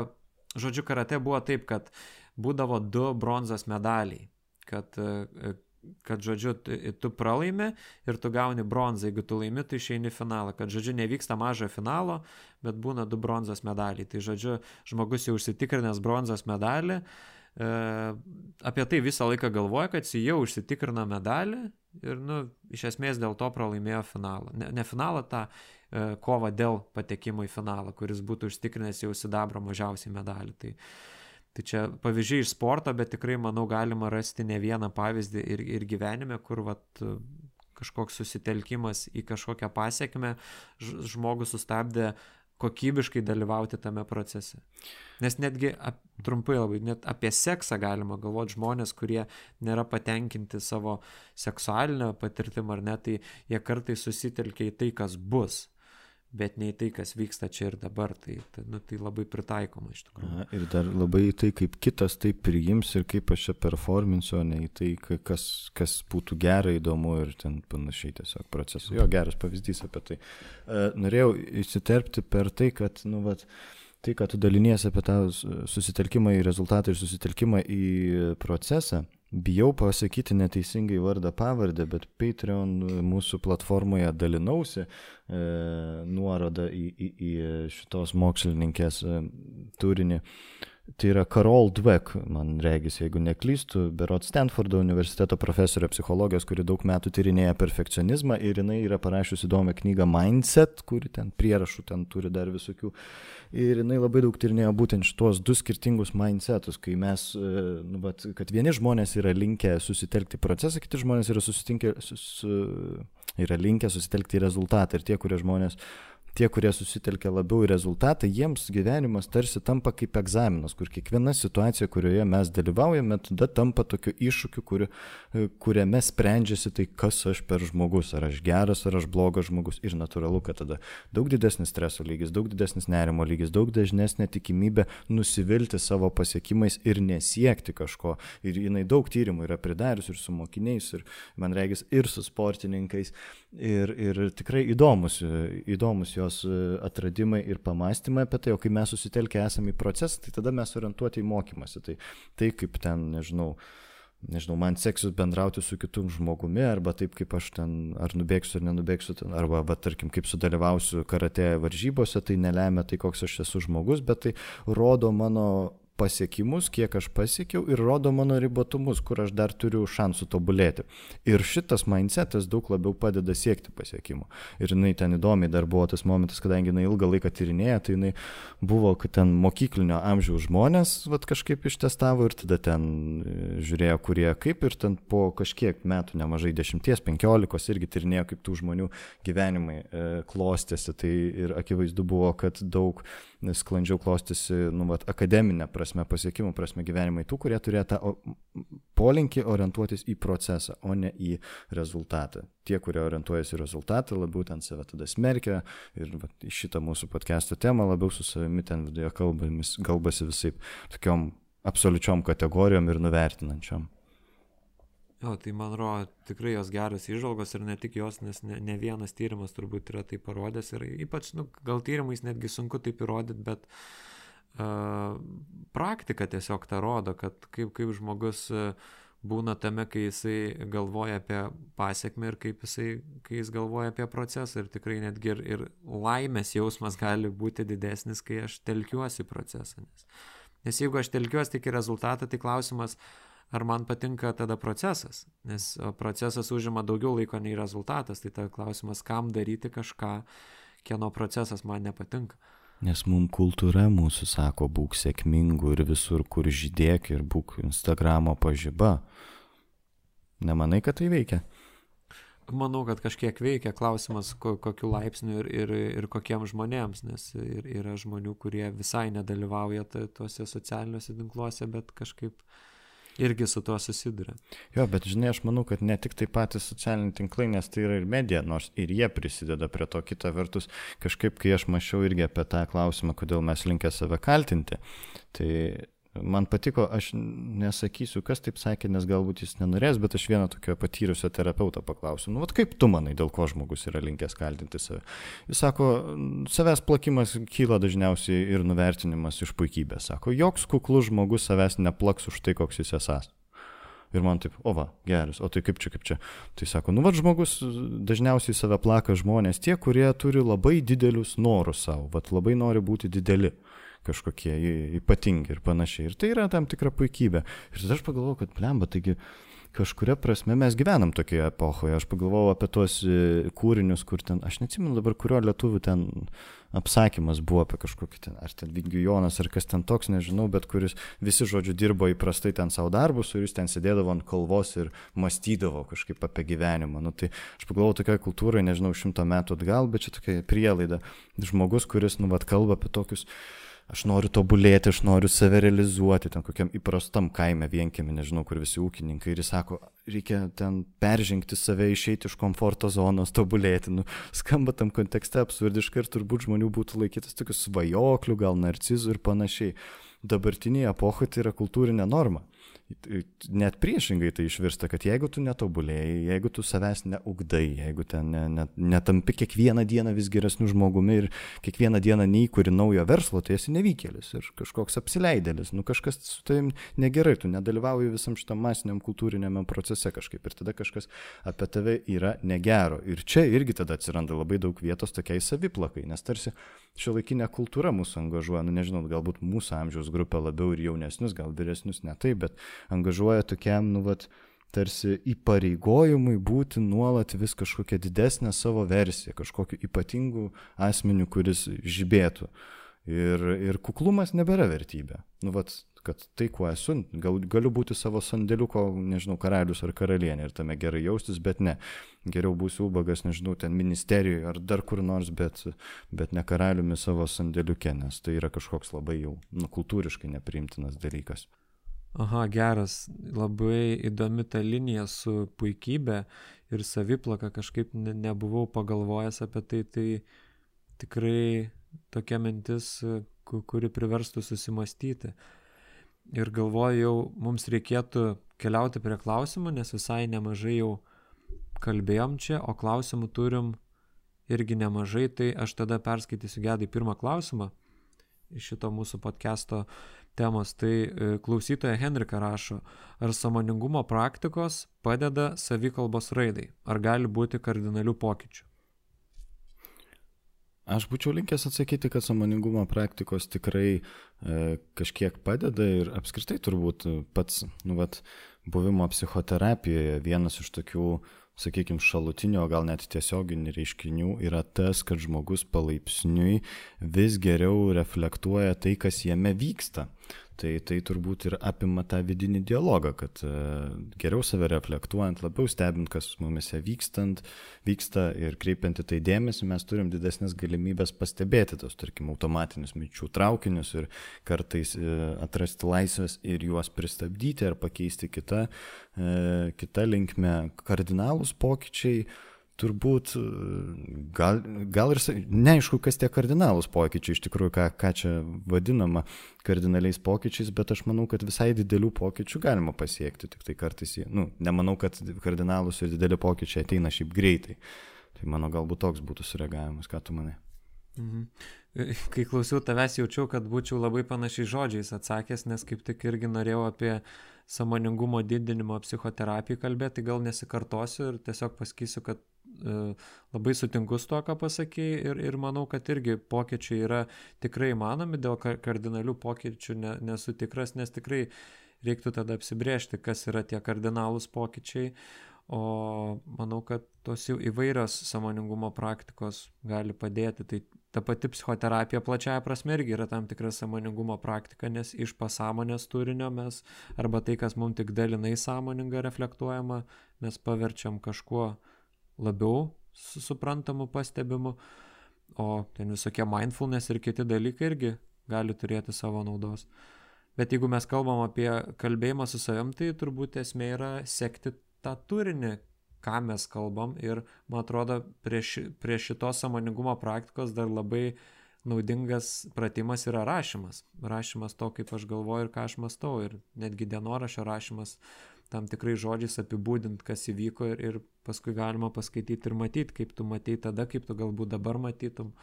žodžiu, karate buvo taip, kad būdavo du bronzos medaliai. Kad e, kad, žodžiu, tu pralaimi ir tu gauni bronzą, jeigu tu laimi, tu išeini finalą, kad, žodžiu, nevyksta mažo finalo, bet būna du bronzos medaliai. Tai, žodžiu, žmogus jau užsitikrinęs bronzos medalį, e, apie tai visą laiką galvoja, kad jis jau užsitikrino medalį ir, nu, iš esmės dėl to pralaimėjo finalą. Ne, ne finalą, tą e, kovą dėl patekimo į finalą, kuris būtų užtikrinęs jau sidabro mažiausiai medalį. Tai, Tai čia pavyzdžiai iš sporto, bet tikrai, manau, galima rasti ne vieną pavyzdį ir, ir gyvenime, kur vat, kažkoks susitelkimas į kažkokią pasiekmę žmogus sustabdė kokybiškai dalyvauti tame procese. Nes netgi ap, trumpai labai, net apie seksą galima galvoti žmonės, kurie nėra patenkinti savo seksualinę patirtimą ar ne, tai jie kartai susitelkia į tai, kas bus bet ne į tai, kas vyksta čia ir dabar. Tai, tai, nu, tai labai pritaikoma iš tikrųjų. Aha, ir dar labai į tai, kaip kitas tai priims ir kaip aš čia performinsiu, o ne į tai, kas, kas būtų gerai, įdomu ir ten panašiai tiesiog procesas. Jo, geras pavyzdys apie tai. Uh, norėjau įsiterpti per tai, kad, nu, vat, tai, kad tu daliniesi apie tą susitelkimą į rezultatą ir susitelkimą į procesą, Bijau pasakyti neteisingai vardą pavardę, bet Patreon mūsų platformoje dalinausi e, nuorodą į, į, į šitos mokslininkės e, turinį. Tai yra Karol Dweck, man regis, jeigu neklystu, berot Stanfordo universiteto profesorė psichologijos, kuri daug metų tyrinėja perfekcionizmą ir jinai yra parašiusi įdomią knygą Mindset, kuri ten prierašų ten turi dar visokių. Ir jinai labai daug tyrinėja būtent šitos du skirtingus mindsetus, kai mes, e, nu, bet, kad vieni žmonės yra linkę susitelkti į procesą, kiti žmonės yra, sus, yra linkę susitelkti į rezultatą. Ir tie, kurie žmonės tie, kurie susitelkia labiau į rezultatą, jiems gyvenimas tarsi tampa kaip egzaminas, kur kiekviena situacija, kurioje mes dalyvaujame, tada tampa tokiu iššūkiu, kuri, kuriame sprendžiasi tai, kas aš per žmogus, ar aš geras, ar aš blogas žmogus. Ir natūralu, kad tada daug didesnis streso lygis, daug didesnis nerimo lygis, daug dažnesnė tikimybė nusivilti savo pasiekimais ir nesiekti kažko. Ir jinai daug tyrimų yra pridarius ir su mokiniais, ir man regis, ir su sportininkais. Ir, ir tikrai įdomus, įdomus jos atradimai ir pamastymai apie tai, o kai mes susitelkę esame į procesą, tai tada mes orientuoti į mokymasi. Tai, tai kaip ten, nežinau, nežinau, man seksis bendrauti su kitu žmogumi, arba taip kaip aš ten, ar nubėgsiu ar nenubėgsiu, ten, arba, va, tarkim, kaip sudalyvausiu karate varžybose, tai nelemia tai, koks aš esu žmogus, bet tai rodo mano pasiekimus, kiek aš pasiekiau ir rodo mano ribotumus, kur aš dar turiu šansų tobulėti. Ir šitas mindsetas daug labiau padeda siekti pasiekimų. Ir jinai ten įdomiai dar buvo tas momentas, kadangi jinai ilgą laiką tyrinėja, tai jinai buvo, kad ten mokyklinio amžiaus žmonės vat, kažkaip ištestavo ir tada ten e, žiūrėjo, kurie kaip ir ten po kažkiek metų, nemažai dešimties, penkiolikos irgi tyrinėjo, kaip tų žmonių gyvenimai e, klostėsi. Tai ir akivaizdu buvo, kad daug sklandžiau klostėsi, nu, vat, akademinė prasme, pasiekimų prasme gyvenimai tų, kurie turėjo tą polinkį orientuotis į procesą, o ne į rezultatą. Tie, kurie orientuojasi į rezultatą, labiau ten save tada smerkia ir vat, šitą mūsų podcast'o temą labiau su savimi ten viduje kalbasi visai tokiom absoliučiom kategorijom ir nuvertinančiom. Jo, tai man atrodo tikrai jos geros įžvalgos ir ne tik jos, nes ne, ne vienas tyrimas turbūt yra tai parodęs ir ypač, nu, gal tyrimais netgi sunku taip įrodyti, bet uh, praktika tiesiog tą rodo, kad kaip, kaip žmogus uh, būna tame, kai jisai galvoja apie pasiekmę ir kaip jisai, kai jis galvoja apie procesą ir tikrai netgi ir, ir laimės jausmas gali būti didesnis, kai aš telkiuosi procesą. Nes, nes jeigu aš telkiuosi tik į rezultatą, tai klausimas, uh, ar man patinka tada procesas, nes procesas užima daugiau laiko nei rezultatas, tai tada klausimas, kam daryti kažką, kieno procesas man nepatinka. Nes mums kultūra mūsų sako, būk sėkmingu ir visur, kur žydėk ir būk Instagramo pažyba. Nemanai, kad tai veikia? Manau, kad kažkiek veikia klausimas, ko, kokiu laipsniu ir, ir, ir kokiems žmonėms, nes ir, yra žmonių, kurie visai nedalyvauja tuose socialiniuose tinkluose, bet kažkaip uh, irgi su tuo susiduria. Jo, bet žinai, aš manau, kad ne tik tai patys socialiniai tinklai, nes tai yra ir medija, nors ir jie prisideda prie to. Kita vertus, kažkaip, kai aš mačiau irgi apie tą klausimą, kodėl mes linkę save kaltinti, tai Man patiko, aš nesakysiu, kas taip sakė, nes galbūt jis nenorės, bet aš vieną tokio patyrusio terapeutą paklausiu, nu, vat kaip tu manai, dėl ko žmogus yra linkęs kaltinti save. Jis sako, savęs plakimas kyla dažniausiai ir nuvertinimas iš puikybės. Sako, joks kuklus žmogus savęs neplaks už tai, koks jis esas. Ir man taip, o va, geras, o tai kaip čia, kaip čia. Tai sako, nu vad žmogus dažniausiai save plaka žmonės tie, kurie turi labai didelius norus savo, vad labai nori būti dideli kažkokie ypatingi ir panašiai. Ir tai yra tam tikra puikybė. Ir tada aš pagalvojau, kad blemba, taigi kažkuria prasme mes gyvenam tokioje epochoje. Aš pagalvojau apie tuos e, kūrinius, kur ten, aš neatsimenu dabar, kurio lietuvių ten apsakymas buvo apie kažkokį ten, ar ten Vingijonas, ar kas ten toks, nežinau, bet kuris visi, žodžiu, dirbo įprastai ten savo darbus ir jis ten sėdėdavo ant kalvos ir mąstydavo kažkaip apie gyvenimą. Nu, tai aš pagalvojau tokioje kultūroje, nežinau, šimto metų atgal, bet čia tokia prielaida. Žmogus, kuris, nu, vad kalba apie tokius aš noriu tobulėti, aš noriu save realizuoti, ten kokiam įprastam kaime vienkėme, nežinau, kur visi ūkininkai ir jis sako, reikia ten peržengti save, išeiti iš komforto zonos, tobulėti. Nu, skamba tam kontekste absurdiškai ir turbūt žmonių būtų laikytas tokių svajoklių, gal narcizų ir panašiai. Dabartinėje epochoje tai yra kultūrinė norma net priešingai tai išvirsta, kad jeigu tu netobulėjai, jeigu tu savęs neugdai, jeigu ten ne, ne, netampi kiekvieną dieną vis geresniu žmogumi ir kiekvieną dieną neįkuri naujo verslo, tai esi nevykėlis ir kažkoks apsileidėlis, nu kažkas su tavim negerai, tu nedalyvauji visam šitam masiniam kultūrinėme procese kažkaip ir tada kažkas apie tave yra negero. Ir čia irgi tada atsiranda labai daug vietos tokiai saviplakai, nes tarsi šio laikinė kultūra mūsų angažuoja, nu nežinau, galbūt mūsų amžiaus grupė labiau ir jaunesnius, gal vyresnius ne taip, bet angažuoja tokiam, nu, vat, tarsi įpareigojimui būti nuolat vis kažkokią didesnę savo versiją, kažkokiu ypatingu asmeniu, kuris žibėtų. Ir, ir kuklumas nebėra vertybė. Nu, vat, kad tai, kuo esu, gal, galiu būti savo sandėliuko, nežinau, karalius ar karalienė ir tame gerai jaustis, bet ne. Geriau būsiu ubagas, nežinau, ten ministerijoje ar dar kur nors, bet, bet ne karaliumi savo sandėliuke, nes tai yra kažkoks labai jau nu, kultūriškai nepriimtinas dalykas. Aha, geras, labai įdomi ta linija su puikybė ir saviplaka, kažkaip ne, nebuvau pagalvojęs apie tai, tai tikrai tokia mintis, kuri priverstų susimastyti. Ir galvoju, jau mums reikėtų keliauti prie klausimų, nes visai nemažai jau kalbėjom čia, o klausimų turim irgi nemažai, tai aš tada perskaitysiu gedai pirmą klausimą iš šito mūsų podcast'o temos. Tai e, klausytoja Henrika rašo, ar samoningumo praktikos padeda savikalbos raidai, ar gali būti kardinalių pokyčių? Aš būčiau linkęs atsakyti, kad samoningumo praktikos tikrai e, kažkiek padeda ir apskritai turbūt pats, nu, vat, buvimo psichoterapijoje vienas iš tokių, sakykime, šalutinių, o gal net tiesioginių reiškinių yra tas, kad žmogus palaipsniui vis geriau reflektuoja tai, kas jame vyksta. Tai, tai turbūt ir apima tą vidinį dialogą, kad e, geriau save reflektuojant, labiau stebint, kas mumise vykstant, vyksta ir kreipiant į tai dėmesį, mes turim didesnės galimybės pastebėti tos, tarkim, automatinius minčių traukinius ir kartais e, atrasti laisvės ir juos pristabdyti ar pakeisti kitą, e, kitą linkmę. Kardinalūs pokyčiai turbūt gal, gal ir neaišku, kas tie kardinalūs pokyčiai, iš tikrųjų, ką, ką čia vadinama kardinaliais pokyčiais, bet aš manau, kad visai didelių pokyčių galima pasiekti, tik tai kartais nu, nemanau, kad kardinalūs ir dideli pokyčiai ateina šiaip greitai. Tai mano galbūt toks būtų sureagavimas, ką tu manai. Mhm. Kai klausiau tavęs, jaučiau, kad būčiau labai panašiai žodžiais atsakęs, nes kaip tik irgi norėjau apie samoningumo didinimo psichoterapiją kalbėti, tai gal nesikartosiu ir tiesiog pasakysiu, kad E, labai sutinku su to, ką pasakėjai ir, ir manau, kad irgi pokyčiai yra tikrai įmanomi, dėl kardinalių pokyčių ne, nesu tikras, nes tikrai reiktų tada apsibriežti, kas yra tie kardinalūs pokyčiai, o manau, kad tos jau įvairios samoningumo praktikos gali padėti. Tai ta pati psichoterapija plačiaja prasme irgi yra tam tikra samoningumo praktika, nes iš pasąmonės turinio mes arba tai, kas mums tik dalinai sąmoninga reflektuojama, mes paverčiam kažkuo labiau suprantamu, pastebimu, o ten visokie mindfulness ir kiti dalykai irgi gali turėti savo naudos. Bet jeigu mes kalbam apie kalbėjimą su savim, tai turbūt esmė yra sekti tą turinį, ką mes kalbam ir man atrodo prie, ši, prie šitos samoningumo praktikos dar labai naudingas pratimas yra rašymas. Rašymas to, kaip aš galvoju ir ką aš mastau ir netgi dienorašio rašymas tam tikrais žodžiais apibūdint, kas įvyko ir, ir paskui galima paskaityti ir matyti, kaip tu matei tada, kaip tu galbūt dabar matytum.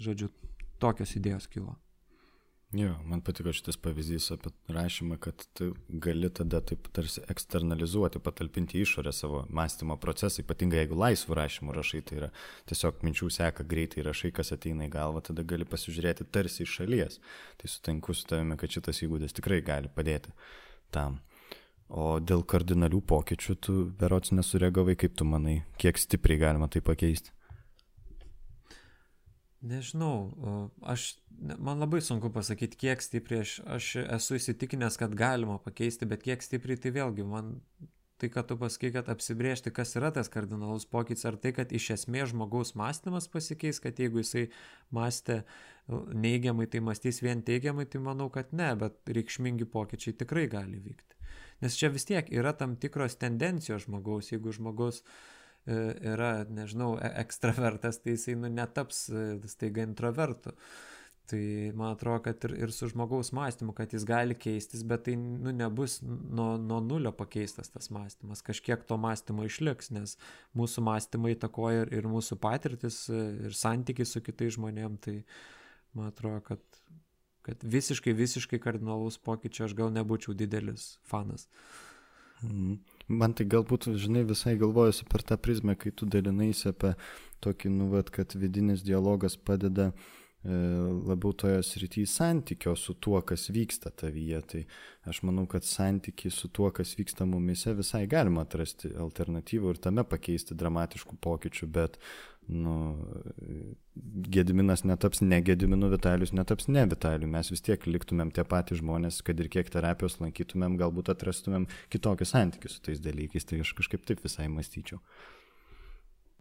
Žodžiu, tokios idėjos kilo. Jo, man patiko šitas pavyzdys apie rašymą, kad tu gali tada taip tarsi eksternalizuoti, patalpinti išorę savo mąstymo procesą, ypatingai jeigu laisvų rašymų rašai, tai yra tiesiog minčių seka greitai rašai, kas ateina į galvą, tada gali pasižiūrėti tarsi iš šalies. Tai sutinku su tavimi, kad šitas įgūdis tikrai gali padėti tam. O dėl kardinalių pokyčių tu berots nesureagavai, kaip tu manai, kiek stipriai galima tai pakeisti? Nežinau, aš, man labai sunku pasakyti, kiek stipriai aš, aš esu įsitikinęs, kad galima pakeisti, bet kiek stipriai tai vėlgi, man tai, kad tu pasakai, kad apsibriežti, kas yra tas kardinalus pokytis, ar tai, kad iš esmės žmogaus mąstymas pasikeis, kad jeigu jisai mąstė neigiamai, tai mąstys vien teigiamai, tai manau, kad ne, bet reikšmingi pokyčiai tikrai gali vykti. Nes čia vis tiek yra tam tikros tendencijos žmogaus, jeigu žmogus e, yra, nežinau, e, ekstravertas, tai jisai nu, netaps e, staiga introvertu. Tai man atrodo, kad ir, ir su žmogaus mąstymu, kad jis gali keistis, bet tai nu, nebus nuo, nuo nulio pakeistas tas mąstymas. Kažkiek to mąstymo išliks, nes mūsų mąstymai įtakoja ir, ir mūsų patirtis, ir santykiai su kitais žmonėm. Tai man atrodo, kad kad visiškai, visiškai kardinalus pokyčio aš gal nebūčiau didelis fanas. Mhm. Man tai galbūt, žinai, visai galvojusi per tą prizmę, kai tu dalinaisi apie tokį, nu, vat, kad vidinis dialogas padeda E, labiau toje srityje santykio su tuo, kas vyksta tavyje. Tai aš manau, kad santykiai su tuo, kas vyksta mumise, visai galima atrasti alternatyvų ir tame pakeisti dramatiškų pokyčių, bet nu, Gediminas netaps ne Gediminu, Vitalius netaps ne Vitaliu. Mes vis tiek liktumėm tie patys žmonės, kad ir kiek terapijos lankytumėm, galbūt atrastumėm kitokį santykių su tais dalykais. Tai aš kažkaip taip visai mąstyčiau.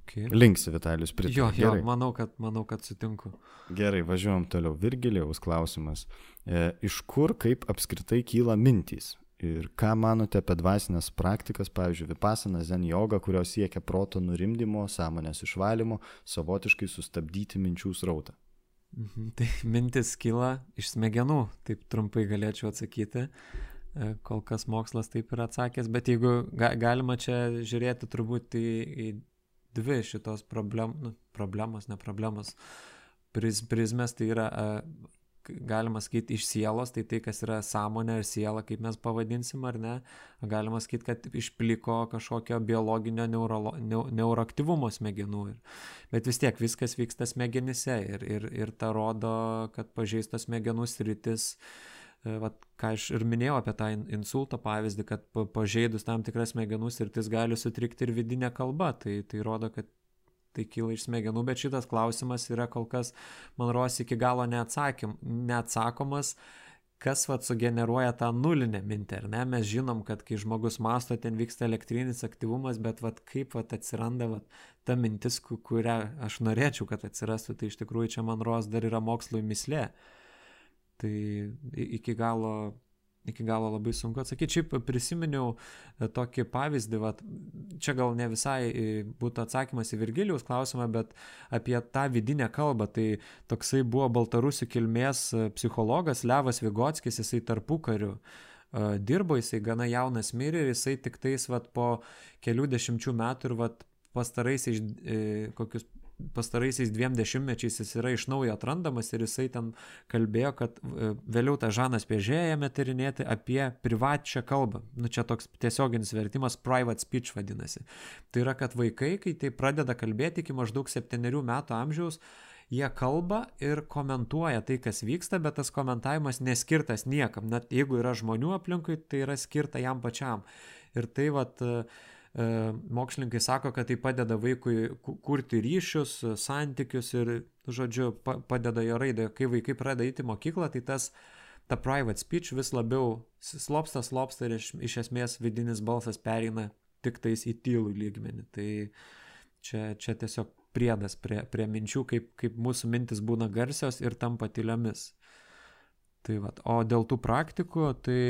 Okay. Linksi Vitalijus pritariu. Jo, jo Gerai. manau, kad, manau, kad sutinku. Gerai, važiuojam toliau. Virgilijaus klausimas. E, iš kur, kaip apskritai kyla mintys? Ir ką manote apie dvasinės praktikas, pavyzdžiui, Vipasana, Zen yoga, kurios siekia proto nurimdymo, sąmonės išvalymo, savotiškai sustabdyti minčių srautą? Mhm, tai mintis kyla iš smegenų, taip trumpai galėčiau atsakyti. E, kol kas mokslas taip yra atsakęs, bet jeigu ga, galima čia žiūrėti turbūt į, į dvi šitos problem, nu, problemos, ne problemos, priz, prizmės, tai yra, galima sakyti, iš sielos, tai tai, kas yra sąmonė ir siela, kaip mes pavadinsim, ar ne, galima sakyti, kad išpliko kažkokio biologinio neurolo, neu, neuroaktyvumo smegenų. Ir, bet vis tiek viskas vyksta smegenyse ir, ir, ir ta rodo, kad pažeistos smegenų sritis uh, E, vat, ką aš ir minėjau apie tą insulto pavyzdį, kad pažeidus tam tikras smegenų sritis gali sutrikti ir vidinė kalba. Tai, tai rodo, kad tai kyla iš smegenų, bet šitas klausimas yra kol kas, man rosi, iki galo neatsakym, neatsakomas kas vat sugeneruoja tą nulinę mintį, ar ne? Mes žinom, kad kai žmogus masto, ten vyksta elektrinis aktyvumas, bet vat kaip vat atsiranda vat ta mintis, kurią aš norėčiau, kad atsirastų, tai iš tikrųjų čia man ros dar yra mokslo mislė. Uh, Tai iki galo, iki galo labai sunku atsakyti. Šiaip prisiminiau e, tokį pavyzdį, vat, čia gal ne visai e, būtų atsakymas į Virgilijos klausimą, bet apie tą vidinę kalbą. Tai toksai buvo baltarusių kilmės e, psichologas Levas Vigotskis, jisai tarpu kariu dirbo, jisai gana jaunas mirė ir jisai tik tais vat, po kelių dešimčių metų ir vat, pastaraisiais kokius pastaraisiais dviem dešimtmečiais jis yra iš naujo atrandamas ir jisai ten kalbėjo, kad e, vėliau tą Žanas Piežėja ėmė tyrinėti apie privačią kalbą. Nu čia toks tiesioginis vertimas private speech vadinasi. Tai yra, kad vaikai, kai tai pradeda kalbėti iki maždaug septyniarių metų amžiaus, jie kalba ir komentuoja tai, kas vyksta, bet tas komentavimas neskirtas niekam. Net jeigu yra žmonių aplinkui, tai yra skirta jam pačiam. Ir tai vat uh, mokslininkai sako, kad tai padeda vaikui kurti ryšius, santykius ir, žodžiu, padeda jo raidai. Kai vaikai pradeda eiti į mokyklą, tai tas ta private speech vis labiau slopsta, slopsta ir iš, iš esmės vidinis balsas pereina tik tais į tylų lygmenį. Tai čia, čia tiesiog priedas prie, prie minčių, kaip, kaip mūsų mintis būna garsios ir tampa tyliomis. Tai vat. O dėl tų praktikų, tai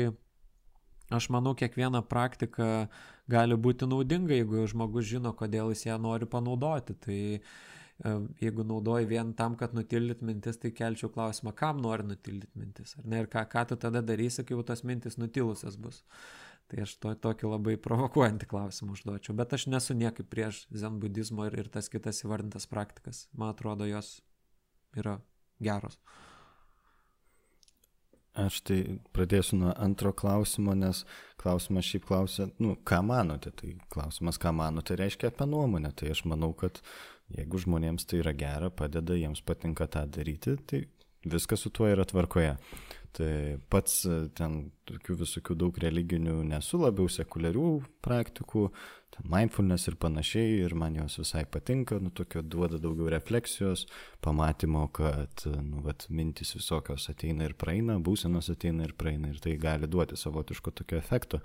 Aš manau, kiekviena praktika gali būti naudinga, jeigu žmogus žino, kodėl jis ją nori panaudoti. Tai e, jeigu naudoji vien tam, kad nutildyt mintis, tai kelčiau klausimą, kam nori nutildyt mintis. Ar ne, ir ką, ką tu tada darysi, kai jau tas mintis nutilusias bus. Tai aš to, tokį labai provokuojantį klausimą užduočiau. Bet aš nesu niekaip prieš zen budizmo ir, ir tas kitas įvardintas praktikas. Man atrodo, jos yra geros. Aš tai pradėsiu nuo antro klausimo, nes klausimas šiaip klausia, nu, ką manote, tai klausimas, ką manote, reiškia apie nuomonę. Tai aš manau, kad jeigu žmonėms tai yra gera, padeda, jiems patinka tą daryti, tai viskas su tuo yra tvarkoje. Tai pats ten tokių visokių daug religinių nesu, labiau sekuliarių praktikų, mindfulness ir panašiai, ir man jos visai patinka, nu, tokio duoda daugiau refleksijos, pamatymo, kad, nu, vat, mintis visokios ateina ir praeina, būsenos ateina ir praeina, ir tai gali duoti savotiško tokio efekto.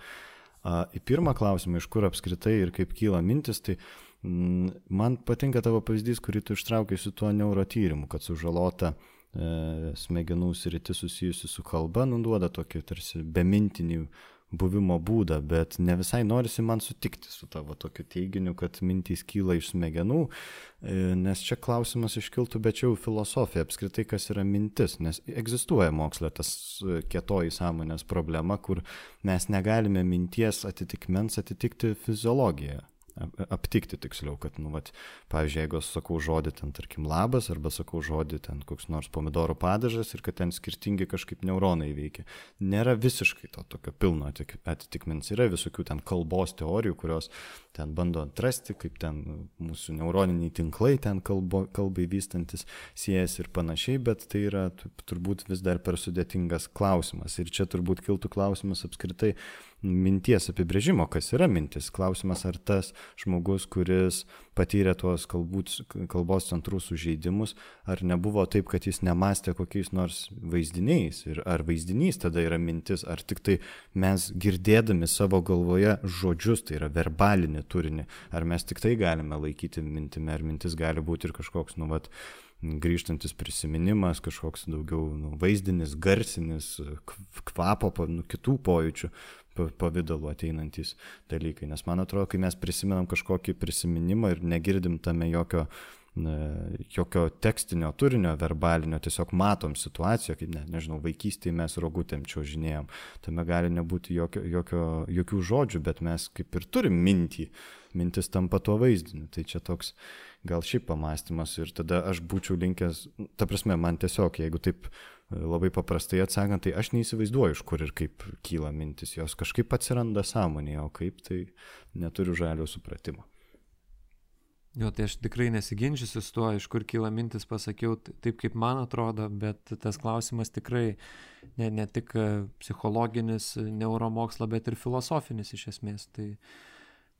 A, į pirmą klausimą, iš kur apskritai ir kaip kyla mintis, tai m, man patinka tavo pavyzdys, kurį tu ištraukai su tuo neurotyrimu, kad sužalota e, smegenų sritis susijusi su kalba, nuduoda tokį tarsi bemintinį buvimo būdą, bet ne visai norisi man sutikti su tavo tokiu teiginiu, kad mintys kyla iš smegenų, e, nes čia klausimas iškiltų, bet čia jau filosofija apskritai, kas yra mintis, nes egzistuoja moksle tas e, kietoji sąmonės problema, kur mes negalime minties atitikmens atitikti fiziologiją. Aptikti tiksliau, kad, nu, vat, pavyzdžiui, jeigu aš sakau žodį ten, tarkim, labas, arba sakau žodį ten koks nors pomidorų padažas ir kad ten skirtingi kažkaip neuronai veikia. Nėra visiškai to tokio pilno atitikmens. Yra visokių ten kalbos teorijų, kurios ten bando atrasti, kaip ten mūsų neuroniniai tinklai ten kalbo, kalbai vystantis siejas ir panašiai, bet tai yra turbūt vis dar per sudėtingas klausimas. Ir čia turbūt kiltų klausimas apskritai, minties apibrėžimo, kas yra mintis. Klausimas, ar tas žmogus, kuris patyrė tuos kalbut, kalbos centrų sužeidimus, ar nebuvo taip, kad jis nemastė kokiais nors vaizdiniais. Ir ar vaizdinys tada yra mintis, ar tik tai mes girdėdami savo galvoje žodžius, tai yra verbalinį turinį, ar mes tik tai galime laikyti mintimi, ar mintis gali būti ir kažkoks, nu, vat, grįžtantis prisiminimas, kažkoks daugiau nu, vaizdinis, garsinis, kvapo, nu, kitų pojūčių pavydalu ateinantys dalykai. Nes man atrodo, kai mes prisimenam kažkokį prisiminimą ir negirdim tame jokio, jokio tekstinio turinio, verbalinio, tiesiog matom situaciją, kaip, ne, nežinau, vaikystėje mes rogutėm čiaužinėjom, tame gali nebūti jokio, jokio, jokių žodžių, bet mes kaip ir turim mintį, mintis tampa tuo vaizdiniu. Tai čia toks gal šiaip pamastymas ir tada aš būčiau linkęs, ta prasme, man tiesiog, jeigu taip labai paprastai atsakant, tai aš neįsivaizduoju, iš kur ir kaip kyla mintis, jos kažkaip atsiranda sąmonėje, o kaip tai neturiu žalio supratimo. Jo, tai aš tikrai nesiginčysiu su tuo, iš kur kyla mintis, pasakiau taip, kaip man atrodo, bet tas klausimas tikrai ne, ne tik e, psichologinis, neuromokslo, bet ir filosofinis iš esmės. Tai,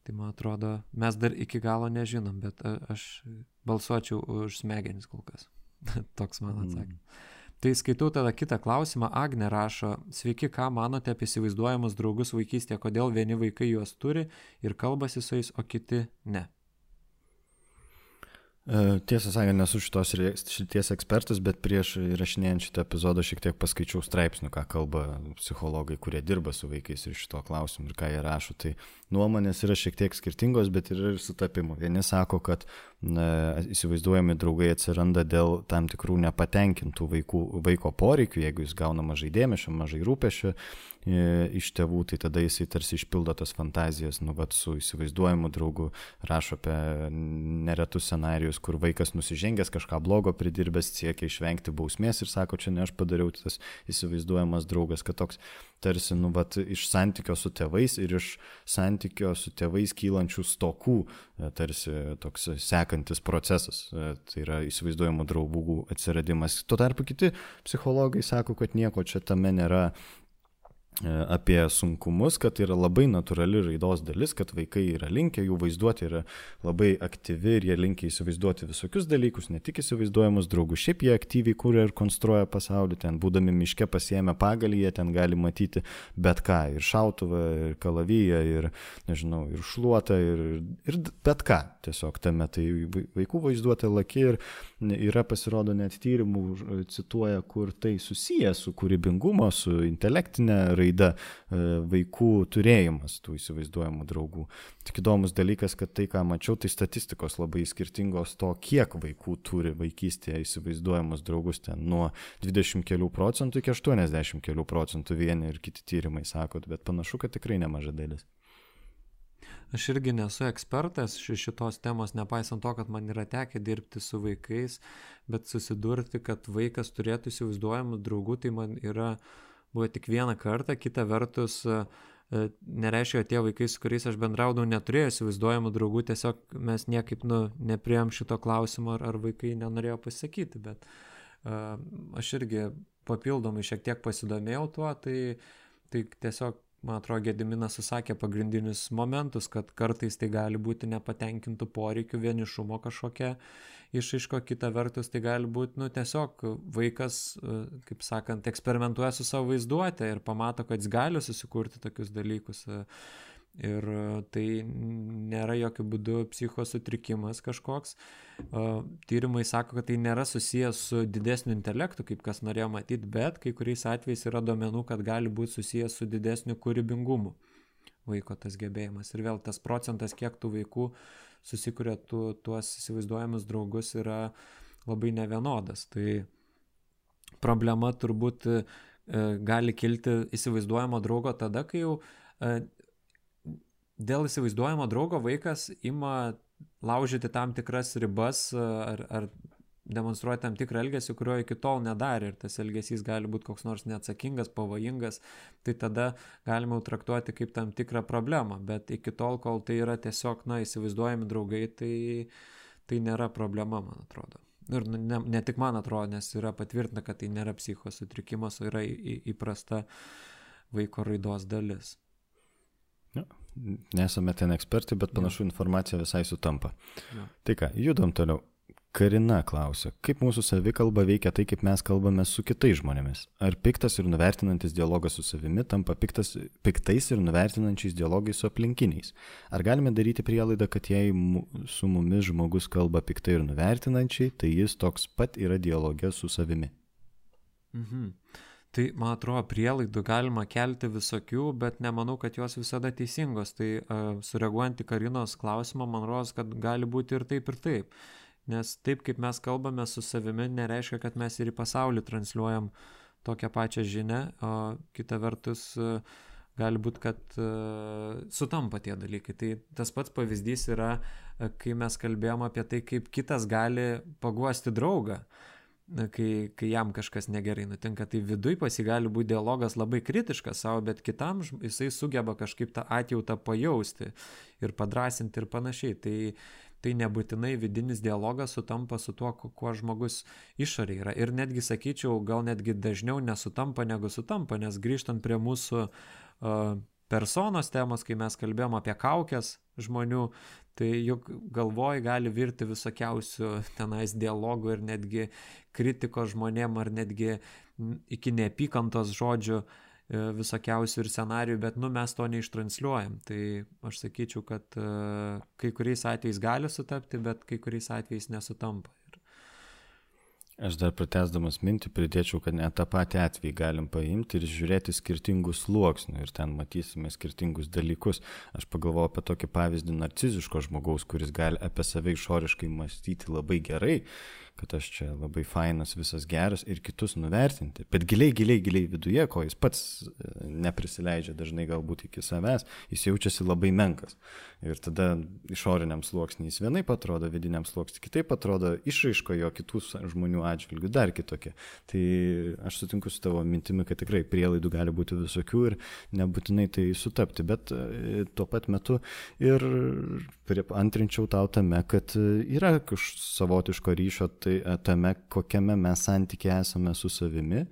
tai man atrodo, mes dar iki galo nežinom, bet e, aš balsuočiau už smegenis kol kas. Toks mano atsakymas. Mm. Tai skaitau tada kitą klausimą. Agne rašo, sveiki, ką manote apie įsivaizduojamus draugus vaikystėje, kodėl vieni vaikai juos turi ir kalbasi su jais, o kiti ne. E, tiesą sakant, nesu šitos šities ekspertas, bet prieš įrašinėjant šitą epizodą šiek tiek paskaičiau straipsnių, ką kalba psichologai, kurie dirba su vaikais ir šito klausimu ir ką jie rašo. Tai nuomonės yra šiek tiek skirtingos, bet yra ir sutapimų. Vieni sako, kad na, įsivaizduojami draugai atsiranda dėl tam tikrų nepatenkintų vaikų, vaiko poreikių, jeigu jis gauna mažai dėmesio, mažai rūpešio e, iš tėvų, tai tada jisai tarsi išpildo tas fantazijas, nu, bet su įsivaizduojamu draugu rašo apie neretus scenarius, kur vaikas nusižengęs kažką blogo pridirbęs siekia išvengti bausmės ir sako, čia ne aš padariau, tas įsivaizduojamas draugas, kad toks tarsi, nu, vat, iš santykio su tėvais ir iš santykio su tėvais kylančių stokų, e, tarsi toks sekantis procesas, e, tai yra įsivaizduojamų draugų atsiradimas. Tuo tarpu kiti psichologai sako, kad nieko čia tame nėra apie sunkumus, kad yra labai natūrali raidos dalis, kad vaikai yra linkę, jų vaizduoti yra labai aktyvi ir jie linkia įsivaizduoti visokius dalykus, ne tik įsivaizduojamus draugus, šiaip jie aktyviai kūrė ir konstruoja pasaulį, ten būdami miške pasiemę pagalį, jie ten gali matyti bet ką, ir šautuvą, ir kalaviją, ir, nežinau, ir šluotą, ir, ir bet ką tiesiog tame, tai vaikų vaizduotė laki ir yra pasirodo net tyrimų, cituoja, kur tai susiję su kūrybingumo, su intelektinė raida e, vaikų turėjimas tų įsivaizduojamų draugų. Tik įdomus dalykas, kad tai, ką mačiau, tai statistikos labai skirtingos to, kiek vaikų turi vaikystėje įsivaizduojamus draugus ten nuo 20 kelių procentų iki 80 kelių procentų vieni ir kiti tyrimai sakot, bet panašu, kad tikrai nemaža dalis. Aš irgi nesu ekspertas šitos temos, nepaisant to, kad man yra tekę dirbti su vaikais, bet susidurti, kad vaikas turėtų įsivaizduojamų draugų, tai man yra buvo tik vieną kartą, kita vertus e, e, nereiškia, kad tie vaikai, su kuriais aš bendraudavau, neturėjo įsivaizduojamų draugų, tiesiog mes niekaip nu, nepriem šito klausimo, ar, ar vaikai nenorėjo pasakyti, bet uh, aš irgi papildomai šiek tiek pasidomėjau tuo, tai, tai tiesiog man atrodo, Gediminas susakė pagrindinius momentus, kad kartais tai gali būti nepatenkintų poreikių, vienišumo kažkokia išaiško, kita vertus tai gali būti, nu, tiesiog vaikas, e, kaip sakant, eksperimentuoja su savo vaizduotė ir pamato, kad jis gali susikurti tokius dalykus. E, ir e, tai nėra jokių būdų psichosutrikimas kažkoks. Tyrimai sako, kad tai nėra susijęs su didesniu intelektu, kaip kas norėjo matyti, bet kai kuriais atvejais yra duomenų, kad gali būti susijęs su didesniu kūrybingumu vaiko tas gebėjimas. Ir vėl tas procentas, kiek tų vaikų susikuria tu, tuos įsivaizduojamus draugus yra labai nevienodas. Tai problema turbūt e, gali kilti įsivaizduojamo draugo tada, kai jau e, dėl įsivaizduojamo draugo vaikas ima laužyti tam tikras ribas ar, ar demonstruoja tam tikrą elgesį, kurio iki tol nedarė ir tas elgesys gali būti koks nors neatsakingas, pavojingas, tai tada galima traktuoti kaip tam tikrą problemą, bet iki tol, kol tai yra tiesiog, na, įsivaizduojami draugai, tai, tai nėra problema, man atrodo. Ir ne, ne tik man atrodo, nes yra patvirtina, kad tai nėra psichos sutrikimas, o yra į, įprasta vaiko raidos dalis. Nesame ten ekspertai, bet panašu ja. informacija visai sutampa. Ja. Tai ką, judam toliau. Karina klausia, kaip mūsų savikalba veikia tai, kaip mes kalbame su kitais žmonėmis? Ar piktas ir nuvertinantis dialogas su savimi tampa piktas, piktais ir nuvertinančiais dialogais su aplinkiniais? Ar galime daryti prielaidą, kad jei su mumis žmogus kalba piktai ir nuvertinančiai, tai jis toks pat yra dialogė su savimi? Mhm. Tai, man atrodo, prielaidų galima kelti visokių, bet nemanau, kad jos visada teisingos. Tai uh, sureaguojant į Karinos klausimą, man rodos, kad gali būti ir taip, ir taip. Nes taip kaip mes kalbame su savimi, nereiškia, kad mes ir į pasaulį transliuojam tokią pačią žinę, o kita vertus gali būti, kad uh, sutampa tie dalykai. Tai tas pats pavyzdys yra, kai mes kalbėjom apie tai, kaip kitas gali paguosti draugą. Kai, kai jam kažkas negerai nutinka, tai viduj pas jį gali būti dialogas labai kritiškas savo, bet kitam jisai sugeba kažkaip tą atjautą pajausti ir padrasinti ir panašiai. Tai tai nebūtinai vidinis dialogas sutampa su tuo, kuo žmogus išorė yra. Ir netgi sakyčiau, gal netgi dažniau nesutampa negu sutampa, nes grįžtant prie mūsų uh, personos temos, kai mes kalbėjom apie kaukės žmonių, tai juk galvoj gali virti visokiausių tenais dialogų ir netgi kritikos žmonėm ar netgi iki neapykantos žodžių E, visokiausių ir scenarijų, bet nu, mes to neištransliuojam. Tai aš sakyčiau, kad uh, kai kuriais atvejais gali sutapti, bet kai kuriais atvejais nesutampa. Aš dar pratesdamas mintį pridėčiau, kad net tą patį atvejį galim paimti ir žiūrėti skirtingus sluoksnius ir ten matysime skirtingus dalykus. Aš pagalvojau apie tokį pavyzdį narciziško žmogaus, kuris gali apie save išoriškai mąstyti labai gerai kad aš čia labai fainas, visas geras ir kitus nuvertinti. Bet giliai, giliai, giliai viduje, ko jis pats e, neprisileidžia dažnai galbūt iki savęs, jis jaučiasi labai menkas. Ir tada išoriniam sluoksniui jis vienaip atrodo, vidiniam sluoksniui kitaip atrodo, išraiško jo kitų žmonių atžvilgių dar kitokie. Tai aš sutinku su tavo mintimi, kad tikrai prielaidų gali būti visokių ir nebūtinai tai sutapti, bet e, tuo pat metu ir antrinčiau tau tame, kad e, yra savotiško ryšio tai e, tame, kokiame mes santykė esame su savimi,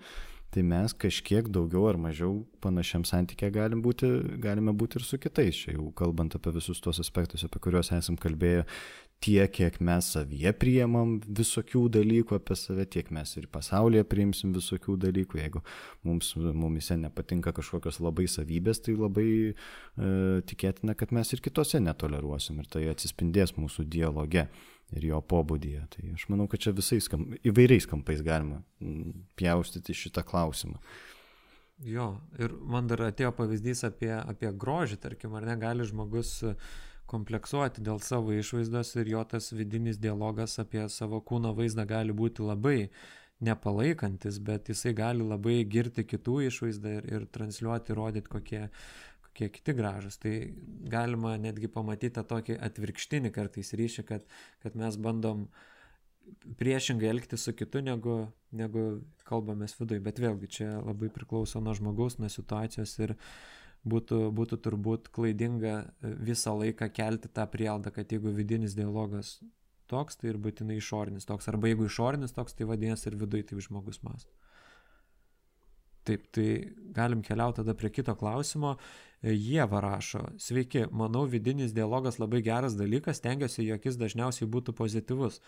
tai mes kažkiek daugiau ar mažiau panašiam santykė galim būti, galime būti ir su kitais. Čia jau kalbant apie visus tuos aspektus, apie kuriuos esam kalbėję, tiek, kiek mes savyje priemam visokių dalykų apie save, tiek mes ir pasaulyje priimsim visokių dalykų. Jeigu mums, mumise nepatinka kažkokios labai savybės, tai labai e, tikėtina, kad mes ir kitose netoleruosim ir tai atsispindės mūsų dialoge ir jo pobūdyje. Tai aš manau, kad čia visais kam, įvairiais kampais galima mm, pjaustyti šitą klausimą. Jo, ir man dar atėjo pavyzdys apie, apie grožį, tarkim, ar negali žmogus kompleksuoti dėl savo išvaizdos ir jo tas vidinis dialogas apie savo kūno vaizdą gali būti labai nepalaikantis, bet jisai gali labai girti kitų išvaizdą ir, ir transliuoti, rodyti, kokie, kokie kiti gražus. Tai galima netgi pamatyti tą tokį atvirkštinį kartais ryšį, kad, kad mes bandom priešingai elgti su kitu, negu, negu kalbamės viduje. Bet vėlgi čia labai priklauso nuo žmogaus, nuo situacijos ir būtų, būtų turbūt klaidinga visą laiką kelti tą prielaidą, kad jeigu vidinis dialogas toks, tai ir būtinai išorinis toks. Arba jeigu išorinis toks, tai vadinasi ir viduje taip žmogus mąsto. Taip, tai galim keliauti tada prie kito klausimo. Jėva rašo, sveiki, manau vidinis dialogas labai geras dalykas, tengiuosi, jog jis dažniausiai būtų pozityvus.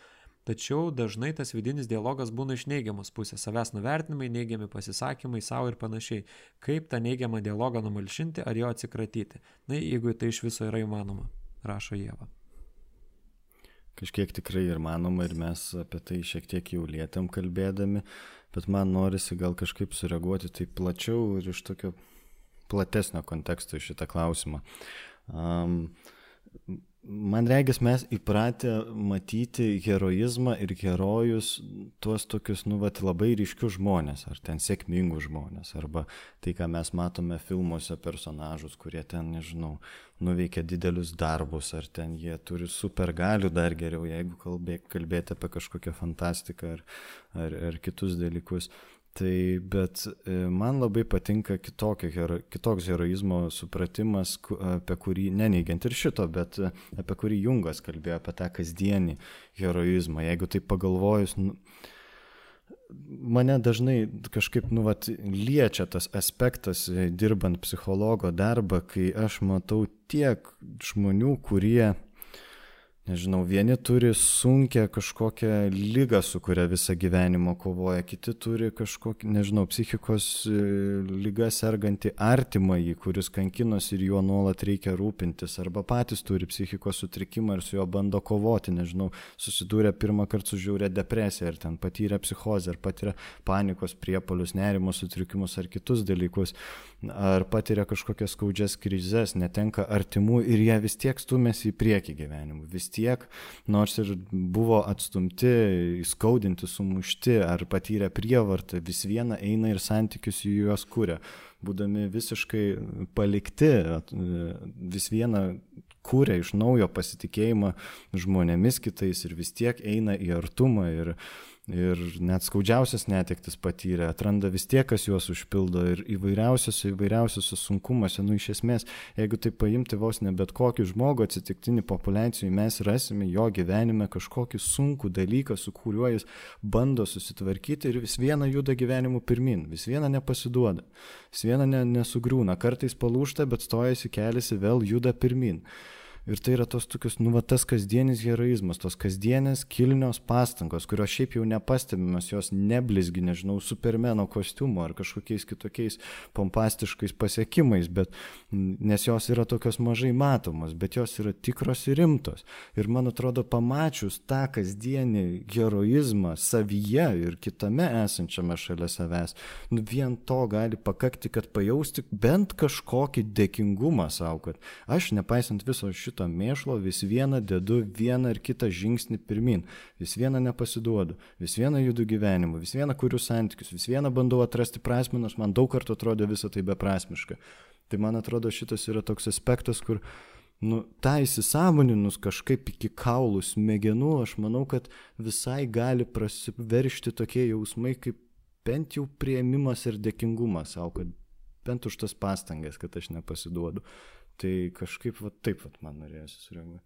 Tačiau dažnai tas vidinis dialogas būna iš neigiamos pusės, savęs nuvertinimai, neigiami pasisakymai savo ir panašiai. Kaip tą neigiamą dialogą numalšinti ar jo atsikratyti? Na, jeigu tai iš viso yra įmanoma, rašo Jėva. Kažkiek tikrai ir manoma ir mes apie tai šiek tiek jau lietėm kalbėdami, bet man norisi gal kažkaip sureaguoti taip plačiau ir iš tokio platesnio konteksto į šitą klausimą. Um, man regis mes įpratę matyti heroizmą ir herojus tuos tokius, nu, vat, labai ryškius žmonės, ar ten sėkmingus žmonės, arba tai, ką mes matome filmuose personažus, kurie ten, nežinau, nuveikia didelius darbus, ar ten jie turi supergalių dar geriau, jeigu kalbė, kalbėti apie kažkokią fantastiką ar, ar, ar kitus dalykus. Tai bet e, man labai patinka kitokio, kitoks heroizmo supratimas, apie kurį, neneigiant ir šito, bet e, apie kurį Jungas kalbėjo, apie tą kasdienį heroizmą. Jeigu tai pagalvojus, nu, mane dažnai kažkaip, nu, vat, liečia tas aspektas, e, dirbant psichologo darbą, kai aš matau tiek žmonių, kurie nežinau, vieni turi sunkę kažkokią lygą, su kuria visą gyvenimą kovoja, kiti turi kažkokį, nežinau, psichikos e, lygą sergantį artimąjį, kuris kankinos ir juo nuolat reikia rūpintis, arba patys turi psichikos sutrikimą ir su juo bando kovoti, nežinau, susidūrė pirmą kartą su žiaurė depresija, ar ten patyrė psichozę, ar patyrė panikos priepolius, nerimo sutrikimus ar kitus dalykus, ar patiria kažkokias skaudžias krizės, netenka artimų ir jie vis tiek stumėsi į priekį gyvenimu. Vis tiek, nors ir buvo atstumti, įskaudinti, sumušti ar patyrę prievartą, vis viena eina ir santykius į juos kūrė. Būdami visiškai palikti, vis viena kūrė iš naujo pasitikėjimą žmonėmis kitais ir vis tiek eina į artumą ir, ir net skaudžiausias netektis patyrė, atranda vis tiek, kas juos užpildo ir įvairiausiose, įvairiausiose sunkumuose, nu iš esmės, jeigu tai paimti vos ne bet kokį žmogų atsitiktinį populiacijų, mes rasime jo gyvenime kažkokį sunkų dalyką, su kuriuo jis bando susitvarkyti ir vis viena juda gyvenimu pirmin, vis viena nepasiduoda, vis viena ne, nesugriūna, kartais palūšta, bet stojasi keliasi vėl juda pirmin. Ir tai yra tos tokius, nu, va, tas kasdienis heroizmas, tos kasdienės kilnios pastangos, kurios šiaip jau nepastebimas, jos neblizgi, nežinau, supermeno kostiumo ar kažkokiais kitokiais pompastiškais pasiekimais, bet, nes jos yra tokios mažai matomos, bet jos yra tikros ir rimtos. Ir man atrodo, pamačius tą kasdienį heroizmą savyje ir kitame esančiame šalia savęs, nu, vien to gali pakakti, kad pajausti bent kažkokį dėkingumą savo, kad aš, nepaisant viso šito, šito mėšlo vis vieną dedu vieną ar kitą žingsnį pirmin, vis vieną nepasiduodu, vis vieną judu gyvenimu, vis vieną kuriu santykius, vis vieną bandau atrasti prasme, nors man daug kartų atrodė visą tai beprasmiška. Tai man atrodo šitas yra toks aspektas, kur nu, tą įsisamoninus kažkaip iki kaulų smegenų, aš manau, kad visai gali prasiveršti tokie jausmai kaip bent jau prieimimas ir dėkingumas savo, kad bent už tas pastangas, kad aš nepasiduodu. Tai kažkaip va, taip va, man norėjosi sureaguoti.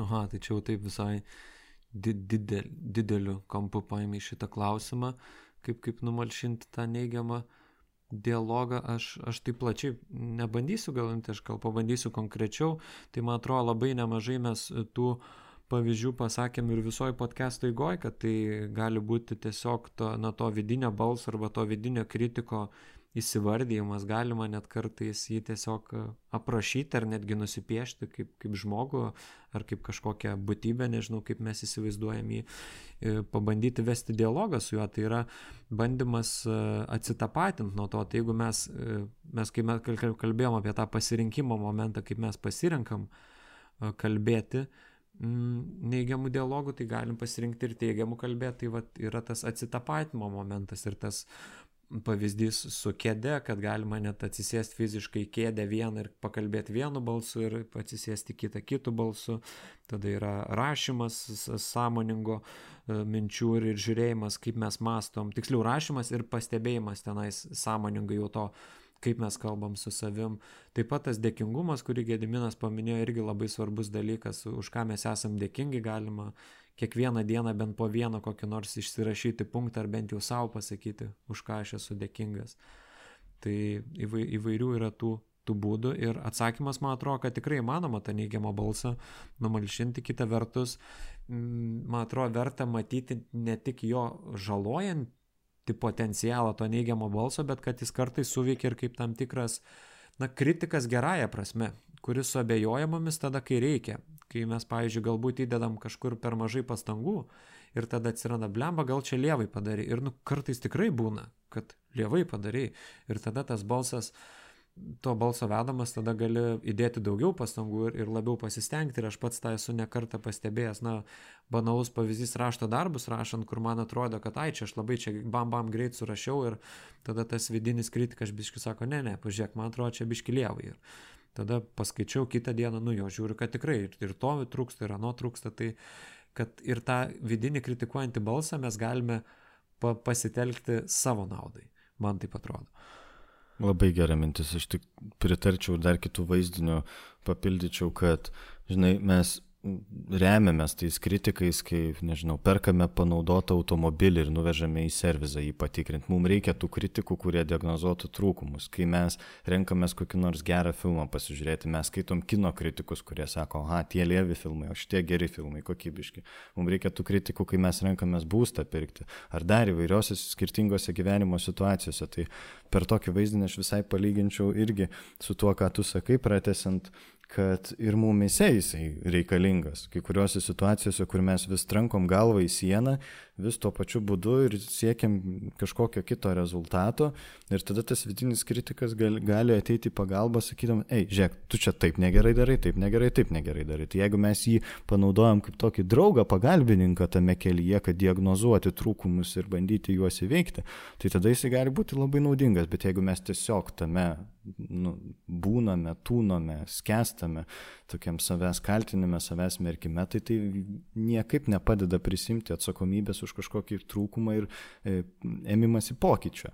Aha, tai čia jau taip visai didel, dideliu kampu paėmė šitą klausimą, kaip, kaip numalšinti tą neigiamą dialogą. Aš, aš taip plačiai nebandysiu galinti, aš gal pabandysiu konkrečiau. Tai man atrodo labai nemažai mes tų pavyzdžių pasakėm ir visoji podcast'o įgoj, kad tai gali būti tiesiog to, na, to vidinio balso arba to vidinio kritiko įsivardyjimas, galima net kartais jį tiesiog e, aprašyti ar netgi nusipiešti kaip, kaip žmogų ar kaip kažkokią būtybę, nežinau, kaip mes įsivaizduojam jį, e, pabandyti vesti dialogą su juo, tai yra bandymas e, atsitapatinti nuo to, tai jeigu mes, mes kai mes kalbėjom apie tą pasirinkimo momentą, kaip mes pasirenkam kalbėti, neigiamų dialogų, tai galim pasirinkti ir teigiamų kalbėti, tai vat, yra tas atsitapatimo momentas ir tas pavyzdys su kėde, kad galima net atsisėsti fiziškai kėdę vieną ir pakalbėti vienu balsu ir atsisėsti kitą kitų balsu. Tada yra rašymas sąmoningo e, minčių ir, žiūrėjimas, kaip mes mastom. Tiksliau, rašymas ir pastebėjimas tenais sąmoningai jau to kaip mes kalbam su savim. Taip pat tas dėkingumas, kurį Gediminas paminėjo, irgi labai svarbus dalykas, už ką mes esam dėkingi, galima kiekvieną dieną bent po vieną kokį nors išsirašyti punktą ar bent jau savo pasakyti, už ką aš esu dėkingas. Tai įvairių yra tų, tų būdų ir atsakymas, man atrodo, kad tikrai įmanoma tą neigiamą balsą numalšinti. Kita vertus, man atrodo, verta matyti ne tik jo žalojantį potencialą to neigiamo balso, bet kad jis kartais suveikia ir kaip tam tikras, na, kritikas gerąją prasme, kuris suabejoja mumis tada, kai reikia kai mes, pavyzdžiui, galbūt įdedam kažkur per mažai pastangų ir tada atsiranda blemba, gal čia lievai padarai. Ir nu, kartais tikrai būna, kad lievai padarai. Ir tada tas balsas to balso vedamas tada gali įdėti daugiau pastangų ir, ir labiau pasistengti. Ir aš pats tą esu nekartą pastebėjęs. Na, banalus pavyzdys rašto darbus rašant, kur man atrodo, kad ai čia aš labai čia bam bam greit surašiau ir tada tas vidinis kritikas biški sako, ne, ne, pažiūrėk, man atrodo, čia biški lievai. Ir tada paskaičiau kitą dieną, nu jo, žiūriu, kad tikrai ir, ir to trūksta, ir ano trūksta. Tai kad ir tą vidinį kritikuojantį balsą mes galime pa pasitelkti savo naudai. Man taip atrodo. Labai gera mintis, aš tik pritarčiau dar kitų vaizdinių papildyčiau, kad, žinai, mes remiamės tais kritikais, kai, nežinau, perkame panaudotą automobilį ir nuvežame į servizą jį patikrinti. Mums reikia tų kritikų, kurie diagnozuotų trūkumus. Kai mes renkamės kokį nors gerą filmą pasižiūrėti, mes skaitom kino kritikus, kurie sako, aha, tie lievi filmai, o šitie geri filmai, kokybiški. Mums reikia tų kritikų, kai mes renkamės būstą pirkti. Ar dar įvairiose skirtingose gyvenimo situacijose. Tai per tokį vaizdinį aš visai palyginčiau irgi su tuo, ką tu sakai, pratesant kad ir mumise jisai reikalingas. Kai kuriuose situacijose, kur mes vis trankom galvą į sieną, vis tuo pačiu būdu ir siekiam kažkokio kito rezultato. Ir tada tas vidinis kritikas gali, gali ateiti į pagalbą, sakydam, ei, žiūrėk, tu čia taip negerai darai, taip negerai, taip negerai darai. Tai jeigu mes jį panaudojam kaip tokį draugą, pagalbininką tame kelyje, kad diagnozuoti trūkumus ir bandyti juos įveikti, tai tada jisai gali būti labai naudingas. Bet jeigu mes tiesiog tame nu, būname, tūnome, skęstame tokiam savęs kaltinime, savęs merkime, tai tai niekaip nepadeda prisimti atsakomybės už kažkokį trūkumą ir e, ėmimasi pokyčio.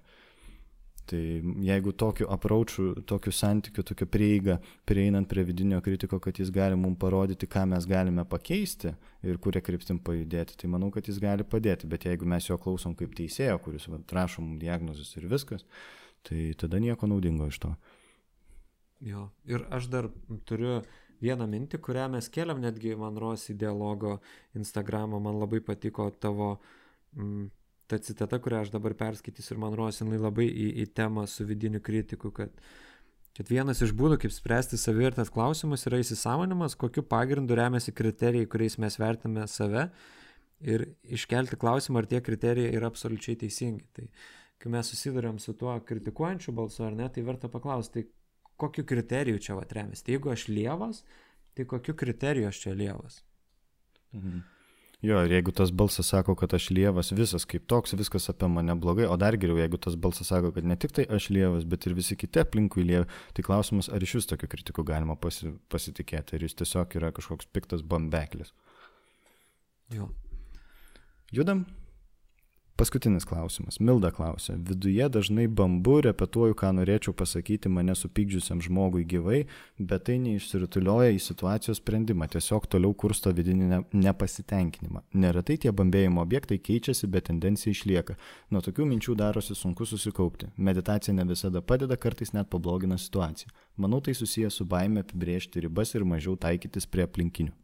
Tai jeigu tokiu apraučiu, tokiu santykiu, tokiu prieiga, prieinant prie vidinio kritiko, kad jis gali mums parodyti, ką mes galime pakeisti ir kuria kryptim pajudėti, tai manau, kad jis gali padėti. Bet jeigu mes jo klausom kaip teisėjo, kuris rašo mums diagnozes ir viskas, tai tada nieko naudingo iš to. Jo, ir aš dar turiu vieną mintį, kurią mes keliam netgi, man ros, į dialogo Instagramą, man labai patiko tavo mm, ta citata, kurią aš dabar perskaitysiu ir man ros, jinai labai į, į temą su vidiniu kritiku, kad, kad vienas iš būdų, kaip spręsti savivertės klausimus, yra įsisamonimas, kokiu pagrindu remiasi kriterijai, kuriais mes vertiname save ir iškelti klausimą, ar tie kriterijai yra absoliučiai teisingi. Tai kai mes susidurėm su tuo kritikuojančiu balsu ar ne, tai verta paklausti, tai kokiu kriteriju čia atremės. Tai jeigu aš lievas, tai kokiu kriteriju aš čia lievas. Mhm. Jo, ir jeigu tas balsas sako, kad aš lievas visas kaip toks, viskas apie mane blogai, o dar geriau, jeigu tas balsas sako, kad ne tik tai aš lievas, bet ir visi kiti aplinkui lievi, tai klausimas, ar iš vis tokiu kritiku galima pasi, pasitikėti, ar jis tiesiog yra kažkoks piktas bambeklis. Jo. Judam? Paskutinis klausimas. Milda klausia. Viduje dažnai bambu, repetuoju, ką norėčiau pasakyti mane supykdžiusiam žmogui gyvai, bet tai neišsirutulioja į situacijos sprendimą, tiesiog toliau kursto vidinį nepasitenkinimą. Neretai tie bambėjimo objektai keičiasi, bet tendencija išlieka. Nuo tokių minčių darosi sunku susikaupti. Meditacija ne visada padeda, kartais net pablogina situaciją. Manau, tai susijęs su baime apibriežti ribas ir mažiau taikytis prie aplinkinių.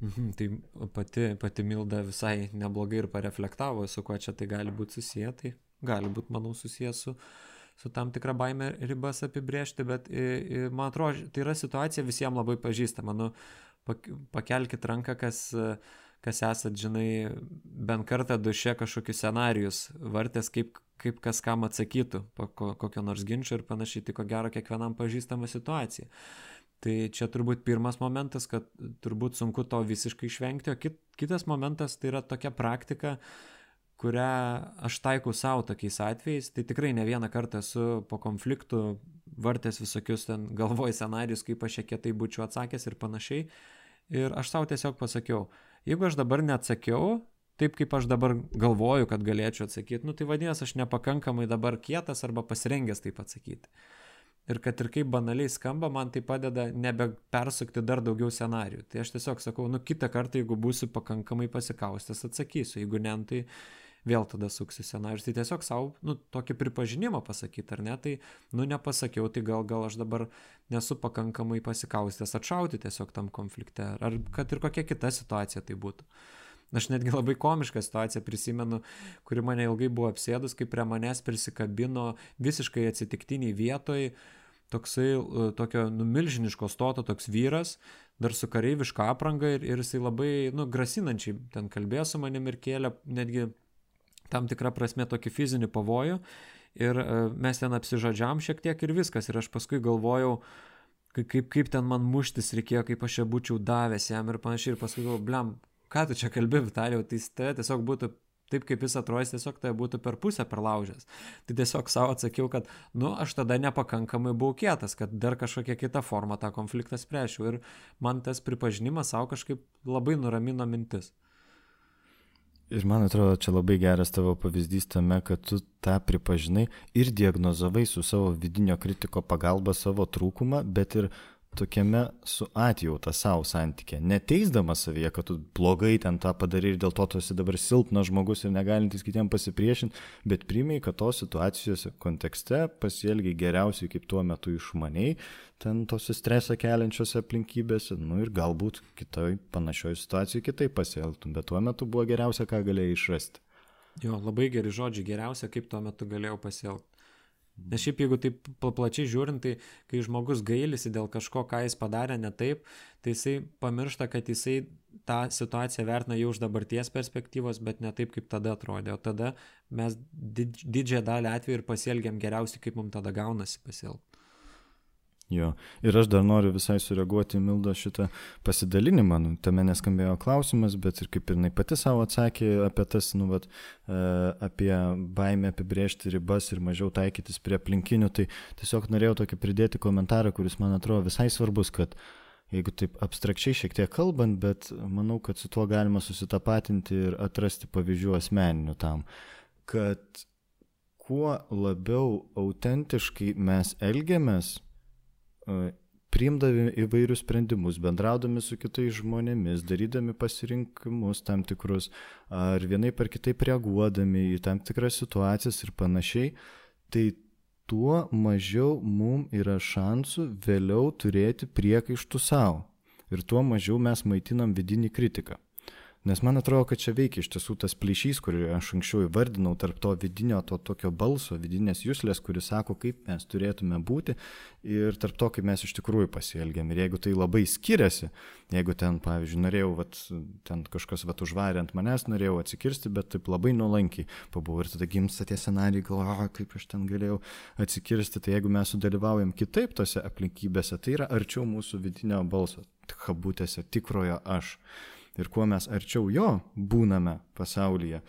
Mhm, tai pati, pati Milda visai neblogai ir pareflektavo, su kuo čia tai gali būti susiję, tai gali būti, manau, susiję su, su tam tikra baime ribas apibriežti, bet man atrodo, tai yra situacija visiems labai pažįstama. Nu, pakelkite ranką, kas, kas esat, žinai, bent kartą duše kažkokius scenarius vartės, kaip, kaip kas kam atsakytų, po kokio nors ginčio ir panašiai, tai ko gero kiekvienam pažįstama situacija. Tai čia turbūt pirmas momentas, kad turbūt sunku to visiškai išvengti, o kit, kitas momentas tai yra tokia praktika, kurią aš taikau savo tokiais atvejais. Tai tikrai ne vieną kartą esu po konfliktų vartęs visokius ten galvoj scenarius, kaip aš kietai būčiau atsakęs ir panašiai. Ir aš savo tiesiog pasakiau, jeigu aš dabar neatsakiau, taip kaip aš dabar galvoju, kad galėčiau atsakyti, nu tai vadinasi, aš nepakankamai dabar kietas arba pasirengęs taip atsakyti. Ir kad ir kaip banaliai skamba, man tai padeda nebepersukti dar daugiau scenarių. Tai aš tiesiog sakau, nu kitą kartą, jeigu būsiu pakankamai pasikaustęs, atsakysiu. Jeigu ne, tai vėl tada suksiu scenarius. Tai tiesiog savo, nu, tokį pripažinimą pasakyti, ar ne, tai, nu, nepasakiau, tai gal, gal aš dabar nesu pakankamai pasikaustęs atšauti tiesiog tam konflikte. Ar kad ir kokia kita situacija tai būtų. Aš netgi labai komišką situaciją prisimenu, kuri mane ilgai buvo apsėdus, kai prie manęs prisikabino visiškai atsitiktiniai vietoj toksai e, tokio numilžiniško stoto toks vyras, dar su kareiviška apranga ir, ir jisai labai, nu, grasinančiai ten kalbėjo su manim ir kėlė netgi tam tikrą prasme tokį fizinį pavojų. ir e, mes ten apsižodžiam šiek tiek ir viskas. Ir aš paskui galvojau, kaip, kaip ten man muštis reikėjo, kaip aš čia būčiau davęs jam ir panašiai. Ir paskui galvojau, blem, ką tu čia kalbi, Vitalijau, tai tai tiesiog būtų taip, kaip jis atrodys, tiesiog tai būtų per pusę perlaužęs. Tai tiesiog savo atsakiau, kad, nu, aš tada nepakankamai buvau kietas, kad dar kažkokią kitą formą tą konfliktą spręšiu. Ir man tas pripažinimas savo kažkaip labai nuramino mintis. Ir man atrodo, čia labai geras tavo pavyzdys tame, kad tu tą pripažinai ir diagnozavai su savo vidinio kritiko pagalba savo trūkumą, bet ir tokiame su atjauta savo santykė, neteisdamas savyje, kad tu blogai ten tą padarai ir dėl to tu esi dabar silpnas žmogus ir negalintis kitiem pasipriešinti, bet primai, kad tos situacijos kontekste pasielgiai geriausiai, kaip tuo metu išmaniai, ten tos stresą keliančiose aplinkybėse, nu ir galbūt kitoj panašioj situacijai kitaip pasielgtum, bet tuo metu buvo geriausia, ką galėjai išrasti. Jo, labai geri žodžiai, geriausia, kaip tuo metu galėjau pasielgti. Nes šiaip jeigu taip plačiai žiūrint, tai kai žmogus gailisi dėl kažko, ką jis padarė ne taip, tai jisai pamiršta, kad jisai tą situaciją vertina jau iš dabarties perspektyvos, bet ne taip, kaip tada atrodė. O tada mes didžiąją dalį atveju ir pasielgiam geriausiai, kaip mums tada gaunasi pasielgti. Jo. Ir aš dar noriu visai sureaguoti į Mildą šitą pasidalinimą. Nu, tame neskambėjo klausimas, bet ir kaip ir jinai pati savo atsakė apie tas, nu, vat, e, apie baimę apibriežti ribas ir mažiau taikytis prie aplinkinių. Tai tiesiog norėjau tokį pridėti komentarą, kuris man atrodo visai svarbus, kad jeigu taip abstrakčiai šiek tiek kalbant, bet manau, kad su tuo galima susitapatinti ir atrasti pavyzdžių asmeninių tam, kad kuo labiau autentiškai mes elgiamės, priimdami įvairius sprendimus, bendraudami su kitais žmonėmis, darydami pasirinkimus tam tikrus, ar vienai par kitaip reaguodami į tam tikras situacijas ir panašiai, tai tuo mažiau mums yra šansų vėliau turėti priekaištų savo. Ir tuo mažiau mes maitinam vidinį kritiką. Nes man atrodo, kad čia veikia iš tiesų tas plyšys, kurį aš anksčiau įvardinau, tarp to vidinio, to tokio balso, vidinės jūslės, kuris sako, kaip mes turėtume būti ir tarp to, kaip mes iš tikrųjų pasielgiam. Ir jeigu tai labai skiriasi, jeigu ten, pavyzdžiui, norėjau, vat, ten kažkas vat, užvarė ant manęs, norėjau atsikirsti, bet taip labai nuolankiai pabuvau ir tada gimsta tie scenarijai, galvoju, kaip aš ten galėjau atsikirsti, tai jeigu mes sudalyvaujam kitaip tose aplinkybėse, tai yra arčiau mūsų vidinio balso, kabutėse, tikrojo aš ir kuo mes arčiau jo būname pasaulyje,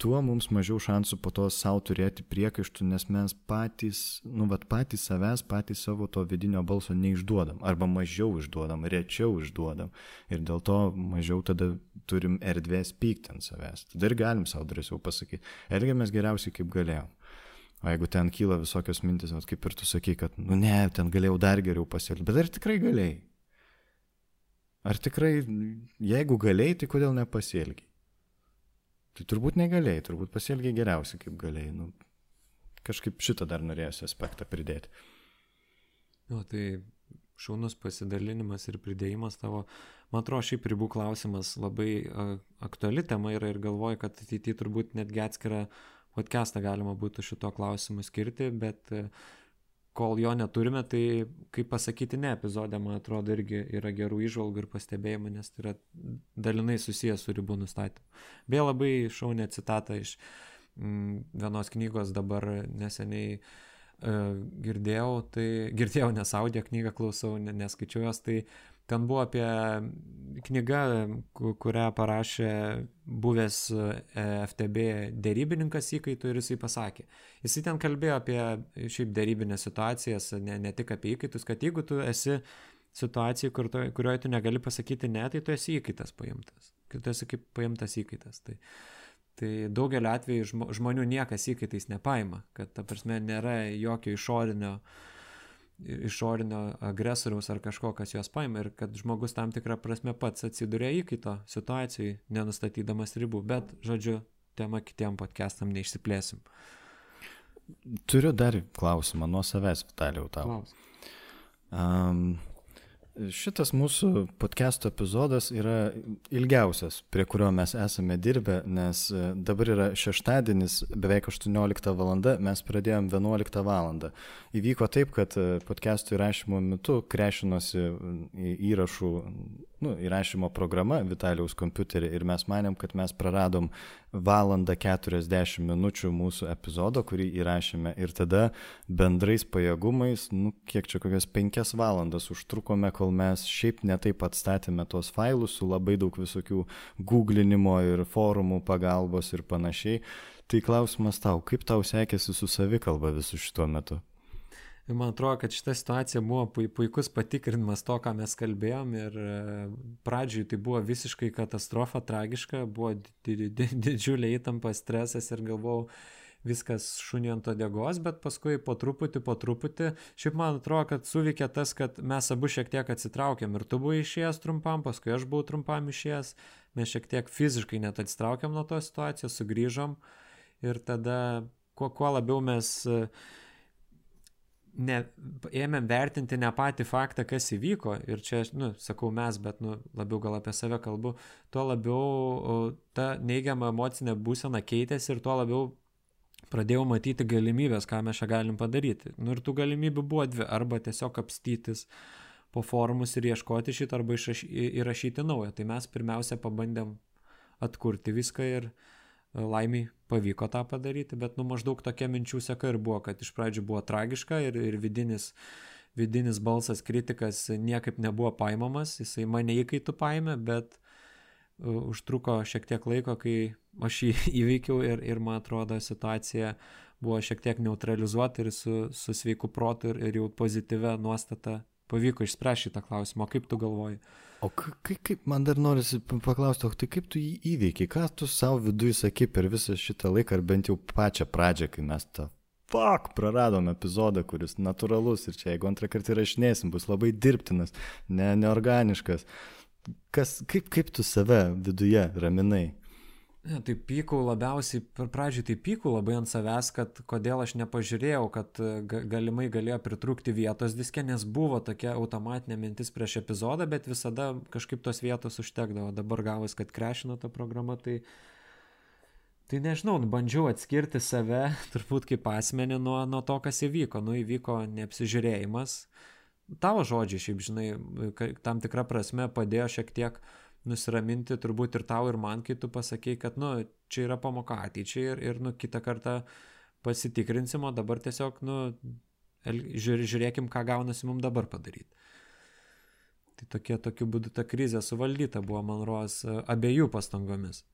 tuo mums mažiau šansų po to savo turėti priekaištų, nes mes patys, nu, vat patys savęs, patys savo to vidinio balso neišduodam, arba mažiau išduodam, rečiau išduodam. Ir dėl to mažiau tada turim erdvės pykti ant savęs. Tada ir galim savo drąsiau pasakyti, elgiamės geriausiai kaip galėjom. O jeigu ten kyla visokios mintis, kaip ir tu sakai, kad, nu ne, ten galėjau dar geriau pasielgti, bet ar tikrai galėjai? Ar tikrai, jeigu galėjai, tai kodėl nepasielgiai? Tai turbūt negalėjai, turbūt pasielgiai geriausiai, kaip galėjai. Nu, kažkaip šitą dar norėjusi aspektą pridėti. O tai šaunus pasidalinimas ir pridėjimas tavo, man atrodo, šiaip ribų klausimas labai aktuali tema yra ir galvoju, kad ateityje turbūt netgi atskirą podcastą galima būtų šito klausimu skirti, bet uh, kol jo neturime, tai kaip pasakyti ne epizodė, man atrodo, irgi yra gerų išvalgų ir pastebėjimų, nes tai yra dalinai susijęs su ribų nustatymu. Beje, labai šaunė citata iš mm, vienos knygos dabar neseniai uh, girdėjau, tai girdėjau, nes audio knygą klausau, neskaičiau jos, tai ten buvo apie knyga, kurią parašė buvęs e, FTB dėrybininkas įkaitų ir jisai pasakė. Jisai ten kalbėjo apie šiaip dėrybinės situacijas, ne, ne tik apie įkaitus, kad jeigu tu esi situacijai, kur to, kurioje tu negali pasakyti ne, tai tu esi įkaitas paimtas. Tu esi kaip paimtas įkaitas. Tai, tai daugeliu atveju žmonių niekas įkaitais nepaima, kad ta prasme nėra jokio išorinio uh, išorinio agresoriaus ar kažko, kas juos paima ir kad žmogus tam tikrą prasme pats atsiduria įkaito situacijai, nenustatydamas ribų. Bet, žodžiu, tema kitiem podcastam neišsiplėsim. Turiu dar klausimą nuo savęs, Vitalijau, tau. Klaus. Um, Šitas mūsų podcast'o epizodas yra ilgiausias, prie kurio mes esame dirbę, nes e, dabar yra šeštadienis, beveik 18 val. mes pradėjom 11 val. Įvyko taip, kad e, podcast'o įrašymo metu krešinosi įrašų nu, įrašymo programa Vitaliaus kompiuterį ir mes manėm, kad mes praradom valandą 40 minučių mūsų epizodo, kurį įrašėme ir tada bendrais pajėgumais, nu, kiek čia kokias 5 valandas užtrukome, kol mes šiaip netaip atstatėme tos failus su labai daug visokių googlinimo ir forumų pagalbos ir panašiai. Tai klausimas tau, kaip tau sekėsi su savikalba visų šituo metu? Ir man atrodo, kad šita situacija buvo puikus patikrinimas to, ką mes kalbėjom. Ir e, pradžioj tai buvo visiškai katastrofa, tragiška, buvo didžiulė įtampa, stresas ir galvojau, viskas šunį ant odegos, bet paskui po truputį, po truputį, šiaip man atrodo, kad suveikė tas, kad mes abu šiek tiek atsitraukėm. Ir tu buvai išėjęs trumpam, paskui aš buvau trumpam išėjęs, mes šiek tiek fiziškai net atsitraukėm nuo tos situacijos, sugrįžom. Ir tada kuo, kuo labiau mes uh, ne, ėmėm vertinti ne patį faktą, kas įvyko, ir čia, nu, sakau mes, bet, nu, labiau gal apie save kalbu, tuo labiau ta neigiama emocinė būsena keitėsi ir tuo labiau pradėjau matyti galimybės, ką mes čia galim padaryti. Nu, ir tų galimybių buvo dvi, arba tiesiog apstytis po forumus ir ieškoti šitą, arba įrašyti naują. Tai mes pirmiausia pabandėm atkurti viską ir laimiai pavyko tą padaryti, bet nu maždaug tokia minčių seka ir buvo, kad iš pradžių buvo tragiška ir, ir vidinis, vidinis balsas kritikas niekaip nebuvo paimamas, jisai mane įkaitų paėmė, bet uh, užtruko šiek tiek laiko, kai aš jį įveikiau ir, ir man atrodo situacija buvo šiek tiek neutralizuota ir su, su sveiku protu ir, ir jau pozityvę nuostatą pavyko išspręsti šitą klausimą. Kaip tu galvoji? O kaip, kaip man dar norisi paklausti, o tai kaip tu jį įveikiai, ką tu savo viduje sakai per visą šitą laiką, ar bent jau pačią pradžią, kai mes tą fuck, praradom epizodą, kuris natūralus ir čia jeigu antrą kartą įrašinėsim, bus labai dirbtinas, ne, neorganiškas. Kas, kaip, kaip tu save viduje raminai? Ne, tai pykau labiausiai, per pradžią tai pykau labai ant savęs, kad kodėl aš nepažiūrėjau, kad e, galimai galėjo pritrūkti vietos diske, nes buvo tokia automatinė mintis prieš epizodą, bet visada kažkaip tos vietos užtekdavo. Dabar gavus, kad krešino ta programa, tai, tai nežinau, bandžiau atskirti save, turbūt kaip asmenį nuo, nuo to, kas įvyko. Nu, įvyko neapsižiūrėjimas. Tavo žodžiai, šiaip žinai, tam tikrą prasme padėjo šiek tiek uh, nusiraminti turbūt ir tau, ir man, kai tu pasakei, kad, nu, čia yra pamoka ateičiai ir, ir nu, kitą kartą pasitikrinsim, o dabar tiesiog, nu, žiūrė, žiūrėkim, ką gaunasi mums dabar padaryti. Tai tokie, tokiu būdu ta krizė suvaldyta buvo, man ruos, abiejų pastangomis.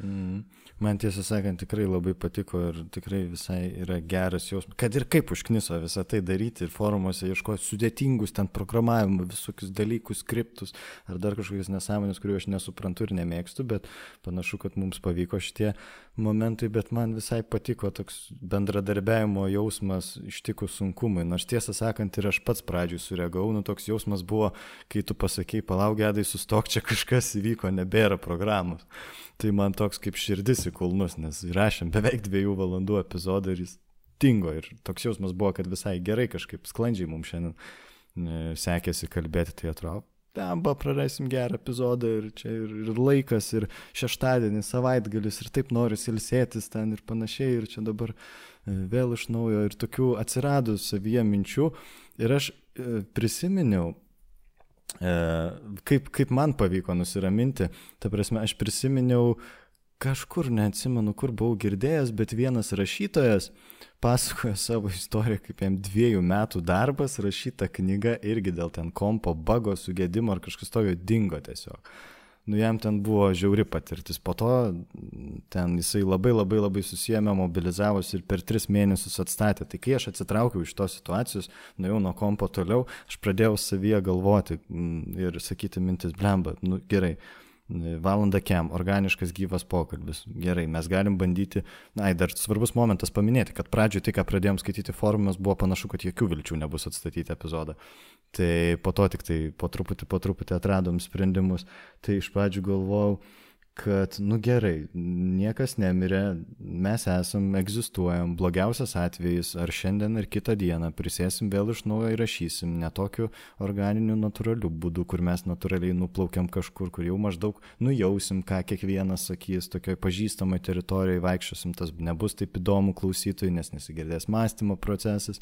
Mm. Man tiesą sakant, tikrai labai patiko ir tikrai visai yra geras jausmas, kad ir kaip užkniso visą tai daryti ir forumuose ieškoti sudėtingus ten programavimo, visokius dalykus, skriptus ar dar kažkokius nesąmonės, kuriuo aš nesuprantu ir nemėgstu, bet panašu, kad mums pavyko šitie momentai, bet man visai patiko toks bendradarbiavimo jausmas ištikus sunkumai. Nors tiesą sakant, ir aš pats pradžiui sureagavau, nu toks jausmas buvo, kai tu pasakai, palauk gedai, sustok, čia kažkas įvyko, nebėra programos tai man toks kaip širdis į kulnus, nes įrašėm beveik dviejų valandų epizodą ir jis dingo ir toks jausmas buvo, kad visai gerai kažkaip sklandžiai mums šiandien e, sekėsi kalbėti, tai atrodo, Pemba, prarasim gerą epizodą ir čia ir, ir laikas, ir šeštadienis, savaitgalis, ir taip noris ilsėtis ten ir panašiai, ir čia dabar e, vėl iš naujo ir tokių atsiradus savyje minčių. Ir aš e, prisiminiau kaip, kaip man pavyko nusiraminti, ta prasme, aš prisiminiau kažkur, neatsimenu, kur buvau girdėjęs, bet vienas rašytojas pasakojo savo istoriją, kaip jam dviejų metų darbas rašyta knyga irgi dėl ten kompo bago sugėdimo ar kažkas tokio dingo tiesiog nu jam ten buvo žiauri patirtis. Po to ten jisai labai labai labai susijęme, mobilizavosi ir per tris mėnesius atstatė. Tai kai aš atsitraukiau iš tos situacijos, nuėjau nuo kompo toliau, aš pradėjau savyje galvoti mm, ir sakyti mintis, blemba, nu gerai, Valanda kem, organiškas gyvas pokalbis. Gerai, mes galim bandyti, na, dar svarbus momentas paminėti, kad pradžioje tai, ką pradėjom skaityti forumus, buvo panašu, kad jokių vilčių nebus atstatyti epizodą. Tai po to tik tai po truputį, po truputį atradom sprendimus. Tai iš pradžių galvojau, kad, nu gerai, niekas nemirė, mes esam, egzistuojam, blogiausias atvejis, ar šiandien, ar kitą dieną prisėsim vėl iš naujo įrašysim, ne tokiu organiniu, natūraliu būdu, kur mes natūraliai nuplaukiam kažkur, kur jau maždaug nujausim, ką kiekvienas sakys, tokioj pažįstamai teritorijai vaikščiosim, tas nebus taip įdomu klausytojui, nes nesigirdės mąstymo procesas,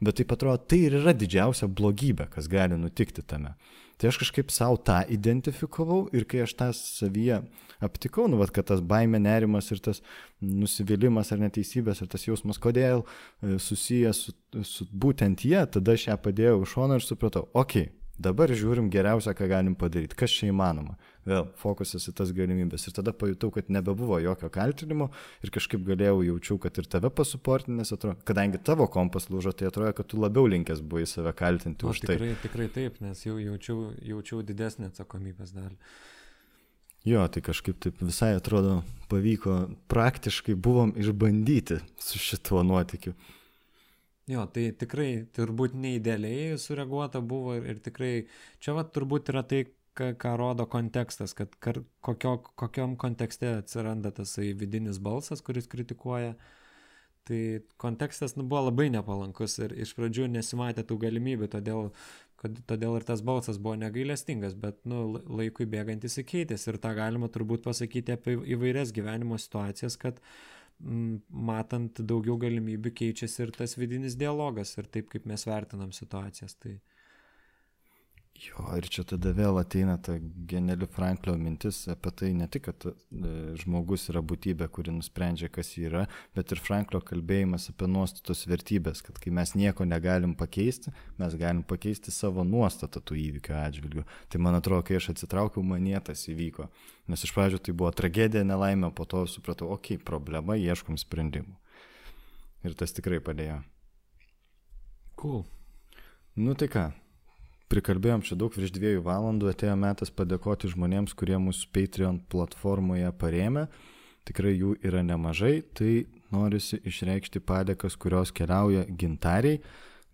bet taip atrodo, tai ir yra didžiausia blogybė, kas gali nutikti tame Tai aš kažkaip savo tą identifikavau ir kai aš tą savyje aptikau, nu, vat, kad tas baime, nerimas ir tas nusivylimas ar neteisybės ir tas jausmas, kodėl e, susijęs su, su būtent jie, tada aš ją padėjau iš šono ir supratau, okei, okay, Dabar žiūrim geriausia, ką galim padaryti, kas čia įmanoma. Vėl fokusas į tas galimybės. Ir tada pajutau, kad nebebuvo jokio kaltinimo ir kažkaip galėjau jaučiau, kad ir tave pasuportinti, nes atrodo, kadangi tavo kompas lūžo, tai atrodo, kad tu labiau linkęs buvai save kaltinti o, už tai. Tikrai, tikrai taip, nes jau jaučiau, jaučiau didesnį atsakomybės dalį. Jo, tai kažkaip taip visai atrodo pavyko, praktiškai buvom išbandyti su šituo nuotikiu. Jo, tai tikrai turbūt neįdėliai sureaguota buvo ir, ir tikrai čia va turbūt yra tai, ką, ką rodo kontekstas, kad kar, kokio, kokiam kontekste atsiranda tas vidinis balsas, kuris kritikuoja. Tai kontekstas nu, buvo labai nepalankus ir iš pradžių nesimatė tų galimybių, todėl, kad, todėl ir tas balsas buvo negailestingas, bet nu, laikui bėgant įsikeitęs ir tą galima turbūt pasakyti apie įvairias gyvenimo situacijas, kad uh, matant daugiau galimybių keičiasi ir tas vidinis dialogas ir taip, kaip mes vertinam situacijas. Tai... Jo, ir čia tada vėl ateina ta geniali Franklio mintis apie tai ne tik, kad e, žmogus yra būtybė, kuri nusprendžia, kas jį yra, bet ir Franklio kalbėjimas apie nuostatos vertybės, kad kai mes nieko negalim pakeisti, mes galim pakeisti savo nuostatą tų įvykių atžvilgių. Tai man atrodo, kai aš atsitraukiau, manietas įvyko. Nes iš pradžių tai buvo tragedija, nelaimė, po to supratau, okei, okay, problema, ieškom sprendimų. Ir tas tikrai padėjo. Cool. Nu tai ką, Prikalbėjom čia daug virš dviejų valandų, atėjo metas padėkoti žmonėms, kurie mūsų Patreon platformoje parėmė. Tikrai jų yra nemažai, tai norisi išreikšti padėkas, kurios keliauja Gintariai,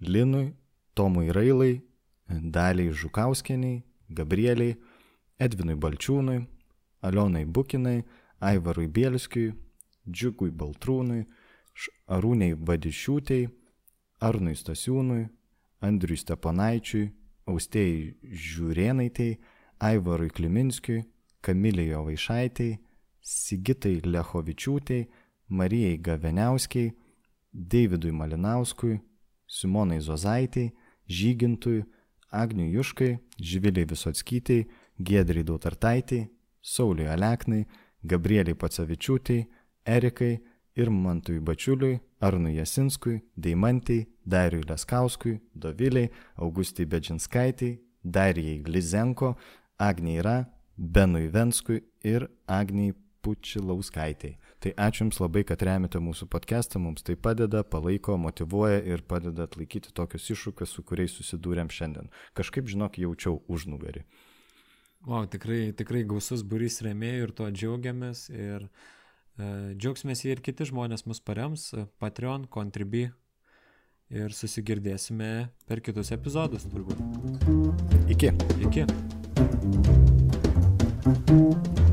Linui, Tomui Railai, Daliai Žukauskieniai, Gabrieliai, Edvinui Balčiūnui, Alionai Bukinai, Aivarui Bielskiui, Džiugui Baltrūnui, Arūniai Vadišiūtei, Arnui Stasiūnui, Andriui Stepanaičiui, Austėjai Žiūrėnaitei, Aivarui Kliminskiui, Kamilijai Vaišaitei, Sigitai Lechovičiūtei, Marijai Gaveniauskiai, Davidui Malinauskui, Simonai Zozaitei, Žygintui, Agniui Juškai, Žviliai Visotskytei, Gedrai Dautartaitei, Sauliui Aleknai, Gabrieliai Pacavičiūtei, Erikai ir Mantui Bačiuliui, Arnui Jasinskui, Deimantei, Dariui Leskauskui, Doviliai, Augustai Bedžinskaitai, Darijai Glizenko, Agniai Ra, Benui Venskui ir Agniai Pučilauskaitai. Tai ačiū Jums labai, kad remite mūsų podcastą, mums tai padeda, palaiko, motivuoja ir padeda atlaikyti tokius iššūkius, su kuriais susidūrėm šiandien. Kažkaip, žinok, jaučiau užnugarį. Wow, tikrai, tikrai gausus burys remėjų ir tuo džiaugiamės ir e, džiaugsimės jei ir kiti žmonės mus parems, Patreon, Contribui ir susigirdėsime per kitus epizodus turbūt. Iki. Iki. thank you